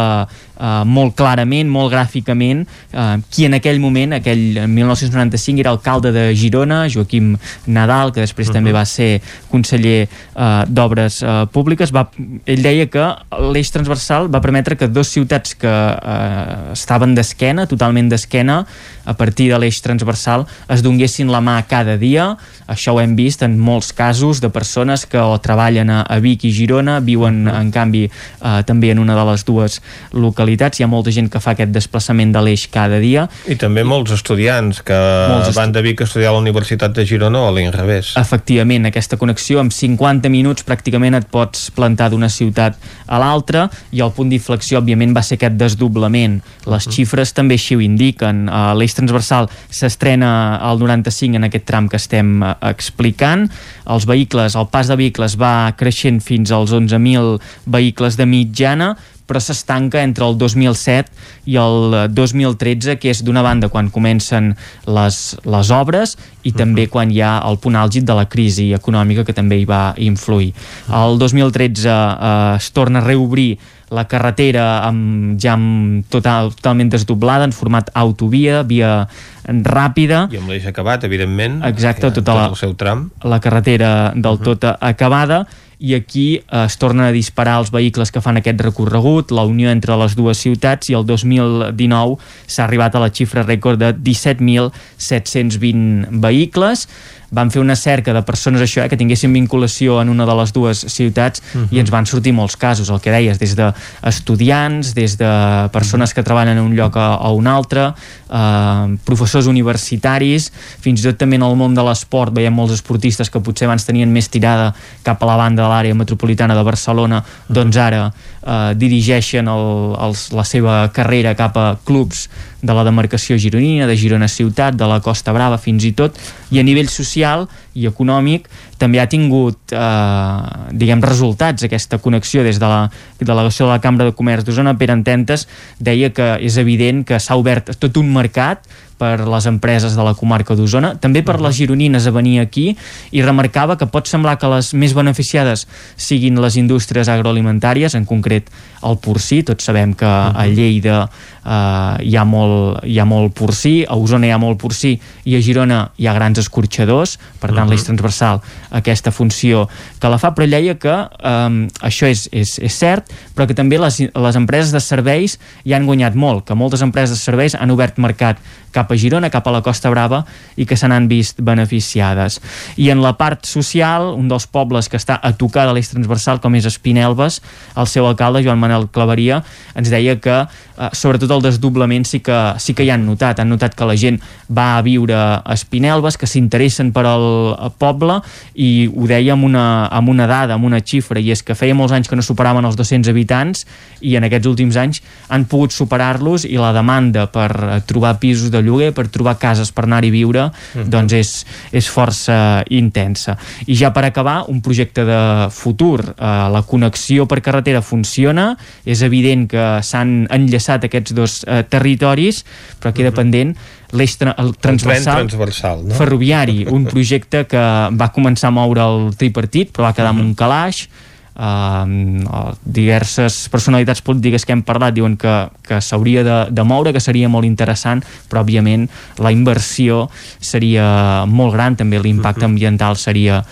eh, molt clarament, molt gràficament eh, qui en aquell moment, aquell en 1995 era alcalde de Girona, Joaquim Nadal, que després uh -huh. també va ser conseller eh, d'Obres eh, Públiques va, ell deia que l'eix transversal va permetre que dos ciutats que eh, estaven d'esquena, totalment d'esquena a partir de l'eix transversal es donguessin la mà cada dia això ho hem vist en molts casos de persones que o treballen a, a Vic i Girona, viuen en canvi eh, també en una de les dues localitats. Hi ha molta gent que fa aquest desplaçament de l'eix cada dia. I també molts estudiants que molts estu... van de Vic a estudiar a la Universitat de Girona o a l'inrevés. Efectivament, aquesta connexió amb 50 minuts pràcticament et pots plantar d'una ciutat a l'altra i el punt d'inflexió òbviament va ser aquest desdoblament. Les uh xifres també així ho indiquen. Uh, l'eix transversal s'estrena al 95 en aquest tram que estem uh, explicant. Els vehicles, el pas de vehicles va creixent fins als 11.000 vehicles de mitjana, però s'estanca entre el 2007 i el 2013, que és d'una banda quan comencen les, les obres i també quan hi ha el punt àlgid de la crisi econòmica que també hi va influir. El 2013 eh, es torna a reobrir la carretera amb, ja amb total, totalment desdoblada en format autovia, via ràpida. I amb l'eix acabat, evidentment. Exacte, tota la, el seu tram. La carretera del uh -huh. tot acabada i aquí eh, es tornen a disparar els vehicles que fan aquest recorregut, la unió entre les dues ciutats i el 2019 s'ha arribat a la xifra rècord de 17.720 vehicles van fer una cerca de persones això, eh, que tinguessin vinculació en una de les dues ciutats uh -huh. i ens van sortir molts casos, el que deies, des d'estudiants, des de persones que treballen en un lloc a, a un altre, eh, professors universitaris, fins i tot també en el món de l'esport veiem molts esportistes que potser abans tenien més tirada cap a la banda de l'àrea metropolitana de Barcelona, uh -huh. doncs ara eh, dirigeixen el, els, la seva carrera cap a clubs de la demarcació gironina, de Girona Ciutat, de la Costa Brava fins i tot, i a nivell social i econòmic també ha tingut eh, diguem resultats aquesta connexió des de la delegació de la Cambra de Comerç d'Osona. Pere Ententes deia que és evident que s'ha obert tot un mercat per les empreses de la comarca d'Osona, també per les gironines a venir aquí i remarcava que pot semblar que les més beneficiades siguin les indústries agroalimentàries, en concret el porcí, tots sabem que a Lleida eh, hi, ha molt, hi ha molt porcí, a Osona hi ha molt porcí i a Girona hi ha grans escorxadors, per tant uh -huh. l'eix transversal aquesta funció que la fa, però deia que eh, això és, és, és cert, però que també les, les empreses de serveis hi han guanyat molt, que moltes empreses de serveis han obert mercat cap a Girona, cap a la Costa Brava i que se n'han vist beneficiades. I en la part social, un dels pobles que està a tocar de l'eix transversal, com és Espinelves, el seu alcalde, Joan Manel Claveria, ens deia que eh, sobretot el desdoblament sí que, sí que hi han notat. Han notat que la gent va a viure a Espinelves, que s'interessen per al poble i ho deia amb una, amb una dada, amb una xifra, i és que feia molts anys que no superaven els 200 habitants i en aquests últims anys han pogut superar-los i la demanda per trobar pisos de lloguer, per trobar cases per anar-hi a viure, uh -huh. doncs és, és força intensa. I ja per acabar, un projecte de futur. Eh, la connexió per carretera funciona, és evident que s'han enllaçat aquests dos eh, territoris, però queda uh -huh. pendent l'eix tra transversal, transversal no? ferroviari, un projecte que va començar a moure el tripartit però va quedar uh -huh. amb un calaix uh, diverses personalitats polítiques que hem parlat diuen que, que s'hauria de, de moure, que seria molt interessant, però òbviament la inversió seria molt gran, també l'impacte ambiental seria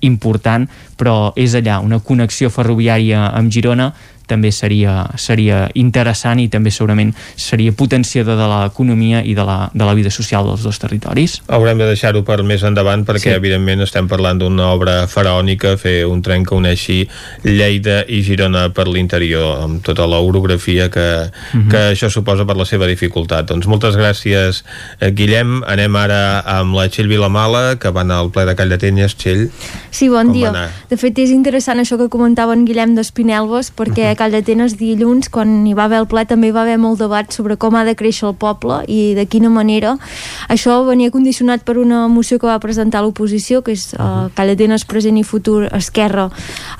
important, però és allà una connexió ferroviària amb Girona també seria, seria interessant i també segurament seria potenciador de l'economia i de la, de la vida social dels dos territoris. Haurem de deixar-ho per més endavant perquè sí. evidentment estem parlant d'una obra faraònica, fer un tren que uneixi Lleida i Girona per l'interior, amb tota l'orografia que, uh mhm. -huh. que això suposa per la seva dificultat. Doncs moltes gràcies, eh, Guillem. Anem ara amb la Txell Vilamala, que va anar al ple de Tenyes. Txell. Sí, bon Com dia. De fet, és interessant això que comentava en Guillem d'Espinelves, perquè uh -huh Call d'Atenes dilluns, quan hi va haver el ple, també hi va haver molt debat sobre com ha de créixer el poble i de quina manera. Això venia condicionat per una moció que va presentar l'oposició, que és uh, Call d'Atenes present i futur Esquerra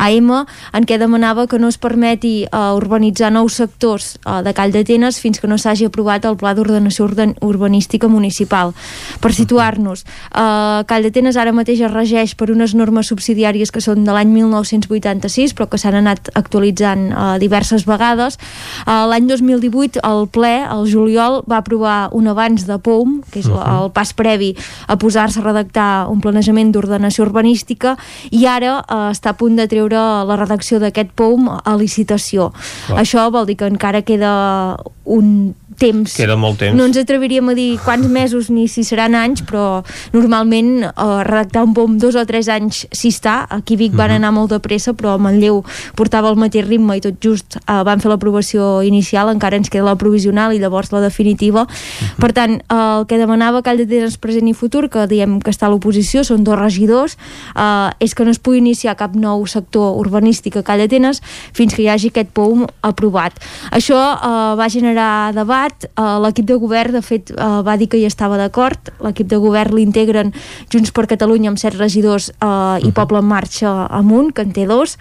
AM, en què demanava que no es permeti uh, urbanitzar nous sectors uh, de Call d'Atenes fins que no s'hagi aprovat el pla d'ordenació urbanística municipal. Per situar-nos, uh, Call d'Atenes ara mateix es regeix per unes normes subsidiàries que són de l'any 1986, però que s'han anat actualitzant uh, diverses vegades. Uh, L'any 2018 el ple, el juliol, va aprovar un abans de POUM, que és uh -huh. el pas previ a posar-se a redactar un planejament d'ordenació urbanística i ara uh, està a punt de treure la redacció d'aquest POUM a licitació. Clar. Això vol dir que encara queda un temps. Queda molt temps. No ens atreviríem a dir quants mesos ni si seran anys, però normalment eh, redactar un POM dos o tres anys si està. Aquí Vic van uh mhm. -huh. anar molt de pressa, però Manlleu portava el mateix ritme i tot just eh, van fer l'aprovació inicial, encara ens queda la provisional i llavors la definitiva. Uh mhm. -huh. Per tant, eh, el que demanava Call d'Atenes present i futur, que diem que està a l'oposició, són dos regidors, eh, és que no es pugui iniciar cap nou sector urbanístic a Call d'Atenes fins que hi hagi aquest POM aprovat. Això eh, va generar debat. Uh, L'equip de govern, de fet, uh, va dir que hi estava d'acord. L'equip de govern l'integren Junts per Catalunya amb set regidors uh, i Poble en Marxa amunt, que en té dos.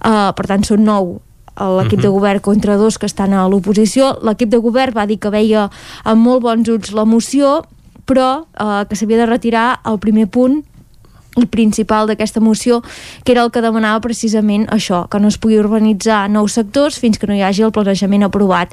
Uh, per tant, són nou l'equip uh -huh. de govern contra dos que estan a l'oposició. L'equip de govern va dir que veia amb molt bons ulls la moció, però eh, que s'havia de retirar el primer punt principal d'aquesta moció, que era el que demanava precisament això, que no es pugui urbanitzar nous sectors fins que no hi hagi el planejament aprovat.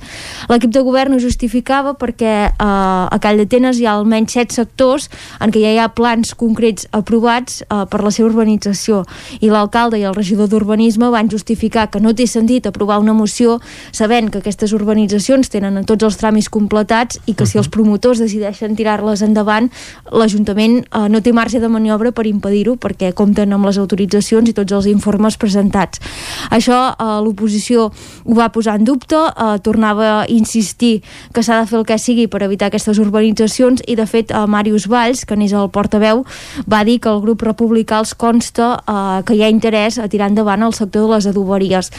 L'equip de govern ho justificava perquè eh, a Call d'Atenes hi ha almenys set sectors en què ja hi ha plans concrets aprovats eh, per la seva urbanització i l'alcalde i el regidor d'Urbanisme van justificar que no té sentit aprovar una moció sabent que aquestes urbanitzacions tenen tots els tràmits completats i que si els promotors decideixen tirar-les endavant l'Ajuntament eh, no té marge de maniobra per impedir dir-ho perquè compten amb les autoritzacions i tots els informes presentats. Això eh, l'oposició ho va posar en dubte, eh, tornava a insistir que s'ha de fer el que sigui per evitar aquestes urbanitzacions i de fet eh, Màrius Valls, que n'és el portaveu, va dir que el grup republicà els consta eh, que hi ha interès a tirar endavant el sector de les adoberies.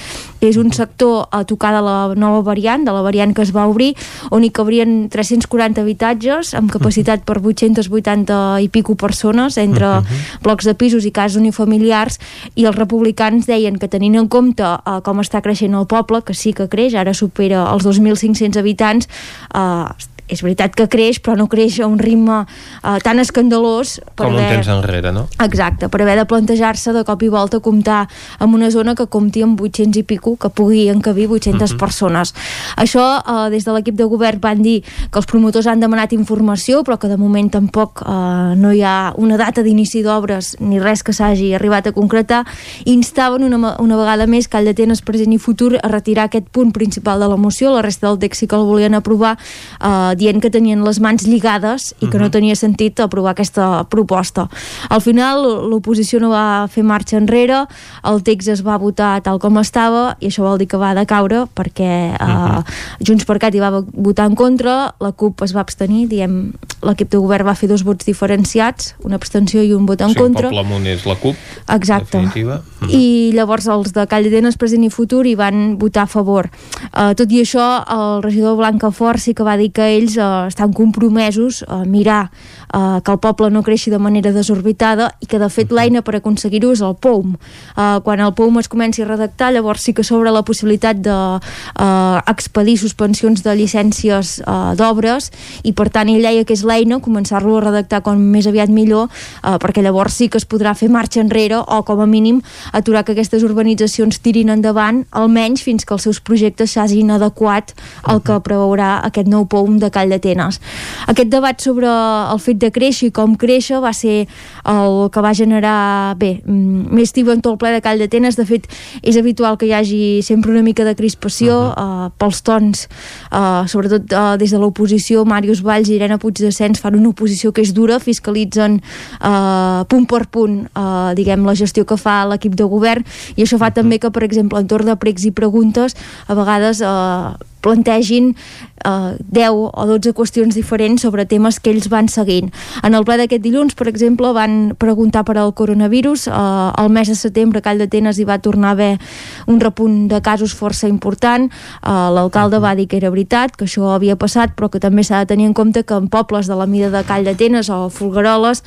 És un sector a tocar de la nova variant, de la variant que es va obrir, on hi cabrien 340 habitatges amb capacitat per 880 i pico persones entre blocs de pisos i cases unifamiliars i els republicans deien que tenint en compte eh, com està creixent el poble, que sí que creix, ara supera els 2.500 habitants, eh, és veritat que creix, però no creix a un ritme uh, tan escandalós per com haver... un temps enrere, no? Exacte, per haver de plantejar-se de cop i volta comptar amb una zona que compti amb 800 i pico, que pugui encabir 800 uh -huh. persones. Això, uh, des de l'equip de govern van dir que els promotors han demanat informació, però que de moment tampoc uh, no hi ha una data d'inici d'obres ni res que s'hagi arribat a concretar. Instaven una, una vegada més Call d'Atenes present i futur a retirar aquest punt principal de la moció, la resta del text sí que el volien aprovar uh, dient que tenien les mans lligades i que uh -huh. no mhm. tenia sentit aprovar aquesta proposta. Al final l'oposició no va fer marxa enrere, el text es va votar tal com estava i això vol dir que va decaure perquè uh, uh -huh. Junts per Cat hi va votar en contra, la CUP es va abstenir, diem, l'equip de govern va fer dos vots diferenciats, una abstenció i un vot en sí, contra. Sí, el és la CUP, Exacte. definitiva. Uh -huh. I llavors els de Calldenes Present i Futur hi van votar a favor. Uh, tot i això, el regidor Blanca Fort sí que va dir que ell ells eh, estan compromesos a mirar eh, que el poble no creixi de manera desorbitada i que de fet l'eina per aconseguir-ho és el POUM. Eh, quan el POUM es comenci a redactar, llavors sí que s'obre la possibilitat d'expedir de, eh, suspensions de llicències eh, d'obres i per tant ell deia que és l'eina començar-lo a redactar com més aviat millor eh, perquè llavors sí que es podrà fer marxa enrere o com a mínim aturar que aquestes urbanitzacions tirin endavant almenys fins que els seus projectes s'hagin adequat al que preveurà aquest nou POUM de Call d'Atenes. Aquest debat sobre el fet de créixer i com créixer va ser el que va generar bé, mm, més en tot el ple de Call d'Atenes de fet és habitual que hi hagi sempre una mica de crispació uh -huh. uh, pels tons uh, sobretot uh, des de l'oposició Màrius Valls i Irene Puigdescens fan una oposició que és dura, fiscalitzen uh, punt per punt uh, diguem la gestió que fa l'equip de govern i això fa uh -huh. també que per exemple en torn de pregs i preguntes a vegades uh, plantegin eh, 10 o 12 qüestions diferents sobre temes que ells van seguint. En el ple d'aquest dilluns, per exemple, van preguntar per al coronavirus. Eh, el mes de setembre, Call d'Atenes hi va tornar a haver un repunt de casos força important. Eh, L'alcalde va dir que era veritat, que això havia passat, però que també s'ha de tenir en compte que en pobles de la mida de Call d'Atenes o Folgueroles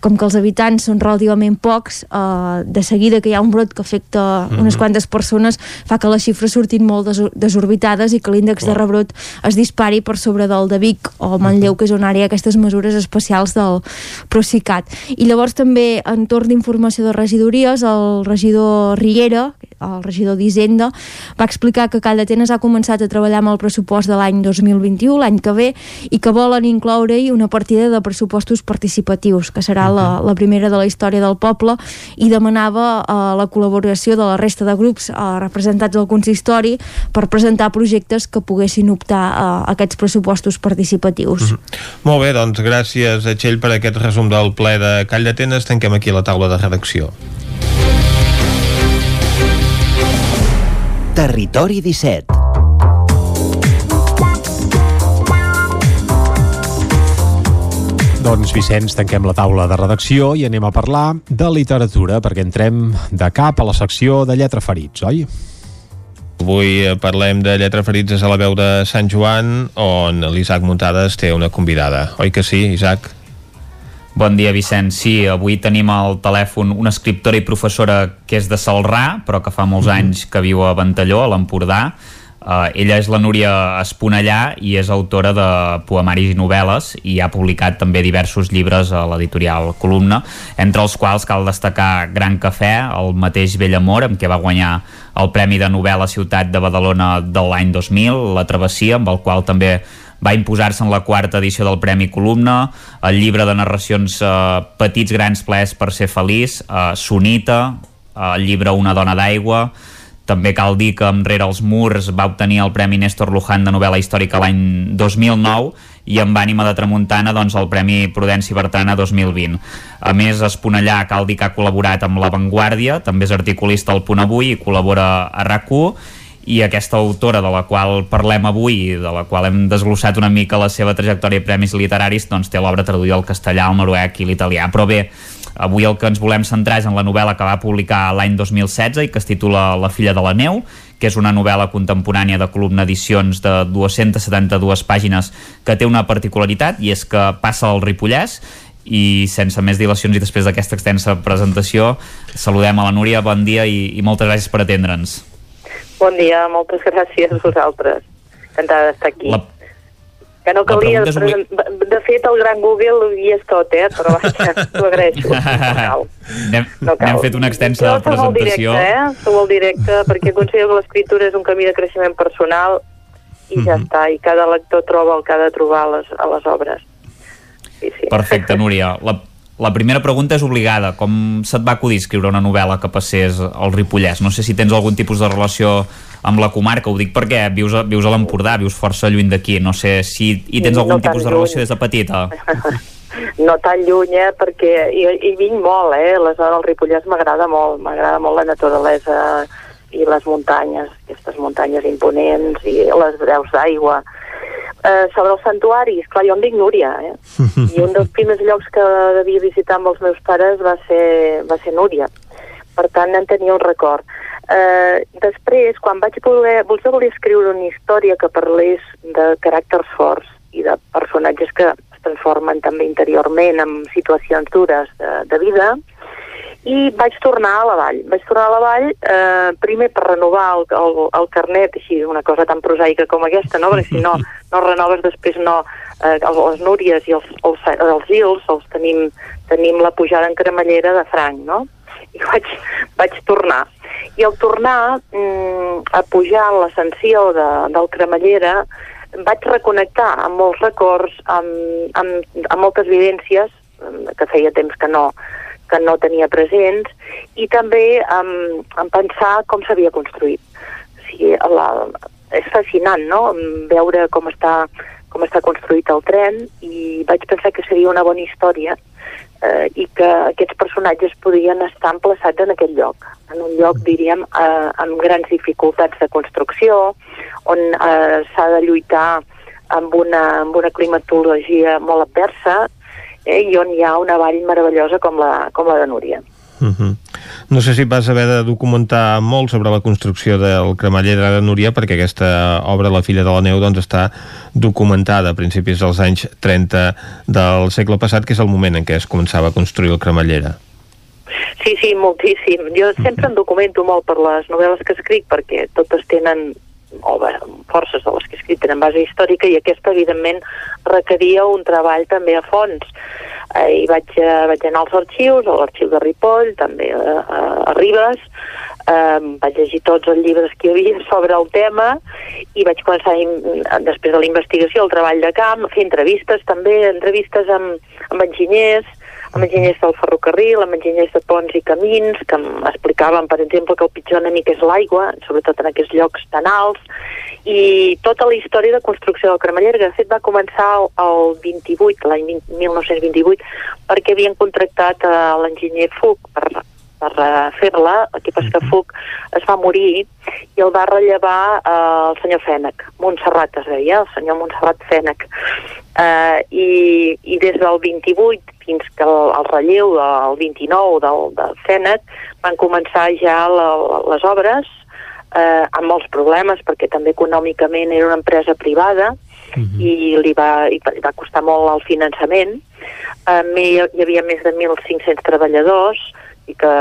com que els habitants són relativament pocs, eh, de seguida que hi ha un brot que afecta mm -hmm. unes quantes persones fa que les xifres surtin molt des desorbitades i que l'índex de rebrot es dispari per sobre del de Vic o Manlleu, que és on ara hi ha aquestes mesures especials del Procicat. I llavors també, en torn d'informació de regidories, el regidor Riera, el regidor d'Hisenda, va explicar que Call d'Atenes ha començat a treballar amb el pressupost de l'any 2021, l'any que ve, i que volen incloure-hi una partida de pressupostos participatius, que serà la, la primera de la història del poble i demanava uh, la col·laboració de la resta de grups uh, representats al consistori per presentar projectes que poguessin optar a aquests pressupostos participatius. Mm -hmm. Molt bé, doncs gràcies a Txell per aquest resum del ple de Call d'Atenes. Tanquem aquí la taula de redacció. Territori 17 Doncs Vicenç, tanquem la taula de redacció i anem a parlar de literatura, perquè entrem de cap a la secció de lletra ferits, oi? Avui eh, parlem de lletra ferits a la veu de Sant Joan, on l'Isaac Muntades té una convidada. Oi que sí, Isaac? Bon dia, Vicenç. Sí, avui tenim al telèfon una escriptora i professora que és de Salrà, però que fa molts mm -hmm. anys que viu a Ventalló, a l'Empordà, Uh, ella és la Núria Esponellà i és autora de poemaris i novel·les i ha publicat també diversos llibres a l'editorial Columna, entre els quals cal destacar Gran Cafè, el mateix Vell Amor, amb què va guanyar el Premi de Novel·la Ciutat de Badalona de l'any 2000, La Travessia, amb el qual també va imposar-se en la quarta edició del Premi Columna, el llibre de narracions eh, Petits grans plaers per ser feliç, eh, Sonita, eh, el llibre Una dona d'aigua, també cal dir que Enrere els murs va obtenir el Premi Néstor Luján de novel·la històrica l'any 2009 i amb ànima de tramuntana doncs, el Premi Prudència Bertana 2020. A més, Esponellà cal dir que ha col·laborat amb La Vanguardia, també és articulista al Punt Avui i col·labora a rac i aquesta autora de la qual parlem avui de la qual hem desglossat una mica la seva trajectòria i premis literaris doncs té l'obra traduïda al castellà, al noruec i l'italià però bé, Avui el que ens volem centrar és en la novel·la que va publicar l'any 2016 i que es titula La filla de la neu, que és una novel·la contemporània de columna edicions de 272 pàgines que té una particularitat i és que passa al Ripollès i sense més dilacions i després d'aquesta extensa presentació saludem a la Núria, bon dia i, i moltes gràcies per atendre'ns. Bon dia, moltes gràcies a vosaltres. Encantada d'estar aquí. La, que no calia... És... De fet, el gran Google hi és tot, eh? Però vaja, t'ho agraeixo. No cal. N'hem no cal. fet una extensa jo presentació. Directe, eh? Sou el directe, perquè considero que l'escriptura és un camí de creixement personal i ja mm -hmm. està, i cada lector troba el que ha de trobar a les, a les obres. Sí, sí. Perfecte, Núria. La, la primera pregunta és obligada. Com se't va acudir escriure una novel·la que passés al Ripollès? No sé si tens algun tipus de relació amb la comarca, ho dic perquè vius a, vius a l'Empordà, vius força lluny d'aquí, no sé si hi tens algun no tipus de relació des de petita. no tan lluny, eh, perquè hi, hi vinc molt, eh, zona del Ripollès m'agrada molt, m'agrada molt la naturalesa i les muntanyes, aquestes muntanyes imponents i les breus d'aigua. Eh, sobre els santuaris, clar, jo em dic Núria, eh? I un dels primers llocs que devia visitar amb els meus pares va ser, va ser Núria. Per tant, en tenia un record. Eh, després, quan vaig voler, voler escriure una història que parlés de caràcters forts i de personatges que transformen també interiorment en situacions dures de, de vida, i vaig tornar a la vall. Vaig tornar a la vall eh, primer per renovar el, el, el carnet, així una cosa tan prosaica com aquesta, no? perquè si no, no renoves després no, eh, les Núries i els, els, els Gils els tenim, tenim la pujada en cremallera de franc, no? I vaig, vaig tornar. I al tornar mm, a pujar en l'ascensió de, del cremallera vaig reconnectar amb molts records, amb, amb, amb moltes vivències que feia temps que no, que no tenia presents i també um, en pensar com s'havia construït. O sigui, la, és fascinant, no?, veure com està, com està construït el tren i vaig pensar que seria una bona història eh, i que aquests personatges podien estar emplaçats en aquest lloc, en un lloc, diríem, eh, amb grans dificultats de construcció, on eh, s'ha de lluitar amb una, amb una climatologia molt adversa, eh, i on hi ha una vall meravellosa com la, com la de Núria. Uh -huh. No sé si vas haver de documentar molt sobre la construcció del cremeller de Núria perquè aquesta obra, La filla de la neu, doncs està documentada a principis dels anys 30 del segle passat, que és el moment en què es començava a construir el cremallera. Sí, sí, moltíssim. Jo sempre em documento molt per les novel·les que escric perquè totes tenen o forces de les que he escrit tenen base històrica i aquesta, evidentment, requeria un treball també a fons. Eh, I vaig, eh, vaig anar als arxius, a l'arxiu de Ripoll, també a, a, Ribes, eh, vaig llegir tots els llibres que hi havia sobre el tema i vaig començar, després de la investigació, el treball de camp, fer entrevistes també, entrevistes amb, amb enginyers, amb enginyers del ferrocarril, amb enginyers de ponts i camins, que explicaven, per exemple, que el pitjor enemic és l'aigua, sobretot en aquests llocs tan alts, i tota la història de construcció del Cremeller, que de fet va començar el 28, l'any 1928, perquè havien contractat a l'enginyer Fuc per, per fer-la, el que passa que Fuc es va morir i el va rellevar eh, el senyor Fènec, Montserrat es deia, el senyor Montserrat Fènec. Eh, i, I des del 28 fins que el, el relleu del 29 del, del Fènec van començar ja la, les obres eh, amb molts problemes perquè també econòmicament era una empresa privada uh -huh. i li va, i va costar molt el finançament. Eh, hi, hi havia més de 1.500 treballadors i que,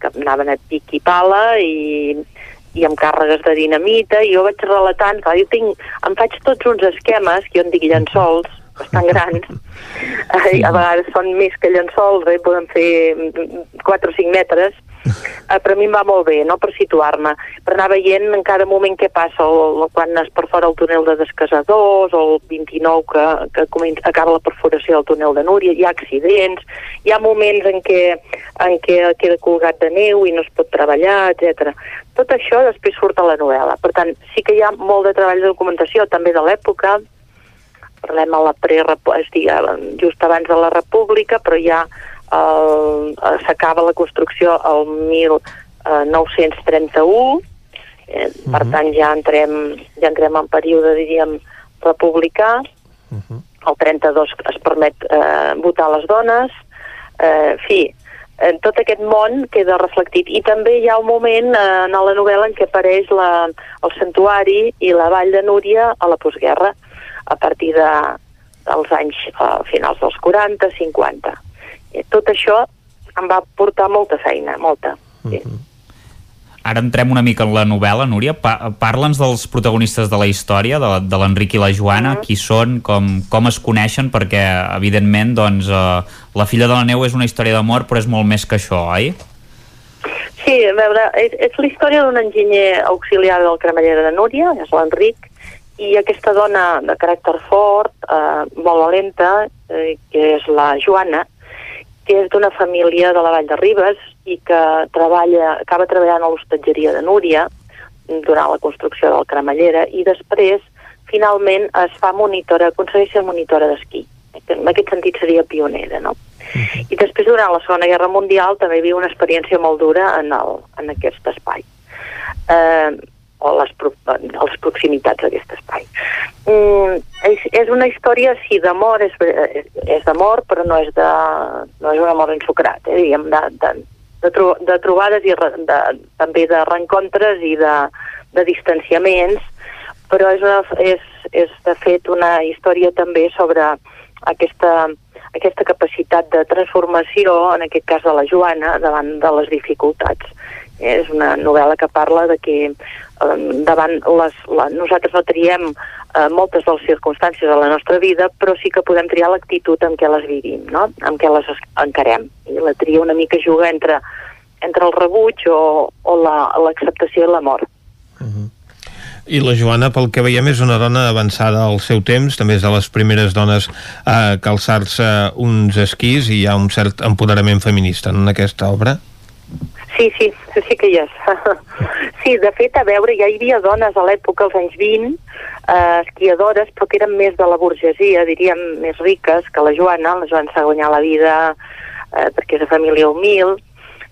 que anaven a pic i pala i, i amb càrregues de dinamita i jo vaig relatant, clar, jo tinc, em faig tots uns esquemes, que jo en dic llençols, bastant grans, eh, a vegades són més que llençols, eh, poden fer 4 o 5 metres, eh, però a mi em va molt bé, no?, per situar-me, per anar veient en cada moment què passa, o, o quan es perfora el túnel de Descasadors, o el 29 que, que comença, acaba la perforació del túnel de Núria, hi ha accidents, hi ha moments en què, en què queda colgat de neu i no es pot treballar, etc. Tot això després surt a la novel·la. Per tant, sí que hi ha molt de treball de documentació, també de l'època, parlem a la pre és dir, just abans de la República, però ja s'acaba la construcció el 1931, eh, uh -huh. per mhm. tant ja entrem, ja entrem en període, diríem, republicà, uh -huh. el 32 es permet eh, votar a les dones, eh, fi, en tot aquest món queda reflectit. I també hi ha un moment eh, en la novel·la en què apareix la, el santuari i la vall de Núria a la postguerra, a partir de, dels anys uh, finals dels 40, 50. I tot això em va portar molta feina, molta. Sí. Uh -huh. Ara entrem una mica en la novel·la, Núria. Pa Parla'ns dels protagonistes de la història, de, de l'Enric i la Joana, uh -huh. qui són, com, com es coneixen, perquè, evidentment, doncs, uh, La filla de la neu és una història d'amor, però és molt més que això, oi? Sí, a veure, és, és la història d'un enginyer auxiliar del cremallera de Núria, és l'Enric, i aquesta dona de caràcter fort, eh, molt valenta, eh, que és la Joana, que és d'una família de la Vall de Ribes i que treballa, acaba treballant a l'hostatgeria de Núria durant la construcció del cremallera i després finalment es fa monitora, aconsegueix ser monitora d'esquí. En aquest sentit seria pionera, no? -huh. I després, durant la Segona Guerra Mundial, també viu una experiència molt dura en, el, en aquest espai. Eh, o les, les proximitats d'aquest espai. Mm, és, és una història, sí, d'amor, és, és d'amor, però no és, de, no és un amor ensucrat, eh, diguem, de, de, de, tro de trobades i re, de, també de reencontres i de, de distanciaments, però és, una, és, és de fet una història també sobre aquesta, aquesta capacitat de transformació, en aquest cas de la Joana, davant de les dificultats. És una novel·la que parla de que davant les, la, nosaltres no triem eh, moltes de les circumstàncies de la nostra vida, però sí que podem triar l'actitud en què les vivim, no? en què les encarem. I la tria una mica juga entre, entre el rebuig o, o l'acceptació la, i l'amor. Uh -huh. I la Joana, pel que veiem, és una dona avançada al seu temps, també és de les primeres dones a calçar-se uns esquís i hi ha un cert empoderament feminista en aquesta obra. Sí, sí, sí que hi és. sí, de fet, a veure, ja hi havia dones a l'època, als anys 20, eh, esquiadores, però que eren més de la burgesia, diríem, més riques que la Joana. La Joana s'ha guanyat la vida eh, perquè és de família humil,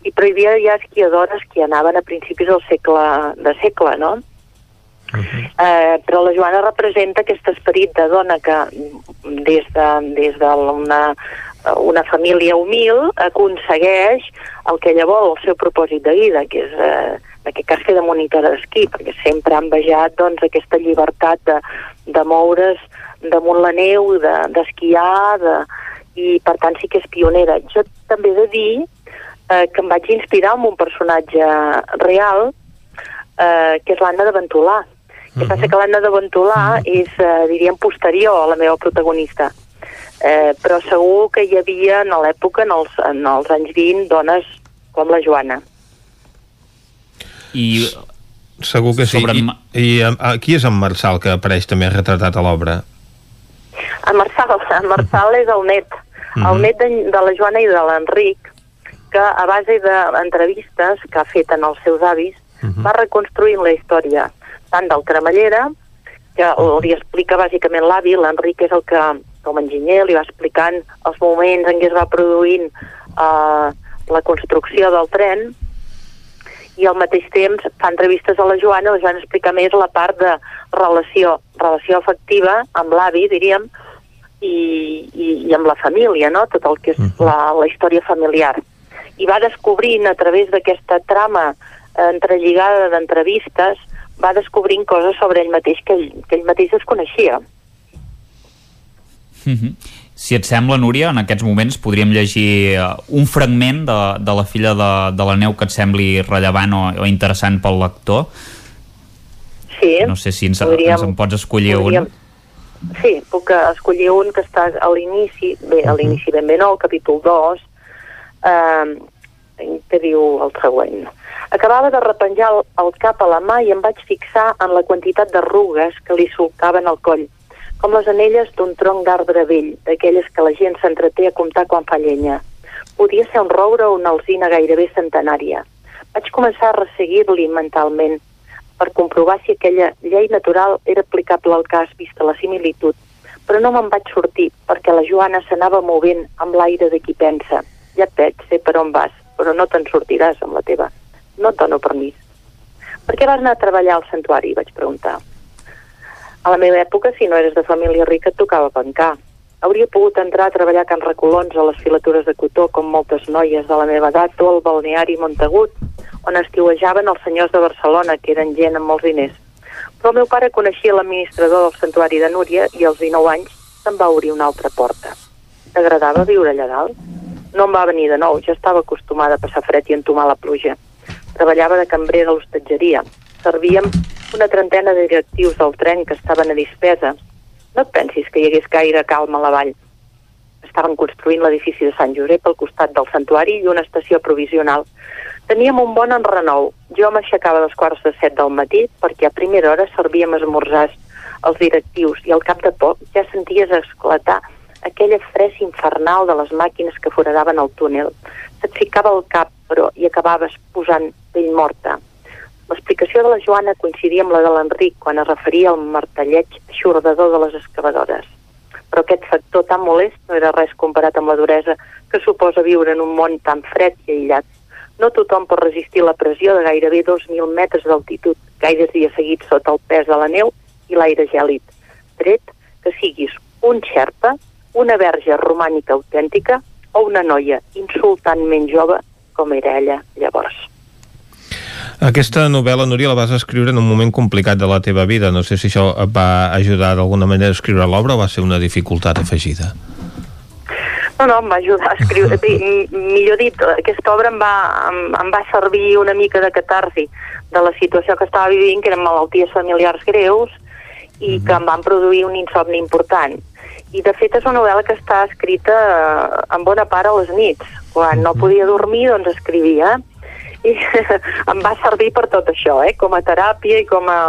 i però hi havia ja esquiadores que anaven a principis del segle, de segle, no? Uh -huh. eh, però la Joana representa aquest esperit de dona que des de, des de una, família humil aconsegueix el que ella vol, el seu propòsit de vida, que és eh, en aquest cas fer de monitora d'esquí, perquè sempre han vejat doncs, aquesta llibertat de, de moure's damunt la neu, d'esquiar, de, de, i per tant sí que és pionera. Jo també he de dir eh, que em vaig inspirar en un personatge real, eh, que és l'Anna de Ventolà, el que passa que l'Anna de Ventolà és, eh, diríem, posterior a la meva protagonista. Eh, però segur que hi havia en l'època, en, els, en els anys 20, dones com la Joana. I segur que sí. Sobre... I, i a, qui és en Marçal, que apareix també retratat a l'obra? En Marçal, en Marçal és el net. El net de, de la Joana i de l'Enric, que a base d'entrevistes que ha fet en els seus avis, uh -huh. va reconstruint la història tant del Cremallera, que li explica bàsicament l'avi, l'Enric és el que, com a enginyer, li va explicant els moments en què es va produint uh, la construcció del tren, i al mateix temps fa entrevistes a la Joana, la Joana explica més la part de relació, relació afectiva amb l'avi, diríem, i, i, i amb la família, no? tot el que és la, la història familiar. I va descobrint a través d'aquesta trama eh, entrelligada d'entrevistes va descobrint coses sobre ell mateix que ell, que ell mateix desconeixia. Mm -hmm. Si et sembla, Núria, en aquests moments podríem llegir uh, un fragment de, de la filla de, de la neu que et sembli rellevant o, o interessant pel lector. Sí. No sé si ens, podríem, ens en pots escollir podríem, un. Sí, puc escollir un que està a l'inici, bé, a l'inici ben bé no, al capítol 2, eh, que diu el següent. Acabava de repenjar el, el cap a la mà i em vaig fixar en la quantitat d'arrugues que li solcaven al coll, com les anelles d'un tronc d'arbre vell, d'aquelles que la gent s'entreté a comptar quan fa llenya. Podia ser un roure o una alzina gairebé centenària. Vaig començar a resseguir-li mentalment per comprovar si aquella llei natural era aplicable al cas vista la similitud, però no me'n vaig sortir perquè la Joana s'anava movent amb l'aire de qui pensa. Ja et veig, sé per on vas, però no te'n sortiràs amb la teva no et dono permís. Per què vas anar a treballar al santuari? vaig preguntar. A la meva època, si no eres de família rica, et tocava bancar. Hauria pogut entrar a treballar a Can Recolons a les filatures de cotó, com moltes noies de la meva edat, o al balneari Montagut, on estiuejaven els senyors de Barcelona, que eren gent amb molts diners. Però el meu pare coneixia l'administrador del santuari de Núria i als 19 anys se'n va obrir una altra porta. T'agradava viure allà dalt? No em va venir de nou, ja estava acostumada a passar fred i entomar la pluja treballava de cambrer a l'hostatgeria. Servíem una trentena de directius del tren que estaven a dispesa. No et pensis que hi hagués gaire calma a la vall. Estaven construint l'edifici de Sant Josep al costat del santuari i una estació provisional. Teníem un bon enrenou. Jo m'aixecava les quarts de set del matí perquè a primera hora servíem esmorzars als directius i al cap de poc ja senties esclatar aquella fresa infernal de les màquines que foradaven el túnel. Se't ficava al cap, però, i acabaves posant pell morta. L'explicació de la Joana coincidia amb la de l'Enric quan es referia al martelleig xordador de les excavadores. Però aquest factor tan molest no era res comparat amb la duresa que suposa viure en un món tan fred i aïllat. No tothom pot resistir la pressió de gairebé 2.000 metres d'altitud, gaires dies seguits sota el pes de la neu i l'aire gèlid, tret que siguis un xerpa, una verge romànica autèntica o una noia insultantment jove com era ella llavors. Aquesta novel·la, Núria, la vas escriure en un moment complicat de la teva vida. No sé si això et va ajudar d'alguna manera a escriure l'obra o va ser una dificultat afegida. No, no, em va ajudar a escriure. Mm. Millor dit, aquesta obra em va, em, em va servir una mica de catarsi de la situació que estava vivint, que eren malalties familiars greus i mm -hmm. que em van produir un insomni important. I, de fet, és una novel·la que està escrita eh, en bona part a les nits. Quan no podia dormir, doncs escrivia. I em va servir per tot això, eh? com a teràpia i com a,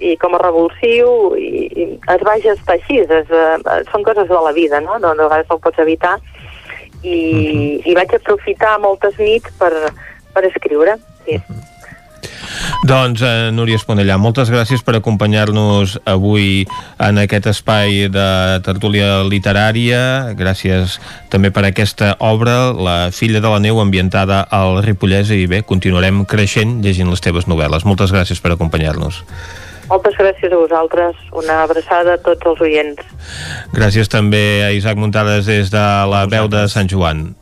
i com a revulsiu i, i es va gestar així és, uh, són coses de la vida no? no, de vegades no ho pots evitar i, uh -huh. i vaig aprofitar moltes nits per, per escriure sí. Uh -huh. Doncs, eh, Núria Esponellà, moltes gràcies per acompanyar-nos avui en aquest espai de tertúlia literària. Gràcies també per aquesta obra, La filla de la neu, ambientada al Ripollès, i bé, continuarem creixent llegint les teves novel·les. Moltes gràcies per acompanyar-nos. Moltes gràcies a vosaltres. Una abraçada a tots els oients. Gràcies també a Isaac Muntades des de la veu de Sant Joan.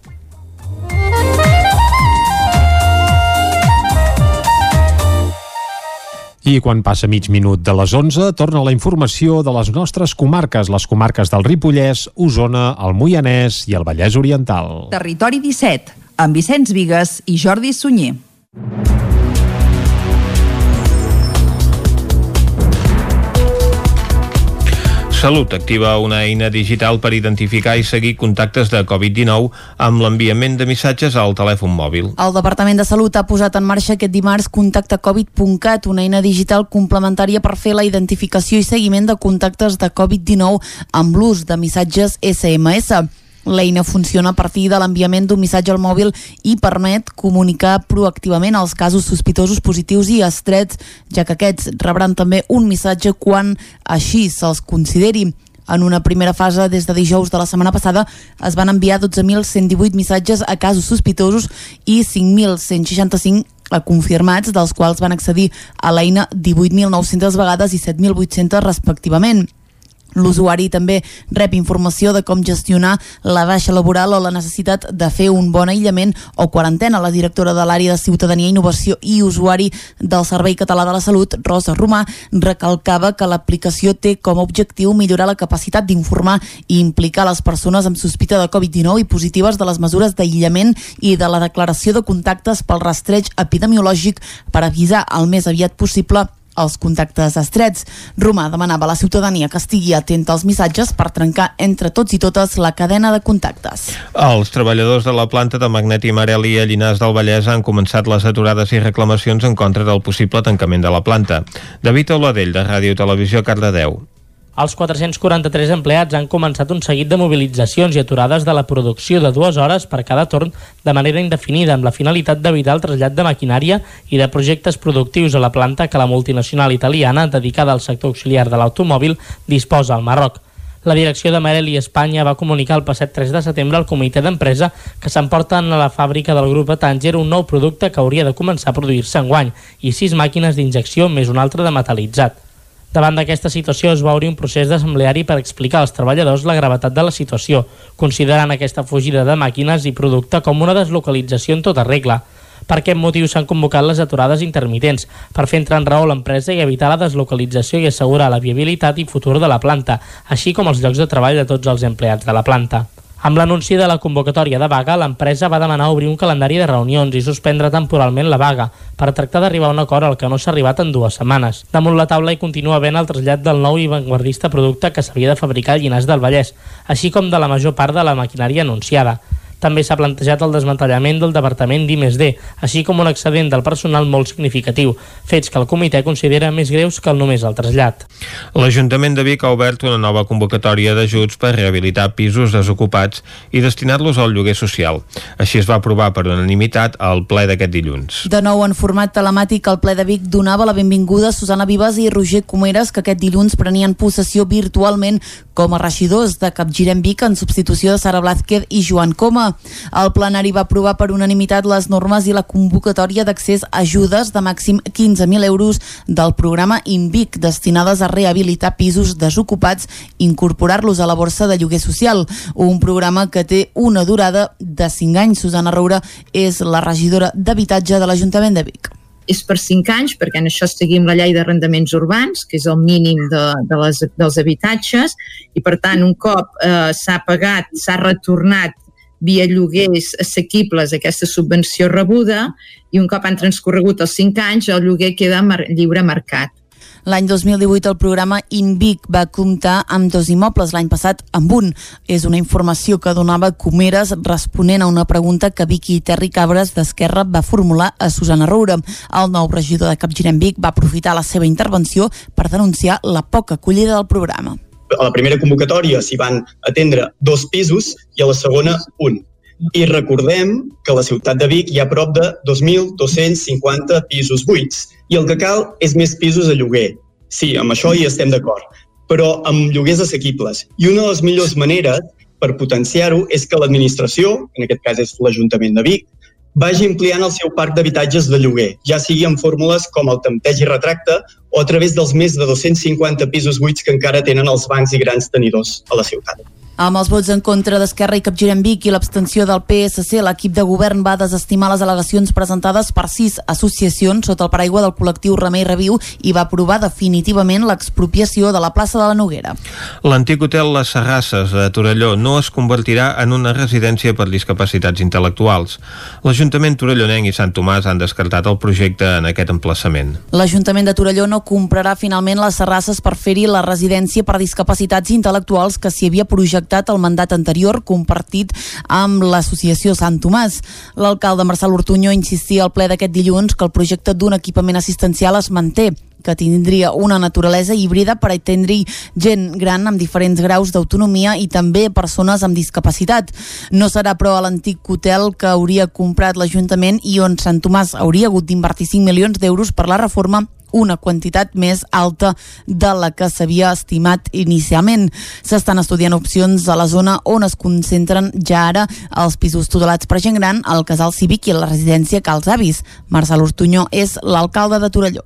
I quan passa mig minut de les 11, torna la informació de les nostres comarques, les comarques del Ripollès, Osona, el Moianès i el Vallès Oriental. Territori 17, amb Vicenç Vigues i Jordi Sunyer. Salut activa una eina digital per identificar i seguir contactes de Covid-19 amb l'enviament de missatges al telèfon mòbil. El Departament de Salut ha posat en marxa aquest dimarts contactecovid.cat, una eina digital complementària per fer la identificació i seguiment de contactes de Covid-19 amb l'ús de missatges SMS. L'eina funciona a partir de l'enviament d'un missatge al mòbil i permet comunicar proactivament els casos sospitosos positius i estrets, ja que aquests rebran també un missatge quan així se'ls consideri. En una primera fase, des de dijous de la setmana passada, es van enviar 12.118 missatges a casos sospitosos i 5.165 confirmats, dels quals van accedir a l'eina 18.900 vegades i 7.800 respectivament. L'usuari també rep informació de com gestionar la baixa laboral o la necessitat de fer un bon aïllament o quarantena. La directora de l'àrea de Ciutadania, Innovació i Usuari del Servei Català de la Salut, Rosa Romà, recalcava que l'aplicació té com a objectiu millorar la capacitat d'informar i implicar les persones amb sospita de Covid-19 i positives de les mesures d'aïllament i de la declaració de contactes pel rastreig epidemiològic per avisar el més aviat possible els contactes estrets. Romà demanava a la ciutadania que estigui atenta als missatges per trencar entre tots i totes la cadena de contactes. Els treballadors de la planta de Magnet i Marelli a Llinars del Vallès han començat les aturades i reclamacions en contra del possible tancament de la planta. David Oladell, de Ràdio Televisió, Cardedeu. Els 443 empleats han començat un seguit de mobilitzacions i aturades de la producció de dues hores per cada torn de manera indefinida amb la finalitat d'evitar el trasllat de maquinària i de projectes productius a la planta que la multinacional italiana dedicada al sector auxiliar de l'automòbil disposa al Marroc. La direcció de Marelli Espanya va comunicar el passat 3 de setembre al comitè d'empresa que s'emporten a la fàbrica del grup a Tanger un nou producte que hauria de començar a produir-se en guany i sis màquines d'injecció més una altra de metal·litzat. Davant d'aquesta situació es va obrir un procés d'assembleari per explicar als treballadors la gravetat de la situació, considerant aquesta fugida de màquines i producte com una deslocalització en tota regla. Per aquest motiu s'han convocat les aturades intermitents, per fer entrar en raó l'empresa i evitar la deslocalització i assegurar la viabilitat i futur de la planta, així com els llocs de treball de tots els empleats de la planta. Amb l'anunci de la convocatòria de vaga, l'empresa va demanar obrir un calendari de reunions i suspendre temporalment la vaga per tractar d'arribar a un acord al que no s'ha arribat en dues setmanes. Damunt la taula hi continua havent el trasllat del nou i vanguardista producte que s'havia de fabricar a Llinars del Vallès, així com de la major part de la maquinària anunciada. També s'ha plantejat el desmantellament del Departament d'I+D, així com un excedent del personal molt significatiu, fets que el comitè considera més greus que el només el trasllat. L'Ajuntament de Vic ha obert una nova convocatòria d'ajuts per rehabilitar pisos desocupats i destinar-los al lloguer social. Així es va aprovar per unanimitat al ple d'aquest dilluns. De nou en format telemàtic, el ple de Vic donava la benvinguda a Susana Vives i Roger Comeres, que aquest dilluns prenien possessió virtualment com a regidors de Capgirem Vic en substitució de Sara Blázquez i Joan Coma. El plenari va aprovar per unanimitat les normes i la convocatòria d'accés a ajudes de màxim 15.000 euros del programa INVIC destinades a rehabilitar pisos desocupats i incorporar-los a la borsa de lloguer social, un programa que té una durada de 5 anys. Susana Roura és la regidora d'Habitatge de l'Ajuntament de Vic és per 5 anys, perquè en això seguim la llei d'arrendaments urbans, que és el mínim de, de les, dels habitatges, i per tant, un cop eh, s'ha pagat, s'ha retornat via lloguers assequibles aquesta subvenció rebuda i un cop han transcorregut els 5 anys el lloguer queda lliure mercat. L'any 2018 el programa InVic va comptar amb dos immobles, l'any passat amb un. És una informació que donava Comeres responent a una pregunta que Vicky Terri Cabres d'Esquerra va formular a Susana Roura. El nou regidor de Capgirem Vic va aprofitar la seva intervenció per denunciar la poca acollida del programa. A la primera convocatòria s'hi van atendre dos pisos i a la segona un. I recordem que a la ciutat de Vic hi ha prop de 2.250 pisos buits i el que cal és més pisos a lloguer. Sí, amb això hi estem d'acord, però amb lloguers assequibles. I una de les millors maneres per potenciar-ho és que l'administració, en aquest cas és l'Ajuntament de Vic, vagi ampliant el seu parc d'habitatges de lloguer, ja sigui en fórmules com el tempteig i retracte o a través dels més de 250 pisos buits que encara tenen els bancs i grans tenidors a la ciutat. Amb els vots en contra d'Esquerra i Capgirem Vic i l'abstenció del PSC, l'equip de govern va desestimar les al·legacions presentades per sis associacions sota el paraigua del col·lectiu Remei Reviu i va aprovar definitivament l'expropiació de la plaça de la Noguera. L'antic hotel Les Serrasses de Torelló no es convertirà en una residència per discapacitats intel·lectuals. L'Ajuntament Torellonenc i Sant Tomàs han descartat el projecte en aquest emplaçament. L'Ajuntament de Torelló no comprarà finalment les Serrasses per fer-hi la residència per discapacitats intel·lectuals que s'hi havia projectat projectat el mandat anterior compartit amb l'associació Sant Tomàs. L'alcalde Marcel Ortuño insistia al ple d'aquest dilluns que el projecte d'un equipament assistencial es manté que tindria una naturalesa híbrida per atendre gent gran amb diferents graus d'autonomia i també persones amb discapacitat. No serà, però, a l'antic hotel que hauria comprat l'Ajuntament i on Sant Tomàs hauria hagut d'invertir 5 milions d'euros per la reforma una quantitat més alta de la que s'havia estimat inicialment. S'estan estudiant opcions a la zona on es concentren ja ara els pisos tutelats per gent gran, el casal cívic i la residència Cals Avis. Marcel Ortuño és l'alcalde de Torelló.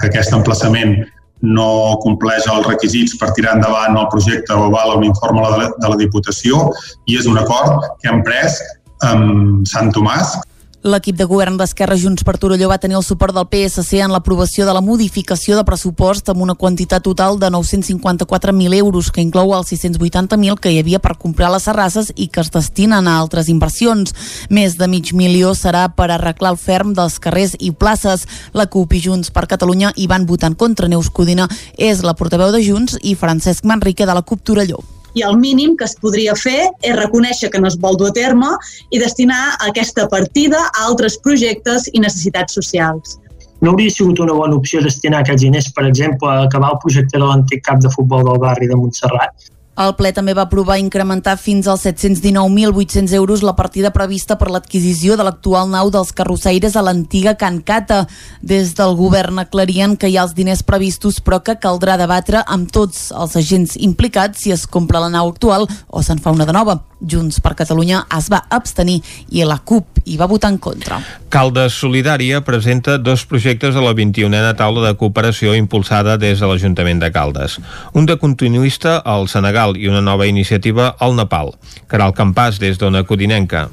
Que aquest emplaçament no compleix els requisits per tirar endavant el projecte o val un informe de la, de la Diputació i és un acord que hem pres amb Sant Tomàs L'equip de govern d'Esquerra Junts per Torelló va tenir el suport del PSC en l'aprovació de la modificació de pressupost amb una quantitat total de 954.000 euros, que inclou els 680.000 que hi havia per comprar les serrasses i que es destinen a altres inversions. Més de mig milió serà per arreglar el ferm dels carrers i places. La CUP i Junts per Catalunya hi van votar en contra. Neus Codina és la portaveu de Junts i Francesc Manrique de la CUP Torelló i el mínim que es podria fer és reconèixer que no es vol dur a terme i destinar aquesta partida a altres projectes i necessitats socials. No hauria sigut una bona opció destinar aquests diners, per exemple, a acabar el projecte de l'antic cap de futbol del barri de Montserrat? El ple també va aprovar incrementar fins als 719.800 euros la partida prevista per l'adquisició de l'actual nau dels carrossaires a l'antiga Can Cata. Des del govern aclarien que hi ha els diners previstos però que caldrà debatre amb tots els agents implicats si es compra la nau actual o se'n fa una de nova. Junts per Catalunya es va abstenir i la CUP hi va votar en contra. Caldes Solidària presenta dos projectes a la 21a taula de cooperació impulsada des de l'Ajuntament de Caldes. Un de continuista al Senegal Senegal i una nova iniciativa al Nepal. Caral Campàs, des d'Ona Codinenca.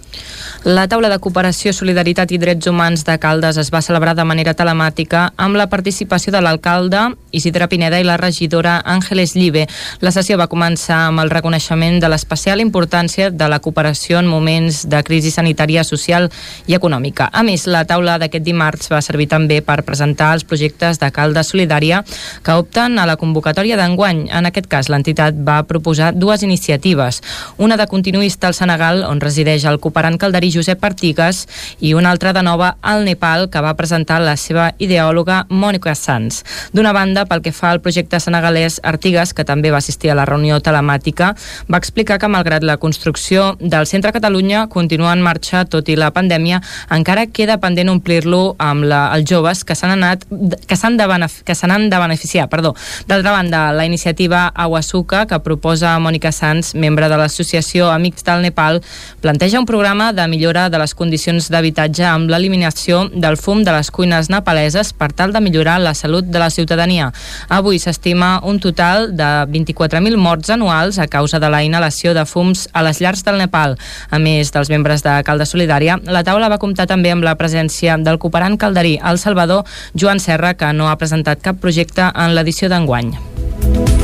La taula de cooperació, solidaritat i drets humans de Caldes es va celebrar de manera telemàtica amb la participació de l'alcalde Isidre Pineda i la regidora Àngeles Llibe. La sessió va començar amb el reconeixement de l'especial importància de la cooperació en moments de crisi sanitària, social i econòmica. A més, la taula d'aquest dimarts va servir també per presentar els projectes de Caldes Solidària que opten a la convocatòria d'enguany. En aquest cas, l'entitat va proposar proposar dues iniciatives, una de continuista al Senegal, on resideix el cooperant calderí Josep Partigues, i una altra de nova al Nepal, que va presentar la seva ideòloga Mònica Sanz. D'una banda, pel que fa al projecte senegalès, Artigas, que també va assistir a la reunió telemàtica, va explicar que malgrat la construcció del Centre Catalunya continua en marxa tot i la pandèmia, encara queda pendent omplir-lo amb la, els joves que s'han anat que s'han de, que de beneficiar. Perdó. D'altra banda, la iniciativa Aguasuca, que proposa proposa Mònica Sanz, membre de l'associació Amics del Nepal, planteja un programa de millora de les condicions d'habitatge amb l'eliminació del fum de les cuines nepaleses per tal de millorar la salut de la ciutadania. Avui s'estima un total de 24.000 morts anuals a causa de la inhalació de fums a les llars del Nepal. A més dels membres de Calda Solidària, la taula va comptar també amb la presència del cooperant calderí El Salvador, Joan Serra, que no ha presentat cap projecte en l'edició d'enguany.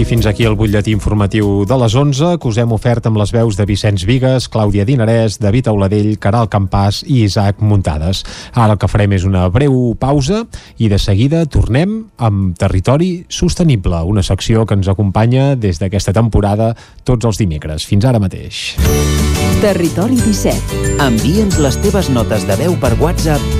I fins aquí el butlletí informatiu de les 11, que us hem ofert amb les veus de Vicenç Vigues, Clàudia Dinarès, David Auladell, Caral Campàs i Isaac Muntades. Ara el que farem és una breu pausa i de seguida tornem amb Territori Sostenible, una secció que ens acompanya des d'aquesta temporada tots els dimecres. Fins ara mateix. Territori 17. Envia'ns les teves notes de veu per WhatsApp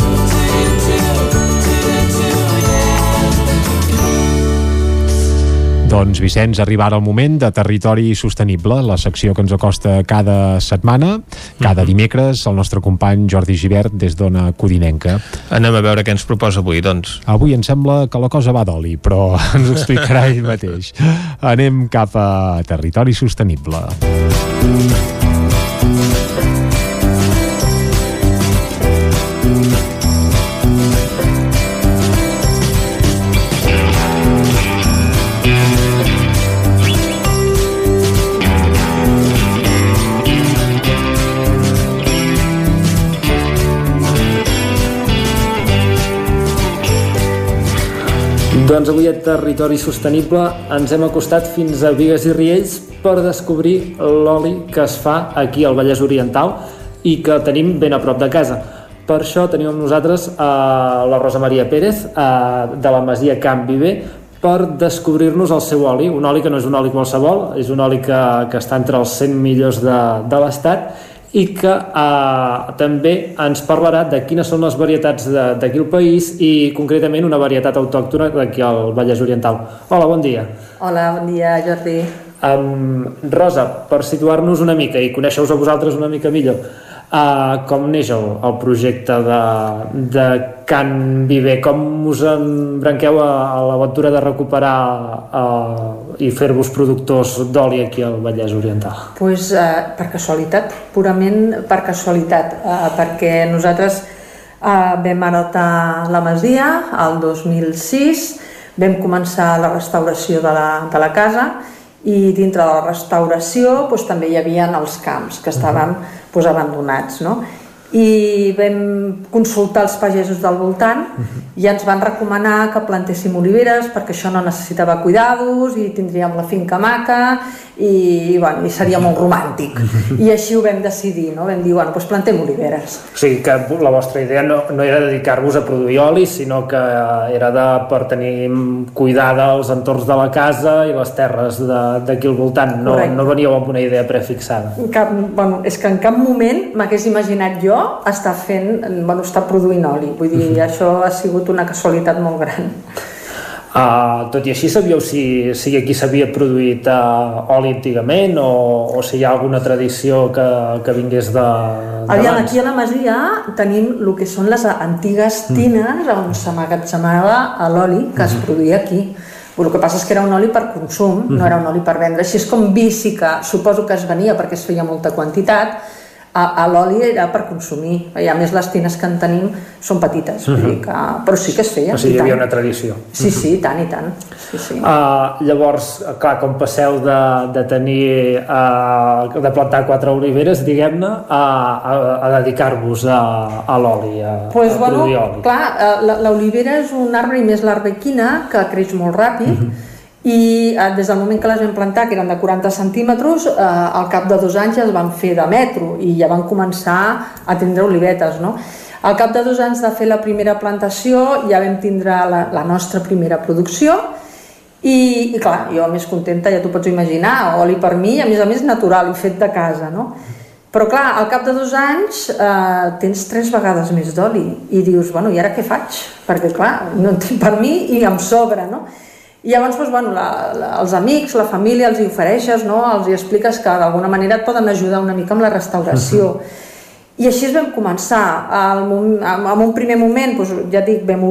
Doncs, Vicenç, arriba ara el moment de Territori Sostenible, la secció que ens acosta cada setmana, cada dimecres, el nostre company Jordi Givert des d'Ona Codinenca. Anem a veure què ens proposa avui, doncs. Avui em sembla que la cosa va d'oli, però ens ho explicarà ell mateix. Anem cap a Territori Sostenible. Doncs avui a Territori Sostenible ens hem acostat fins a Vigues i Riells per descobrir l'oli que es fa aquí al Vallès Oriental i que tenim ben a prop de casa. Per això tenim amb nosaltres a la Rosa Maria Pérez a, de la Masia Camp Viver per descobrir-nos el seu oli, un oli que no és un oli qualsevol, és un oli que, que està entre els 100 millors de, de l'Estat i que eh, també ens parlarà de quines són les varietats de- d'aquí al país i concretament una varietat autòctona d'aquí al Vallès Oriental. Hola, bon dia. Hola, bon dia, Jordi. Um, Rosa, per situar-nos una mica i conèixer-vos a vosaltres una mica millor, uh, com neix el, el projecte de, de Can Viver? Com us embranqueu a, a l'aventura de recuperar uh, i fer-vos productors d'oli aquí al Vallès Oriental? pues, eh, per casualitat, purament per casualitat, eh, perquè nosaltres eh, vam heretar la masia el 2006, vam començar la restauració de la, de la casa i dintre de la restauració doncs, també hi havia els camps que estaven doncs, abandonats. No? I vam consultar els pagesos del voltant i ens van recomanar que plantéssim oliveres perquè això no necessitava cuidados i tindríem la finca maca i, bueno, i seria molt romàntic. I així ho vam decidir, no? vam dir, bueno, doncs plantem oliveres. O sigui que la vostra idea no, no era dedicar-vos a produir oli, sinó que era de, per tenir cuidada els entorns de la casa i les terres de- d'aquí al voltant. No, Correcte. no veníeu amb una idea prefixada. Cap, bueno, és que en cap moment m'hagués imaginat jo estar fent, bueno, estar produint oli. Vull dir, això ha sigut una casualitat molt gran. Uh, tot i així sabíeu si, si aquí s'havia produït uh, oli antigament o, o si hi ha alguna tradició que, que vingués de, Aviam, aquí a la Masia tenim el que són les antigues tines on s'emmagatzemava l'oli que es produïa aquí. El que passa és que era un oli per consum, no era un oli per vendre. Així és com vi sí que suposo que es venia perquè es feia molta quantitat, a, a l'oli era per consumir. I a més les tines que en tenim són petites, vull dir que, però sí que es feia. O sigui, hi havia tant. una tradició. Sí, sí, i tant, i tant. Sí, sí. Uh, llavors, clar, com passeu de, de tenir uh, de plantar quatre oliveres, diguem-ne, a, a, a dedicar-vos a, a l'oli, a, pues, a bueno, oli. clar, eh, la- l'olivera és un arbre i més l'arbequina que creix molt ràpid i eh, des del moment que les vam plantar, que eren de 40 centímetres, eh, al cap de dos anys ja es van fer de metro i ja van començar a tindre olivetes, no? Al cap de dos anys de fer la primera plantació ja vam tindre la, la nostra primera producció i, i clar, jo més contenta, ja t'ho pots imaginar, oli per mi, a més a més natural i fet de casa, no? Però clar, al cap de dos anys eh, tens tres vegades més d'oli i dius, bueno, i ara què faig? Perquè clar, no en tinc per mi i em sobra, no? I llavors, doncs, bueno, la, la, els amics, la família, els hi ofereixes, no? els hi expliques que d'alguna manera et poden ajudar una mica amb la restauració. Uh -huh. I així es vam començar. En un primer moment, doncs, ja et dic, vam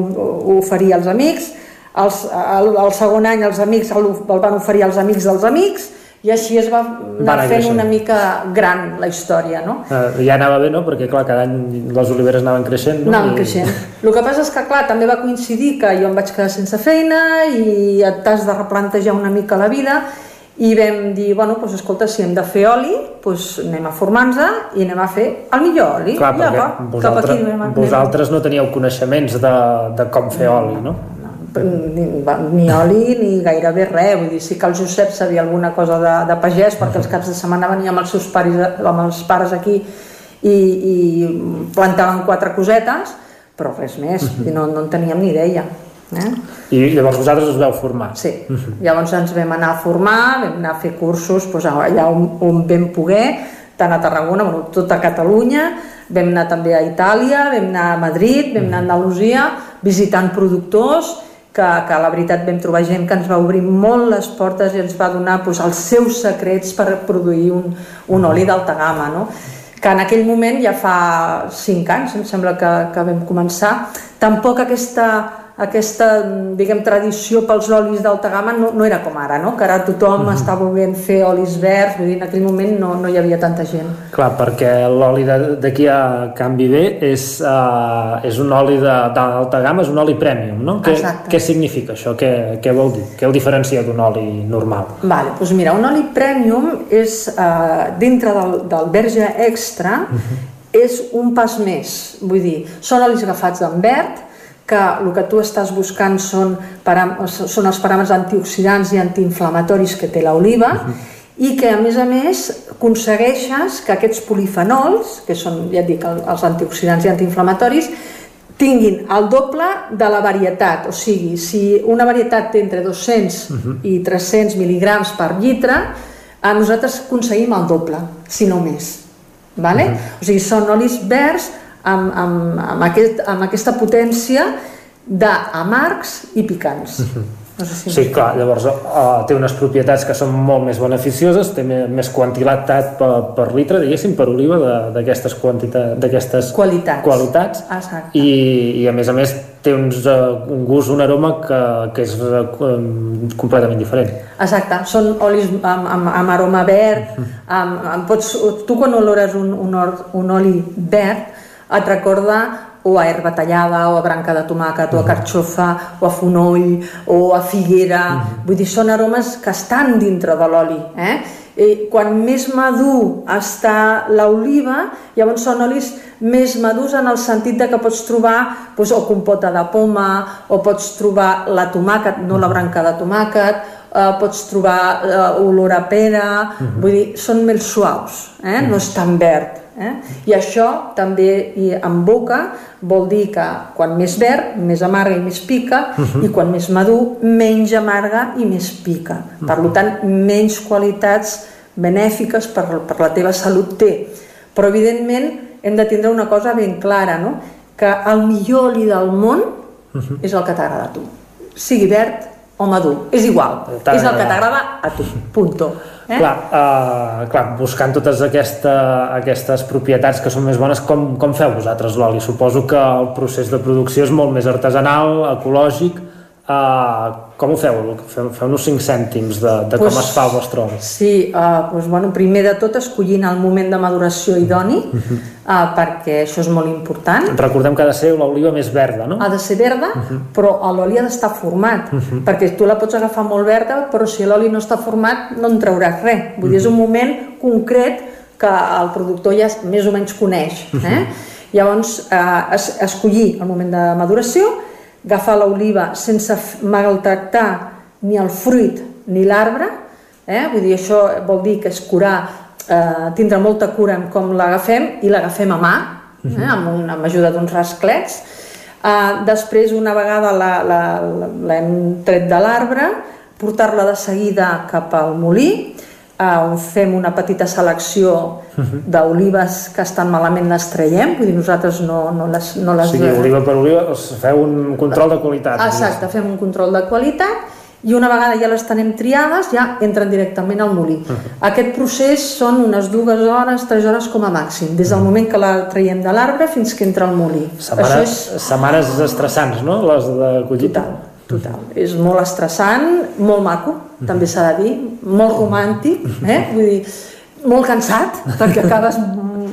oferir als amics, els, el, el segon any els amics el, el van oferir als amics dels amics, i així es va anar va fent una mica gran la història, no? Uh, ja anava bé, no? Perquè, clar, cada any les oliveres anaven creixent, no? Anaven I... creixent. El que passa és que, clar, també va coincidir que jo em vaig quedar sense feina i t'has de replantejar una mica la vida i vam dir, bueno, doncs escolta, si hem de fer oli, doncs anem a formar-nos i anem a fer el millor oli. Clar, perquè va, vosaltres, anem, vosaltres no teníeu coneixements de, de com fer oli, no? Ni, ni oli ni gairebé res, vull dir, sí que el Josep sabia alguna cosa de, de pagès perquè els caps de setmana venia amb els seus pares, amb els pares aquí i, i plantaven quatre cosetes, però res més, uh -huh. no, no en teníem ni idea. Eh? I llavors vosaltres us vau formar? Sí, uh -huh. llavors ens vam anar a formar, vam anar a fer cursos doncs, allà on, on vam poder, tant a Tarragona, bueno, tot a Catalunya, vam anar també a Itàlia, vam anar a Madrid, vam anar a Andalusia, visitant productors, que, que la veritat vam trobar gent que ens va obrir molt les portes i ens va donar doncs, els seus secrets per produir un, un oli d'alta gamma, no? que en aquell moment, ja fa 5 anys, em sembla que, que vam començar, tampoc aquesta aquesta, diguem, tradició pels olis d'alta gamma no, no era com ara, no? que ara tothom uh -huh. està volent fer olis verds, vull dir, en aquell moment no, no hi havia tanta gent. Clar, perquè l'oli d'aquí a Canvi B és, uh, és un oli d'alta gamma, és un oli premium, no? Què, què significa això? Què, què vol dir? Què el diferencia d'un oli normal? Vale, doncs mira, un oli premium és, uh, dintre del, del verge extra, uh -huh. és un pas més, vull dir, són olis agafats en verd, que el que tu estàs buscant són, són els paràmetres antioxidants i antiinflamatoris que té l'oliva uh -huh. i que a més a més aconsegueixes que aquests polifenols, que són, ja et dic, els antioxidants i antiinflamatoris, tinguin el doble de la varietat, o sigui, si una varietat té entre 200 uh -huh. i 300 mil·ligrams per llitre, a nosaltres aconseguim el doble, si no més. Vale? Uh -huh. O sigui, són olis verds amb, amb, amb, aquest, amb aquesta potència d'amargs i picants. No sé si sí, clar, llavors uh, té unes propietats que són molt més beneficioses, té més quantitat per, per litre, diguéssim, per oliva d'aquestes d'aquestes qualitats, qualitats Exacte. i, i a més a més té uns, uh, un gust, un aroma que, que és uh, completament diferent. Exacte, són olis amb, amb, amb aroma verd, amb, amb, pots, tu quan olores un, un, or, un oli verd et recorda o a herba tallada, o a branca de tomàquet, o a carxofa, o a fonoll, o a figuera... Uh -huh. Vull dir, són aromes que estan dintre de l'oli. Eh? I quan més madur està l'oliva, llavors són olis més madurs en el sentit de que pots trobar doncs, o compota de poma, o pots trobar la tomàquet, no la branca de tomàquet, eh, pots trobar eh, olor a pera, uh -huh. vull dir, són més suaus, eh? Uh -huh. no és tan verd. Eh? I això també i en boca vol dir que quan més verd, més amarga i més pica, uh -huh. i quan més madur, menys amarga i més pica. Uh -huh. Per tant, menys qualitats benèfiques per, per la teva salut té. Però, evidentment, hem de tindre una cosa ben clara, no? que el millor oli del món uh -huh. és el que t'agrada a tu. Sigui verd o madur, és igual, és el que t'agrada a tu, punto. Eh? Clar, uh, clar, buscant totes aquesta, aquestes propietats que són més bones, com, com feu vosaltres l'oli? Suposo que el procés de producció és molt més artesanal, ecològic, Uh, com ho feu? Feu-nos 5 cèntims de, de pues, com es fa el vostre oli. Sí, uh, pues, bueno, primer de tot escollint el moment de maduració idoni, uh -huh. uh, perquè això és molt important. Recordem que ha de ser l'oliva més verda, no? Ha de ser verda, uh -huh. però l'oli ha d'estar format, uh -huh. perquè tu la pots agafar molt verda, però si l'oli no està format no en trauràs res. Vull dir, és un moment concret que el productor ja més o menys coneix. Eh? Uh -huh. Llavors, uh, es, escollir el moment de maduració, agafar l'oliva sense maltractar ni el fruit ni l'arbre, eh? vull dir, això vol dir que és curar, eh, tindre molta cura en com l'agafem i l'agafem a mà, eh? Mhm. amb, un, amb ajuda d'uns rasclets. Eh, després, una vegada l'hem tret de l'arbre, portar-la de seguida cap al molí, on fem una petita selecció d'olives que estan malament les traiem, vull dir, nosaltres no, no les... No les O sigui, oliva per oliva, feu un control de qualitat. Exacte, fem un control de qualitat i una vegada ja les tenem triades ja entren directament al molí. Aquest procés són unes dues hores, tres hores com a màxim, des del moment que la traiem de l'arbre fins que entra al molí. Setmanes, és... setmanes estressants, no?, les de collita. Total, total. És molt estressant, molt maco, també s'ha de dir, molt romàntic, eh? vull dir, molt cansat, perquè acabes,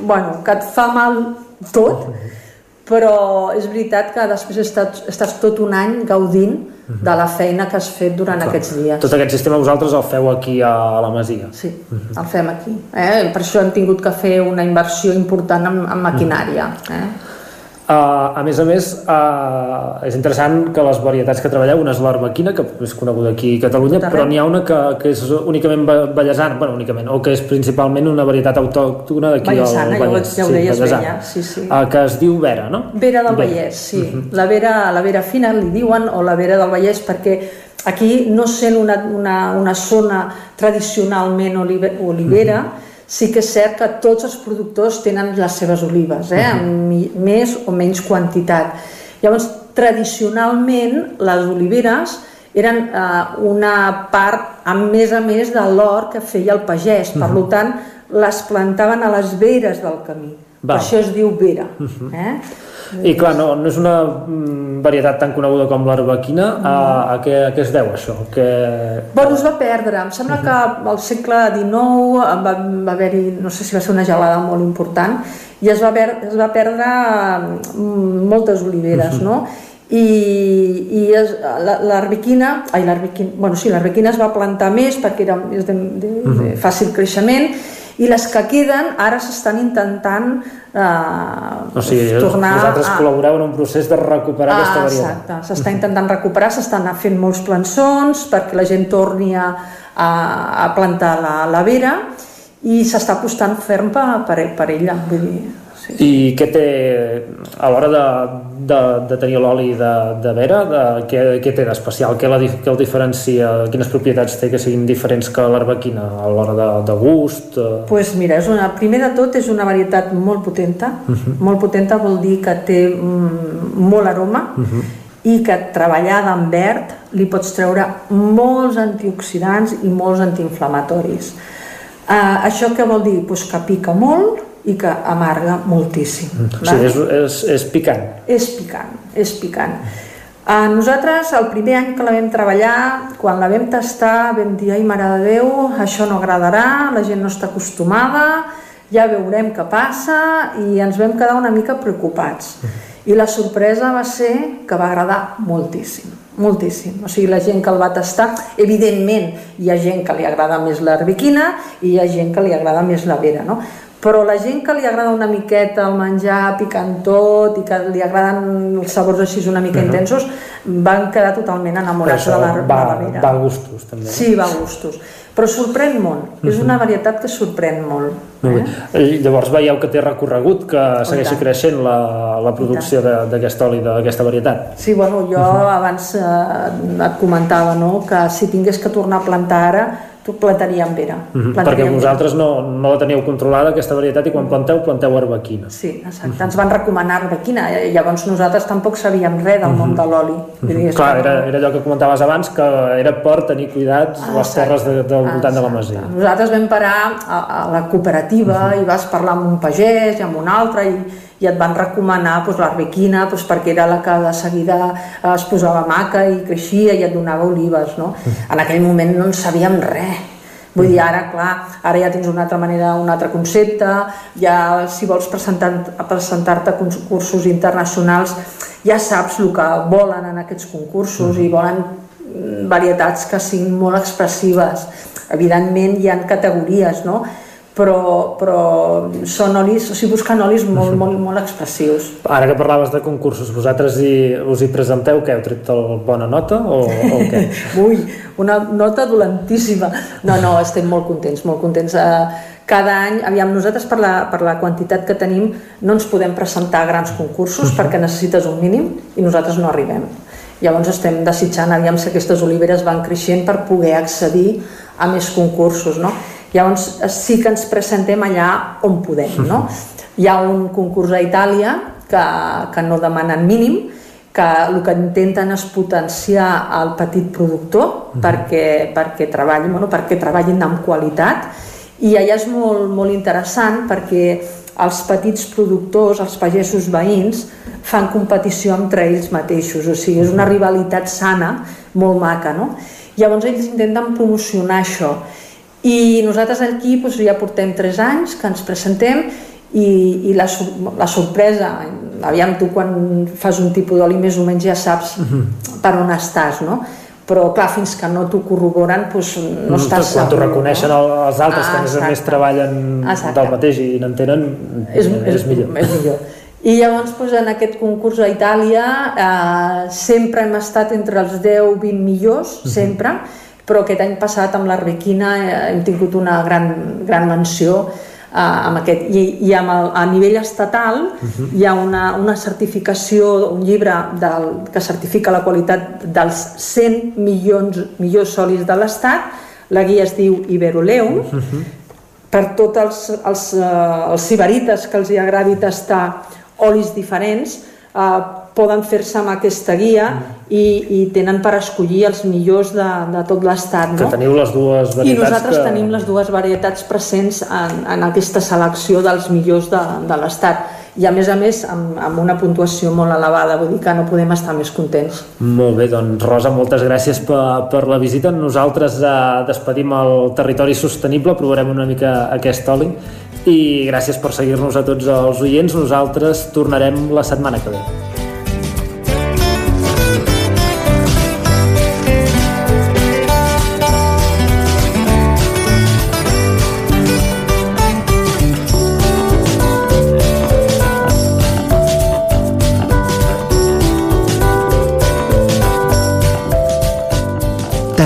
bueno, que et fa mal tot, però és veritat que després estàs, estàs tot un any gaudint de la feina que has fet durant Clar. aquests dies. Tot aquest sistema vosaltres el feu aquí a la Masia. Sí, el fem aquí. Eh? Per això hem tingut que fer una inversió important en, en maquinària. Eh? Uh, a més a més, uh, és interessant que les varietats que treballeu, una és l'arbequina, que és coneguda aquí a Catalunya, però n'hi ha una que, que és únicament ballesana, bueno, únicament, o que és principalment una varietat autòctona d'aquí al Vallesana, ja ho, Vallès. ja ho deies bé, ja. Sí, sí. Uh, que es diu Vera, no? Vera del Vallès, sí. La vera, la vera fina li diuen, o la vera del Vallès, perquè aquí no sent una, una, una zona tradicionalment olive, olivera, sí que és cert que tots els productors tenen les seves olives, eh? amb mi- més o menys quantitat. Llavors, tradicionalment, les oliveres eren eh, una part, a més a més, de l'hort que feia el pagès. Per Mhm. tant, les plantaven a les veres del camí. Val. Per això es diu vera. Mhm. Eh? I clar, no, no és una mm, varietat tan coneguda com l'arbequina. A, a, què, a què es deu això? Que... Bueno, es va perdre. Em sembla que al segle XIX va, va haver-hi, no sé si va ser una gelada molt important, i es va, ver, es va perdre mm, moltes oliveres, no? i, i es- la- l'arbequina, ai, l'arbequina, bueno, sí, l'arbequina es va plantar més perquè era és de, de, de fàcil creixement i les que queden ara s'estan intentant eh, O sigui, tornar vosaltres a, col·laboreu en un procés de recuperar Ah, aquesta varietat. Exacte, s'està intentant recuperar, s'estan fent molts plançons perquè la gent torni a, a, a plantar la, la vera i s'està apostant ferm per, per, per ella. Vull dir. I què té, a l'hora de, de, de tenir l'oli de, de vera, de, què, què té d'especial? Què, la, què el diferencia? Quines propietats té que siguin diferents que l'arbequina a l'hora de, de gust? Eh? pues mira, és una, primer de tot és una varietat molt potenta. Mhm. Molt potenta vol dir que té mm, molt aroma i que treballada en verd li pots treure molts antioxidants i molts antiinflamatoris. Uh, això què vol dir? Pues que pica molt i que amarga moltíssim. O sigui, és, és, és picant. És picant, és picant. A nosaltres, el primer any que la vam treballar, quan la vam tastar, vam dir, ai, mare de Déu, això no agradarà, la gent no està acostumada, ja veurem què passa, i ens vam quedar una mica preocupats. I la sorpresa va ser que va agradar moltíssim, moltíssim. O sigui, la gent que el va tastar, evidentment, hi ha gent que li agrada més l'arbequina i hi ha gent que li agrada més la vera, no? Però la gent que li agrada una miqueta el menjar picant tot i que li agraden els sabors així una mica Mhm. intensos van quedar totalment enamorats de la, de va, la vera. va a gustos, també. Sí, va a gustos. Però sorprèn molt. És Mhm. una varietat que sorprèn molt. Molt bé. Eh, Llavors veieu que té recorregut, que segueixi tant. creixent la, la producció de- d'aquest oli, d'aquesta varietat. Sí, bueno, jo abans eh, et comentava no, que si tingués que tornar a plantar ara, tu plantaríem vera. Mhm. Perquè Plantaríem vosaltres no, no la teniu controlada, aquesta varietat, i quan planteu, planteu arbequina. Sí, exacte. Ens van recomanar arbequina. i Llavors nosaltres tampoc sabíem res del món de l'oli. Dir, és Clar, que era, era allò que comentaves abans, que era per tenir cuidats Ah, les terres de, del voltant de la masia. Nosaltres vam parar a, a la cooperativa i vas parlar amb un pagès i amb un altre i, i et van recomanar doncs, l'arbequina doncs, perquè era la que de seguida eh, es posava maca i creixia i et donava olives. No? En aquell moment no en sabíem res. Vull dir, ara, clar, ara ja tens una altra manera, un altre concepte, ja si vols presentar- presentar-te a concursos internacionals, ja saps el que volen en aquests concursos i volen mm, varietats que siguin molt expressives. Evidentment hi ha categories, no? Però, però són olis, o sigui, busquen olis molt, molt, molt expressius. Ara que parlaves de concursos, vosaltres hi, us hi presenteu, què, heu tret el bona nota o, o què? Ui, una nota dolentíssima. No, no, estem molt contents, molt contents. Eh, cada any, aviam, nosaltres per la, per la quantitat que tenim no ens podem presentar a grans concursos perquè necessites un mínim i nosaltres no arribem. Llavors estem desitjant, aviam si aquestes oliveres van creixent per poder accedir a més concursos, no? Llavors sí que ens presentem allà on podem. No? Hi ha un concurs a Itàlia que, que no demanen mínim, que el que intenten és potenciar el petit productor uh -huh. perquè, perquè, treballin, bueno, perquè treballin amb qualitat i allà és molt, molt interessant perquè els petits productors, els pagesos veïns, fan competició entre ells mateixos, o sigui, és una rivalitat sana, molt maca, no? Llavors ells intenten promocionar això. I nosaltres aquí doncs, ja portem 3 anys que ens presentem i, i la, la sorpresa, aviam tu quan fas un tipus d'oli més o menys ja saps uh -huh. per on estàs, no? però clar, fins que no t'ho corroboren doncs no mm, estàs quan t'ho reconeixen no? els altres ah, que a més a més treballen exacte. del mateix i n'entenen és, és, és millor és millor i llavors doncs, en aquest concurs a Itàlia eh, sempre hem estat entre els 10-20 millors, uh -huh. sempre, però aquest any passat amb l'Arbequina eh, hem tingut una gran, gran menció eh, amb aquest, i, i amb el, a nivell estatal uh -huh. hi ha una, una certificació, un llibre del, que certifica la qualitat dels 100 milions millors solis de l'Estat, la guia es diu Iberoleum, uh -huh. per tots els, els, uh, els sibarites que els hi agradi tastar olis diferents, eh, poden fer-se amb aquesta guia mm. i, i tenen per escollir els millors de, de tot l'estat. No? Que teniu les dues varietats. I nosaltres que... tenim les dues varietats presents en, en aquesta selecció dels millors de, de l'estat i a més a més amb, amb una puntuació molt elevada, vull dir que no podem estar més contents. Molt bé, doncs Rosa, moltes gràcies per, per la visita. Nosaltres eh, despedim el territori sostenible, provarem una mica aquest oli i gràcies per seguir-nos a tots els oients. Nosaltres tornarem la setmana que ve.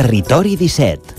Territori 17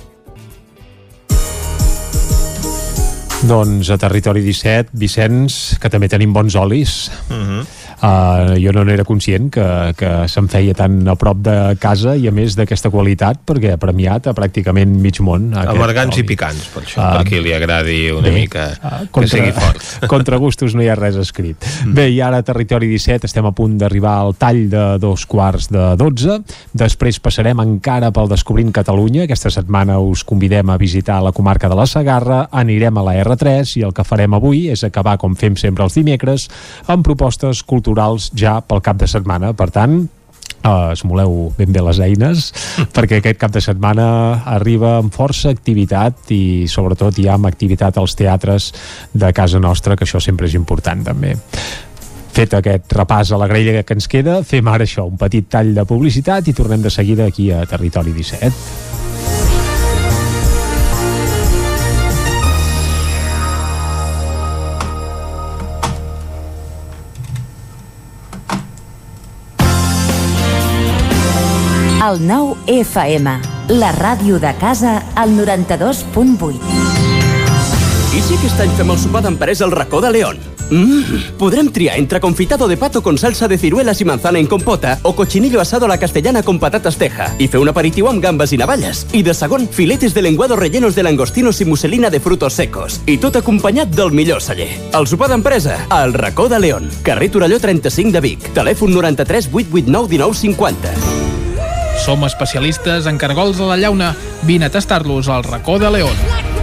Doncs a Territori 17, Vicenç, que també tenim bons olis. Uh mhm. Uh, jo no n'era conscient que, que se'm feia tan a prop de casa i a més d'aquesta qualitat perquè ha premiat a pràcticament mig món amargants i picants per això, uh, per qui li agradi una bé, mica uh, contra, que sigui fort. contra gustos no hi ha res escrit. Mm. bé, i ara Territori 17 estem a punt d'arribar al tall de dos quarts de 12 després passarem encara pel Descobrint Catalunya. Aquesta setmana us convidem a visitar la comarca de la Sagarra anirem a la R3 i el que farem avui és acabar com fem sempre els dimecres amb propostes culturals culturals ja pel cap de setmana. Per tant, Uh, esmoleu ben bé les eines perquè aquest cap de setmana arriba amb força activitat i sobretot hi ha amb activitat als teatres de casa nostra que això sempre és important també fet aquest repàs a la grella que ens queda fem ara això, un petit tall de publicitat i tornem de seguida aquí a Territori 17 El 9 FM, la ràdio de casa, al 92.8. I si aquest any fem el sopar d'empresa al racó de León? Mmm, podrem triar entre confitado de pato con salsa de ciruelas y manzana en compota o cochinillo asado a la castellana con patatas teja i fer un aperitiu amb gambes i navalles. I de segon, filetes de lenguado rellenos de langostinos i muselina de frutos secos. I tot acompanyat del millor celler. El sopar d'empresa, al racó de León. Carrer Torelló 35 de Vic. Telèfon 93 889 1950. Som especialistes en cargols a la llauna. Vine a tastar-los al racó de León.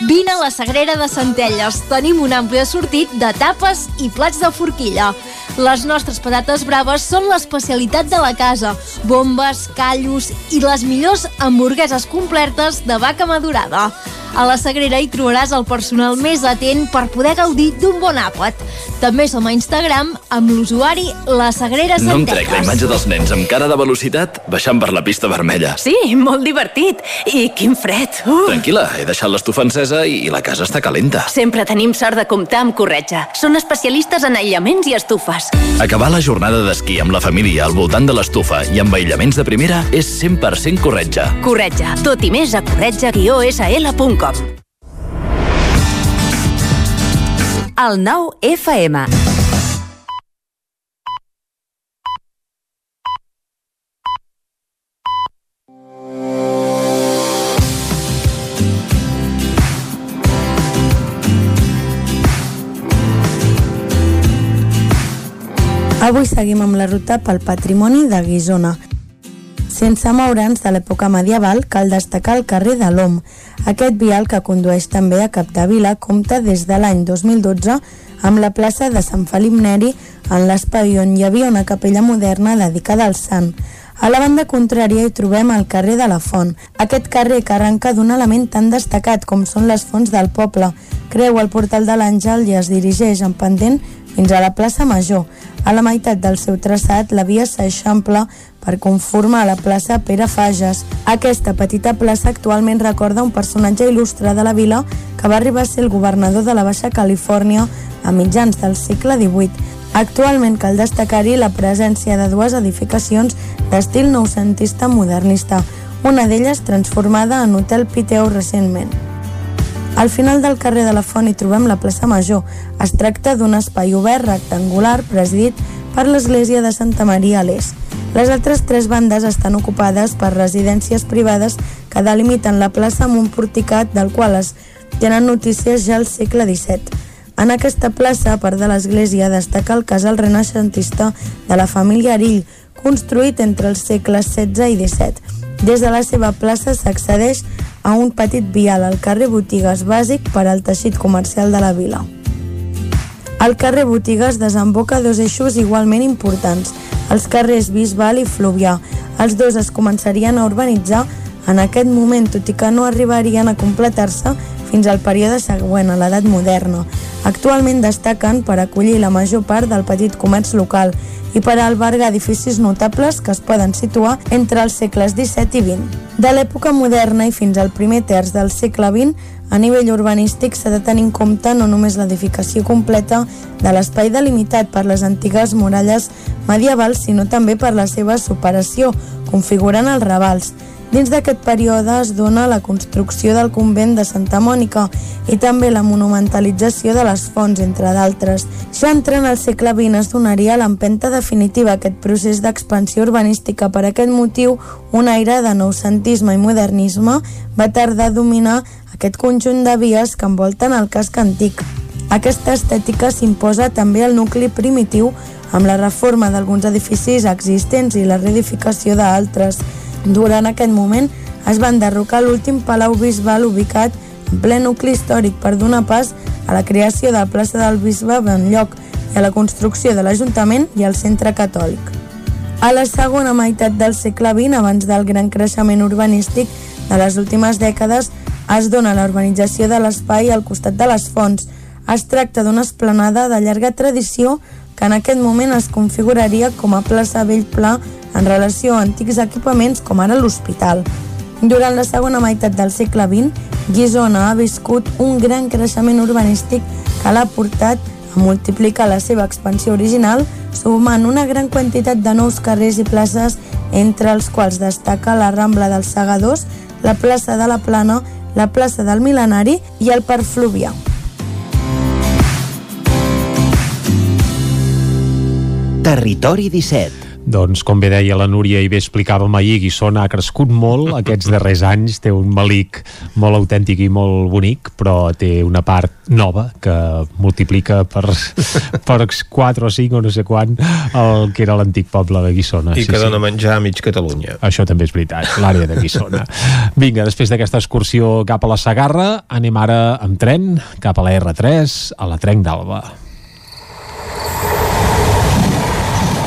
Vine a la Sagrera de Centelles. Tenim un ampli assortit de tapes i plats de forquilla. Les nostres patates braves són l'especialitat de la casa. Bombes, callos i les millors hamburgueses completes de vaca madurada. A la Sagrera hi trobaràs el personal més atent per poder gaudir d'un bon àpat. També som a Instagram amb l'usuari La Sagrera No em trec la imatge dels nens amb cara de velocitat baixant per la pista vermella. Sí, molt divertit. I quin fred. Uh. Tranquil·la, he deixat l'estufa encesa i la casa està calenta. Sempre tenim sort de comptar amb Corretja. Són especialistes en aïllaments i estufes. Acabar la jornada d'esquí amb la família al voltant de l'estufa i amb aïllaments de primera és 100% corretja. Corretja. Tot i més a corretja-sl.com. El nou FM. Avui seguim amb la ruta pel patrimoni de Guisona. Sense moure'ns de l'època medieval, cal destacar el carrer de l'Om. Aquest vial que condueix també a Capdevila compta des de l'any 2012 amb la plaça de Sant Felip Neri en l'espai on hi havia una capella moderna dedicada al sant. A la banda contrària hi trobem el carrer de la Font. Aquest carrer que arrenca d'un element tan destacat com són les fonts del poble. Creu el portal de l'Àngel i es dirigeix en pendent fins a la plaça Major. A la meitat del seu traçat, la via s'eixampla per conformar la plaça Pere Fages. Aquesta petita plaça actualment recorda un personatge il·lustre de la vila que va arribar a ser el governador de la Baixa Califòrnia a mitjans del segle XVIII. Actualment cal destacar-hi la presència de dues edificacions d'estil noucentista modernista, una d'elles transformada en Hotel Piteu recentment. Al final del carrer de la Font hi trobem la plaça Major. Es tracta d'un espai obert rectangular presidit per l'església de Santa Maria a l'est. Les altres tres bandes estan ocupades per residències privades que delimiten la plaça amb un porticat del qual es tenen notícies ja al segle XVII. En aquesta plaça, a part de l'església, destaca el casal renaixentista de la família Arill, construït entre els segles XVI i XVII. Des de la seva plaça s'accedeix a un petit vial al carrer Botigues bàsic per al teixit comercial de la vila. El carrer Botigues desemboca dos eixos igualment importants, els carrers Bisbal i Fluvià. Els dos es començarien a urbanitzar en aquest moment, tot i que no arribarien a completar-se fins al període següent, a l'edat moderna. Actualment destaquen per acollir la major part del petit comerç local i per albergar edificis notables que es poden situar entre els segles XVII i XX. De l'època moderna i fins al primer terç del segle XX, a nivell urbanístic s'ha de tenir en compte no només l'edificació completa de l'espai delimitat per les antigues muralles medievals, sinó també per la seva superació, configurant els ravals. Dins d'aquest període es dona la construcció del convent de Santa Mònica i també la monumentalització de les fonts, entre d'altres. Ja entrant al segle XX es donaria l'empenta definitiva a aquest procés d'expansió urbanística. Per aquest motiu, un aire de noucentisme i modernisme va tardar a dominar aquest conjunt de vies que envolten el casc antic. Aquesta estètica s'imposa també al nucli primitiu amb la reforma d'alguns edificis existents i la reedificació d'altres. Durant aquest moment es va enderrocar l'últim palau bisbal ubicat en ple nucli històric per donar pas a la creació de la plaça del bisbe en lloc i a la construcció de l'Ajuntament i el centre catòlic. A la segona meitat del segle XX, abans del gran creixement urbanístic de les últimes dècades, es dona la urbanització de l'espai al costat de les fonts. Es tracta d'una esplanada de llarga tradició que en aquest moment es configuraria com a plaça Bellpla en relació a antics equipaments com ara l'hospital. Durant la segona meitat del segle XX, Guisona ha viscut un gran creixement urbanístic que l'ha portat a multiplicar la seva expansió original, sumant una gran quantitat de nous carrers i places, entre els quals destaca la Rambla dels Segadors, la plaça de la Plana, la plaça del Milenari i el Parc Fluvià. Territori 17 doncs, com bé deia la Núria i bé explicàvem ahir, Guissona ha crescut molt aquests darrers anys, té un malic molt autèntic i molt bonic, però té una part nova que multiplica per, per 4 o 5 o no sé quan el que era l'antic poble de Guissona. I sí, que dona sí. menjar a mig Catalunya. Això també és veritat, l'àrea de Guissona. Vinga, després d'aquesta excursió cap a la Sagarra, anem ara amb tren cap a la R3, a la Trenc d'Alba.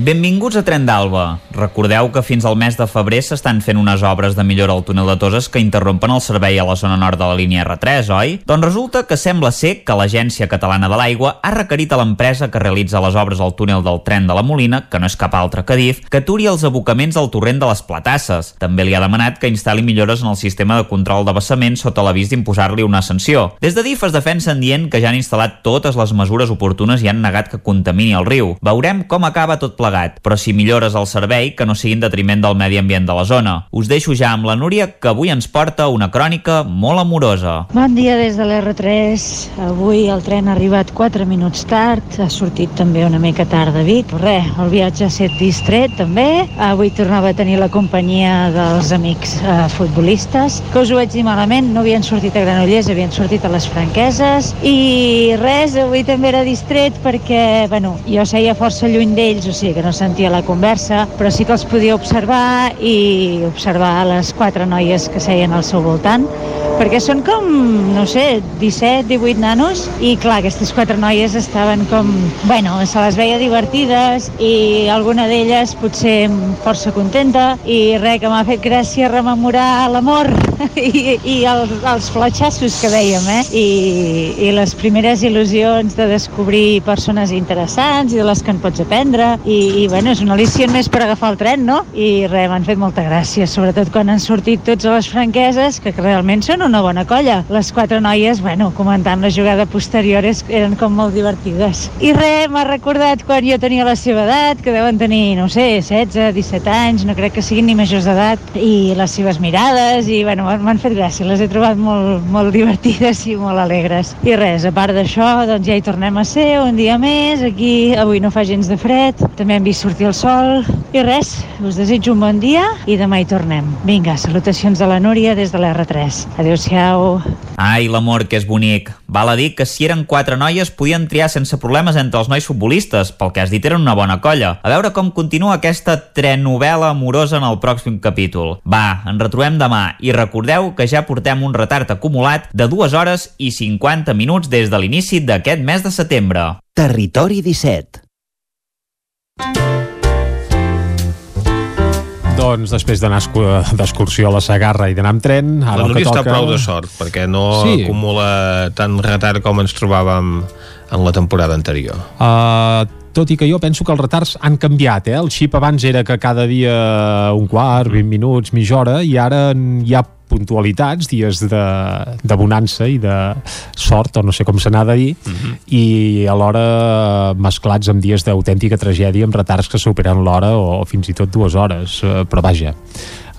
Benvinguts a Tren d'Alba. Recordeu que fins al mes de febrer s'estan fent unes obres de millora al túnel de Toses que interrompen el servei a la zona nord de la línia R3, oi? Doncs resulta que sembla ser que l'Agència Catalana de l'Aigua ha requerit a l'empresa que realitza les obres al túnel del tren de la Molina, que no és cap altre que DIF, que aturi els abocaments al torrent de les Platasses. També li ha demanat que instal·li millores en el sistema de control de vessament sota l'avís d'imposar-li una sanció. Des de DIF es defensen dient que ja han instal·lat totes les mesures oportunes i han negat que contamini el riu. Veurem com acaba tot plegat plegat, però si millores el servei, que no sigui en detriment del medi ambient de la zona. Us deixo ja amb la Núria, que avui ens porta una crònica molt amorosa. Bon dia des de l'R3. Avui el tren ha arribat 4 minuts tard, ha sortit també una mica tard de Vic. Res, el viatge ha estat distret també. Avui tornava a tenir la companyia dels amics eh, futbolistes, que us ho vaig dir malament, no havien sortit a Granollers, havien sortit a les Franqueses, i res, avui també era distret perquè, bueno, jo seia força lluny d'ells, o sigui no sentia la conversa, però sí que els podia observar i observar les quatre noies que seien al seu voltant, perquè són com, no sé, 17, 18 nanos, i clar, aquestes quatre noies estaven com, bueno, se les veia divertides i alguna d'elles potser força contenta i res, que m'ha fet gràcia rememorar l'amor i, i els, els fletxassos que dèiem, eh? I, i les primeres il·lusions de descobrir persones interessants i de les que en pots aprendre i, i bueno, és una al·licient més per agafar el tren, no? I res, m'han fet molta gràcia, sobretot quan han sortit tots a les franqueses, que realment són una bona colla. Les quatre noies, bueno, comentant la jugada posterior eren com molt divertides. I res, m'ha recordat quan jo tenia la seva edat, que deuen tenir, no sé, 16, 17 anys, no crec que siguin ni majors d'edat, i les seves mirades, i bueno, m'han fet gràcia, les he trobat molt, molt divertides i molt alegres. I res, a part d'això, doncs ja hi tornem a ser un dia més, aquí avui no fa gens de fred, també hem vist sortir el sol i res, us desitjo un bon dia i demà hi tornem. Vinga, salutacions de la Núria des de l'R3. Adéu-siau. Ai, l'amor, que és bonic. Val a dir que si eren quatre noies podien triar sense problemes entre els nois futbolistes, pel que has dit eren una bona colla. A veure com continua aquesta trenovel·la amorosa en el pròxim capítol. Va, ens retrobem demà i recordeu que ja portem un retard acumulat de 2 hores i 50 minuts des de l'inici d'aquest mes de setembre. Territori 17 Doncs després d'anar d'excursió a la Sagarra i d'anar amb tren... Ara la Núria toca... està prou de sort, perquè no sí. acumula tant retard com ens trobàvem en la temporada anterior. Uh, tot i que jo penso que els retards han canviat, eh? El xip abans era que cada dia un quart, 20 minuts, mitja hora, i ara hi ha puntualitats, dies de, de bonança i de sort, o no sé com se n'ha de dir, uh mhm. -huh. i alhora mesclats amb dies d'autèntica tragèdia amb retards que superen l'hora o, o fins i tot dues hores, eh, però vaja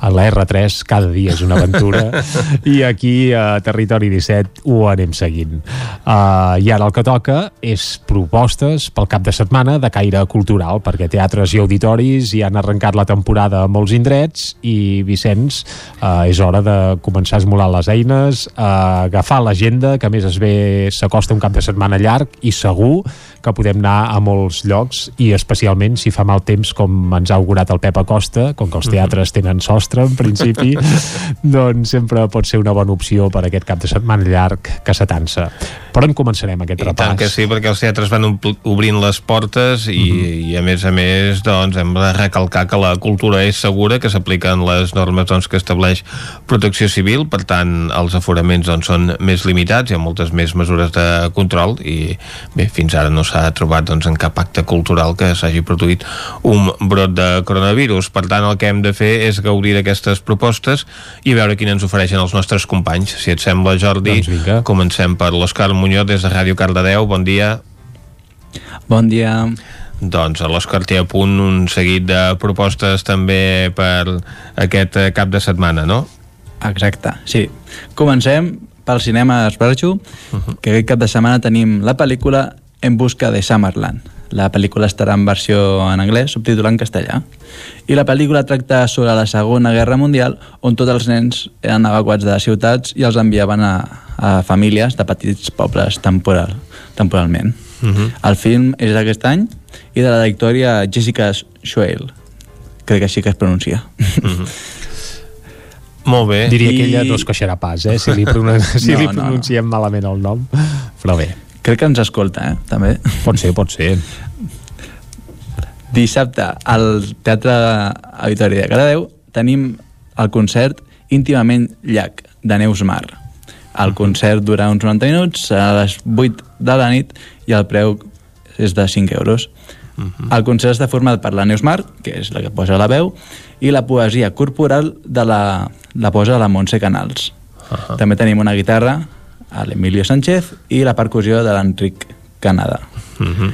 a la R3 cada dia és una aventura i aquí a Territori 17 ho anem seguint. Uh, I ara el que toca és propostes pel cap de setmana de caire cultural, perquè teatres i auditoris ja han arrencat la temporada a molts indrets i Vicenç, uh, és hora de començar a esmolar les eines, uh, agafar l'agenda, que més es ve s'acosta un cap de setmana llarg i segur que podem anar a molts llocs i especialment si fa mal temps com ens ha augurat el Pep Acosta, com que els mhm. teatres tenen sostre en principi, doncs sempre pot ser una bona opció per aquest cap de setmana llarg que s'atansa. Però en començarem aquest I repàs. tant que sí, perquè els teatres van obrint les portes i, mm -hmm. i a més a més doncs, hem de recalcar que la cultura és segura, que s'apliquen les normes doncs, que estableix protecció civil, per tant els aforaments doncs, són més limitats, hi ha moltes més mesures de control i bé, fins ara no s'ha trobat doncs, en cap acte cultural que s'hagi produït un brot de coronavirus. Per tant, el que hem de fer és gaudir d'aquestes propostes i veure quina ens ofereixen els nostres companys. Si et sembla, Jordi, doncs comencem per l'Òscar Muñoz des de Ràdio Cardedeu. Bon dia. Bon dia. Doncs l'Òscar té a punt un seguit de propostes també per aquest cap de setmana, no? Exacte, sí. Comencem pel cinema Esbarjo, uh -huh. que aquest cap de setmana tenim la pel·lícula En busca de Summerland. La pel·lícula estarà en versió en anglès, subtitulat en castellà. I la pel·lícula tracta sobre la Segona Guerra Mundial, on tots els nens eren evacuats de ciutats i els enviaven a, a famílies de petits pobles temporal, temporalment. Uh -huh. El film és d'aquest any i de la directòria Jessica Schwale. Crec que així que es pronuncia. Uh -huh. Molt bé. Diria I... que ella no es queixarà pas, eh, si li, pronun... si no, li pronunciem no, no. malament el nom. Però bé. Crec que ens escolta, eh, també. Pot ser, pot ser. Dissabte, al Teatre Auditori de Caradeu, tenim el concert Íntimament Llac, de Neus Mar. El concert dura uns 90 minuts, a les 8 de la nit i el preu és de 5 euros. Uh -huh. El concert està format per la Neus Mar, que és la que posa la veu, i la poesia corporal de la, la posa la Montse Canals. Uh -huh. També tenim una guitarra, a l'Emilio Sánchez, i la percussió de l'Enric Canada. Uh -huh.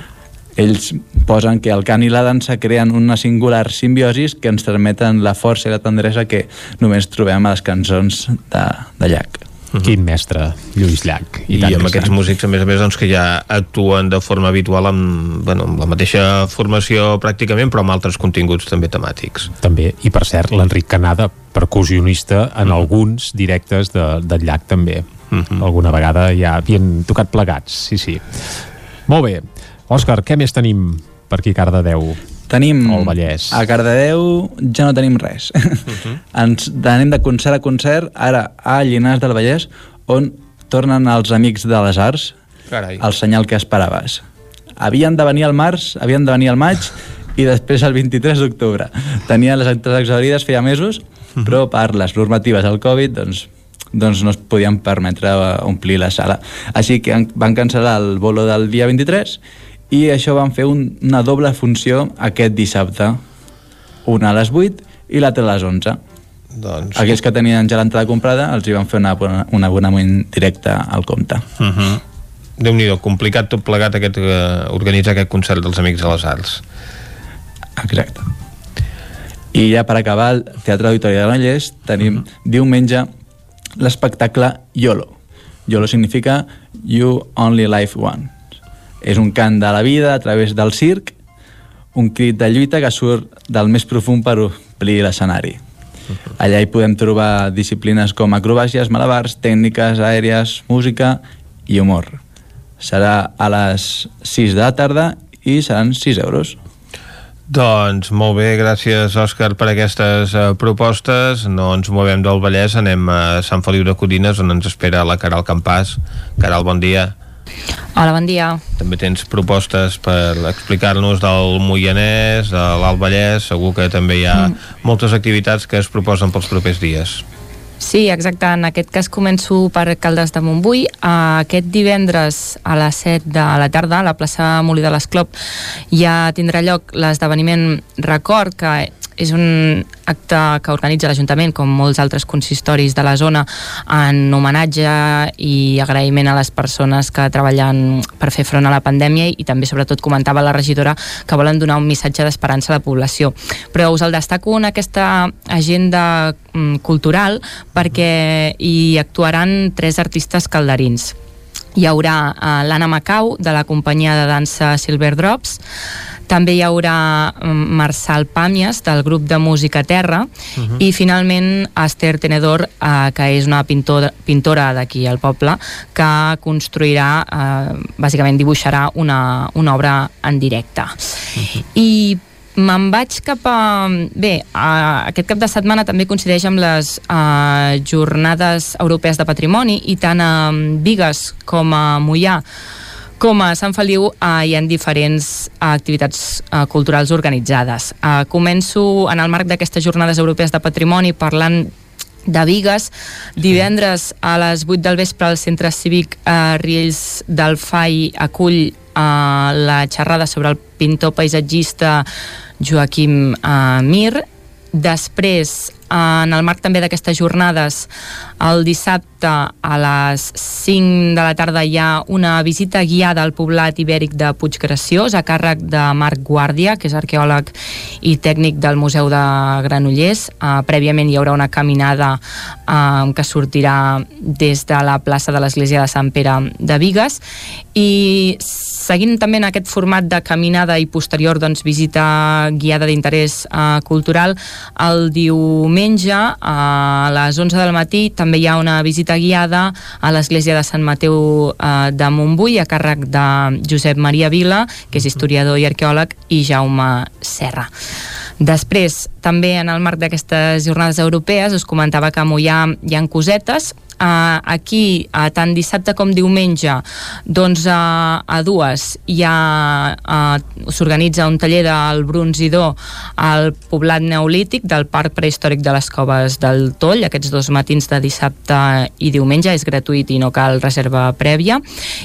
Ells posen que el cant i la dansa creen una singular simbiosis que ens transmeten la força i la tendresa que només trobem a les cançons de, de Llach. -huh. Quin mestre, Lluís Llach. I, I amb aquests músics, a més a més, doncs, que ja actuen de forma habitual amb, bueno, amb la mateixa formació pràcticament, però amb altres continguts també temàtics. També, i per cert, l'Enric Canada, percussionista en uh -huh. alguns directes de, de Llach també. -huh. Alguna vegada ja havien tocat plegats, sí, sí. Molt bé. Òscar, què més tenim per aquí a Cardedeu? tenim el Vallès. a Cardedeu ja no tenim res uh -huh. ens anem de concert a concert ara a Llinars del Vallès on tornen els amics de les arts Carai. el senyal que esperaves havien de venir al març, havien de venir al maig i després el 23 d'octubre tenien les actes exaurides feia mesos uh -huh. però per les normatives del Covid doncs doncs no es podien permetre omplir la sala. Així que van cancel·lar el bolo del dia 23 i això van fer un, una doble funció aquest dissabte una a les 8 i l'altra a les 11 doncs... aquells que tenien ja l'entrada comprada els hi van fer una, un abonament directe al compte uh -huh. déu nhi complicat tot plegat aquest, uh, organitzar aquest concert dels Amics de les Arts exacte i ja per acabar el Teatre Auditori de Granollers tenim uh -huh. diumenge l'espectacle YOLO YOLO significa You Only Life One és un cant de la vida a través del circ, un crit de lluita que surt del més profund per omplir l'escenari. Allà hi podem trobar disciplines com acrobàcies, malabars, tècniques aèries, música i humor. Serà a les 6 de la tarda i seran 6 euros. Doncs molt bé, gràcies Òscar per aquestes uh, propostes. No ens movem del Vallès, anem a Sant Feliu de Codines on ens espera la Caral Campàs. Caral, bon dia. Hola, bon dia. També tens propostes per explicar-nos del Moianès, de l'Alt Vallès, segur que també hi ha mm. moltes activitats que es proposen pels propers dies. Sí, exacte. En aquest cas començo per Caldes de Montbui. Aquest divendres a les 7 de la tarda a la plaça Molí de l'Esclop ja tindrà lloc l'esdeveniment Record, que és un acte que organitza l'Ajuntament, com molts altres consistoris de la zona, en homenatge i agraïment a les persones que treballen per fer front a la pandèmia i també, sobretot, comentava la regidora que volen donar un missatge d'esperança a la població. Però us el destaco en aquesta agenda mm, cultural perquè hi actuaran tres artistes calderins hi haurà uh, l'Anna Macau de la companyia de dansa Silver Drops també hi haurà mm, Marçal Pàmies del grup de música Terra uh mhm. -huh. i finalment Esther Tenedor eh, que és una pintor, pintora d'aquí al poble que construirà eh, bàsicament dibuixarà una, una obra en directe uh mhm. -huh. i me'n vaig cap a... Bé, a, aquest cap de setmana també coincideix amb les uh, jornades europees de patrimoni i tant a Vigues com a Mollà com a Sant Feliu eh, hi ha diferents eh, activitats eh, culturals organitzades. Eh, començo en el marc d'aquestes jornades europees de patrimoni parlant de Vigues. Divendres a les 8 del vespre al Centre Cívic eh, Riells del Fai acull eh, la xerrada sobre el pintor paisatgista Joaquim eh, Mir. Després, en el marc també d'aquestes jornades, el dissabte a les 5 de la tarda hi ha una visita guiada al poblat ibèric de Puiggraciós a càrrec de Marc Guàrdia, que és arqueòleg i tècnic del Museu de Granollers. Uh, prèviament hi haurà una caminada uh, que sortirà des de la plaça de l'Església de Sant Pere de Vigues i seguint també en aquest format de caminada i posterior doncs, visita guiada d'interès uh, cultural, el diumenge a les 11 del matí també hi ha una visita guiada a l'església de Sant Mateu uh, de Montbui a càrrec de Josep Maria Vila, que és historiador i arqueòleg, i Jaume Serra. Després, també en el marc d'aquestes jornades europees, us comentava que a Mollà hi ha cosetes, Uh, aquí, uh, tant dissabte com diumenge, doncs uh, a dues ha, uh, s'organitza un taller del bronzidor al poblat neolític del Parc Prehistòric de les Coves del Toll, aquests dos matins de dissabte i diumenge, és gratuït i no cal reserva prèvia.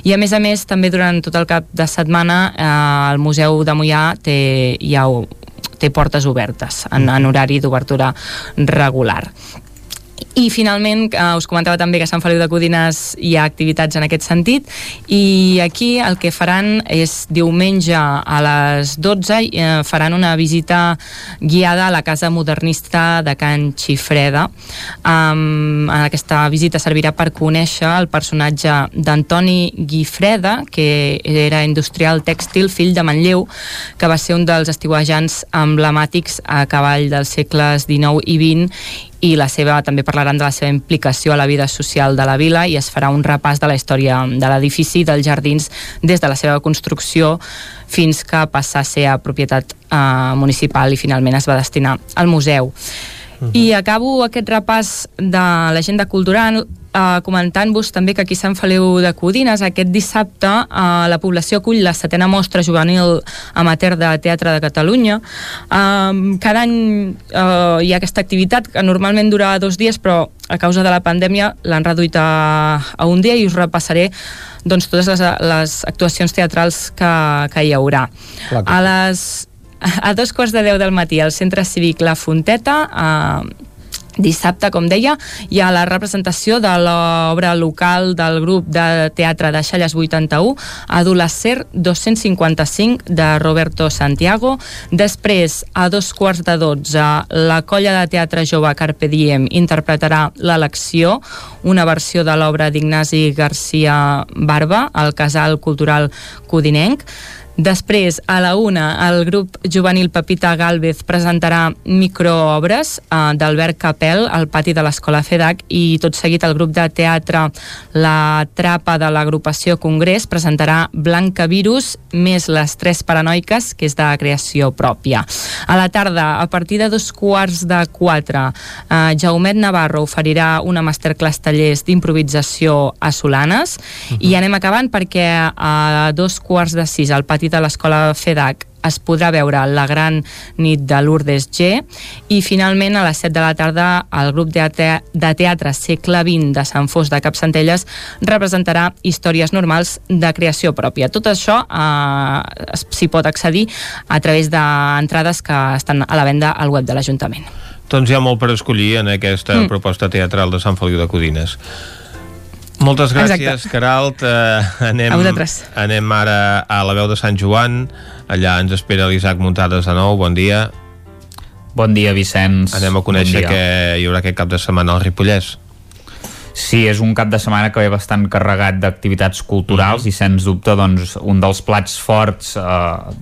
I a més a més, també durant tot el cap de setmana, uh, el Museu de Mollà té, hi ha té portes obertes en, en horari d'obertura regular. I finalment, eh, us comentava també que a Sant Feliu de Codines hi ha activitats en aquest sentit i aquí el que faran és diumenge a les 12 eh, faran una visita guiada a la Casa Modernista de Can Xifreda. Um, aquesta visita servirà per conèixer el personatge d'Antoni Guifreda, que era industrial tèxtil, fill de Manlleu, que va ser un dels estiuejants emblemàtics a cavall dels segles XIX i XX i la seva, també parlaran de la seva implicació a la vida social de la vila i es farà un repàs de la història de l'edifici i dels jardins des de la seva construcció fins que passa a ser a propietat eh, municipal i finalment es va destinar al museu. Uh -huh. I acabo aquest repàs de l'agenda cultural uh, comentant-vos també que aquí Sant Feliu de Codines aquest dissabte uh, la població acull la setena mostra juvenil amateur de Teatre de Catalunya. Uh, cada any uh, hi ha aquesta activitat que normalment dura dos dies però a causa de la pandèmia l'han reduït a, a un dia i us repassaré doncs, totes les, les actuacions teatrals que, que hi haurà. Clar que... a les a dos quarts de deu del matí al Centre Cívic La Fonteta eh, Dissabte, com deia, hi ha la representació de l'obra local del grup de teatre de Xalles 81, Adolescer 255, de Roberto Santiago. Després, a dos quarts de dotze, la colla de teatre jove Carpe Diem interpretarà l'elecció, una versió de l'obra d'Ignasi Garcia Barba, al Casal Cultural Codinenc. Després, a la una, el grup juvenil Pepita Galvez presentarà microobres eh, d'Albert Capel al pati de l'Escola FEDAC i tot seguit el grup de teatre La Trapa de l'agrupació Congrés presentarà Blanca Virus més les tres paranoiques, que és de creació pròpia. A la tarda, a partir de dos quarts de quatre, eh, Jaumet Navarro oferirà una masterclass tallers d'improvisació a Solanes uh -huh. i anem acabant perquè a dos quarts de sis al pati pati de l'escola FEDAC es podrà veure la gran nit de Lourdes G i finalment a les 7 de la tarda el grup de, te de teatre segle XX de Sant Fos de Capcentelles representarà històries normals de creació pròpia. Tot això eh, s'hi pot accedir a través d'entrades que estan a la venda al web de l'Ajuntament. Doncs hi ha molt per escollir en aquesta mm. proposta teatral de Sant Feliu de Codines. Moltes gràcies, Exacte. Caralt. Uh, anem, anem ara a la veu de Sant Joan. Allà ens espera l'Isaac Muntades de nou. Bon dia. Bon dia, Vicenç. Anem a conèixer bon què hi haurà aquest cap de setmana al Ripollès. Sí, és un cap de setmana que ve bastant carregat d'activitats culturals mm -hmm. i sens dubte doncs, un dels plats forts eh,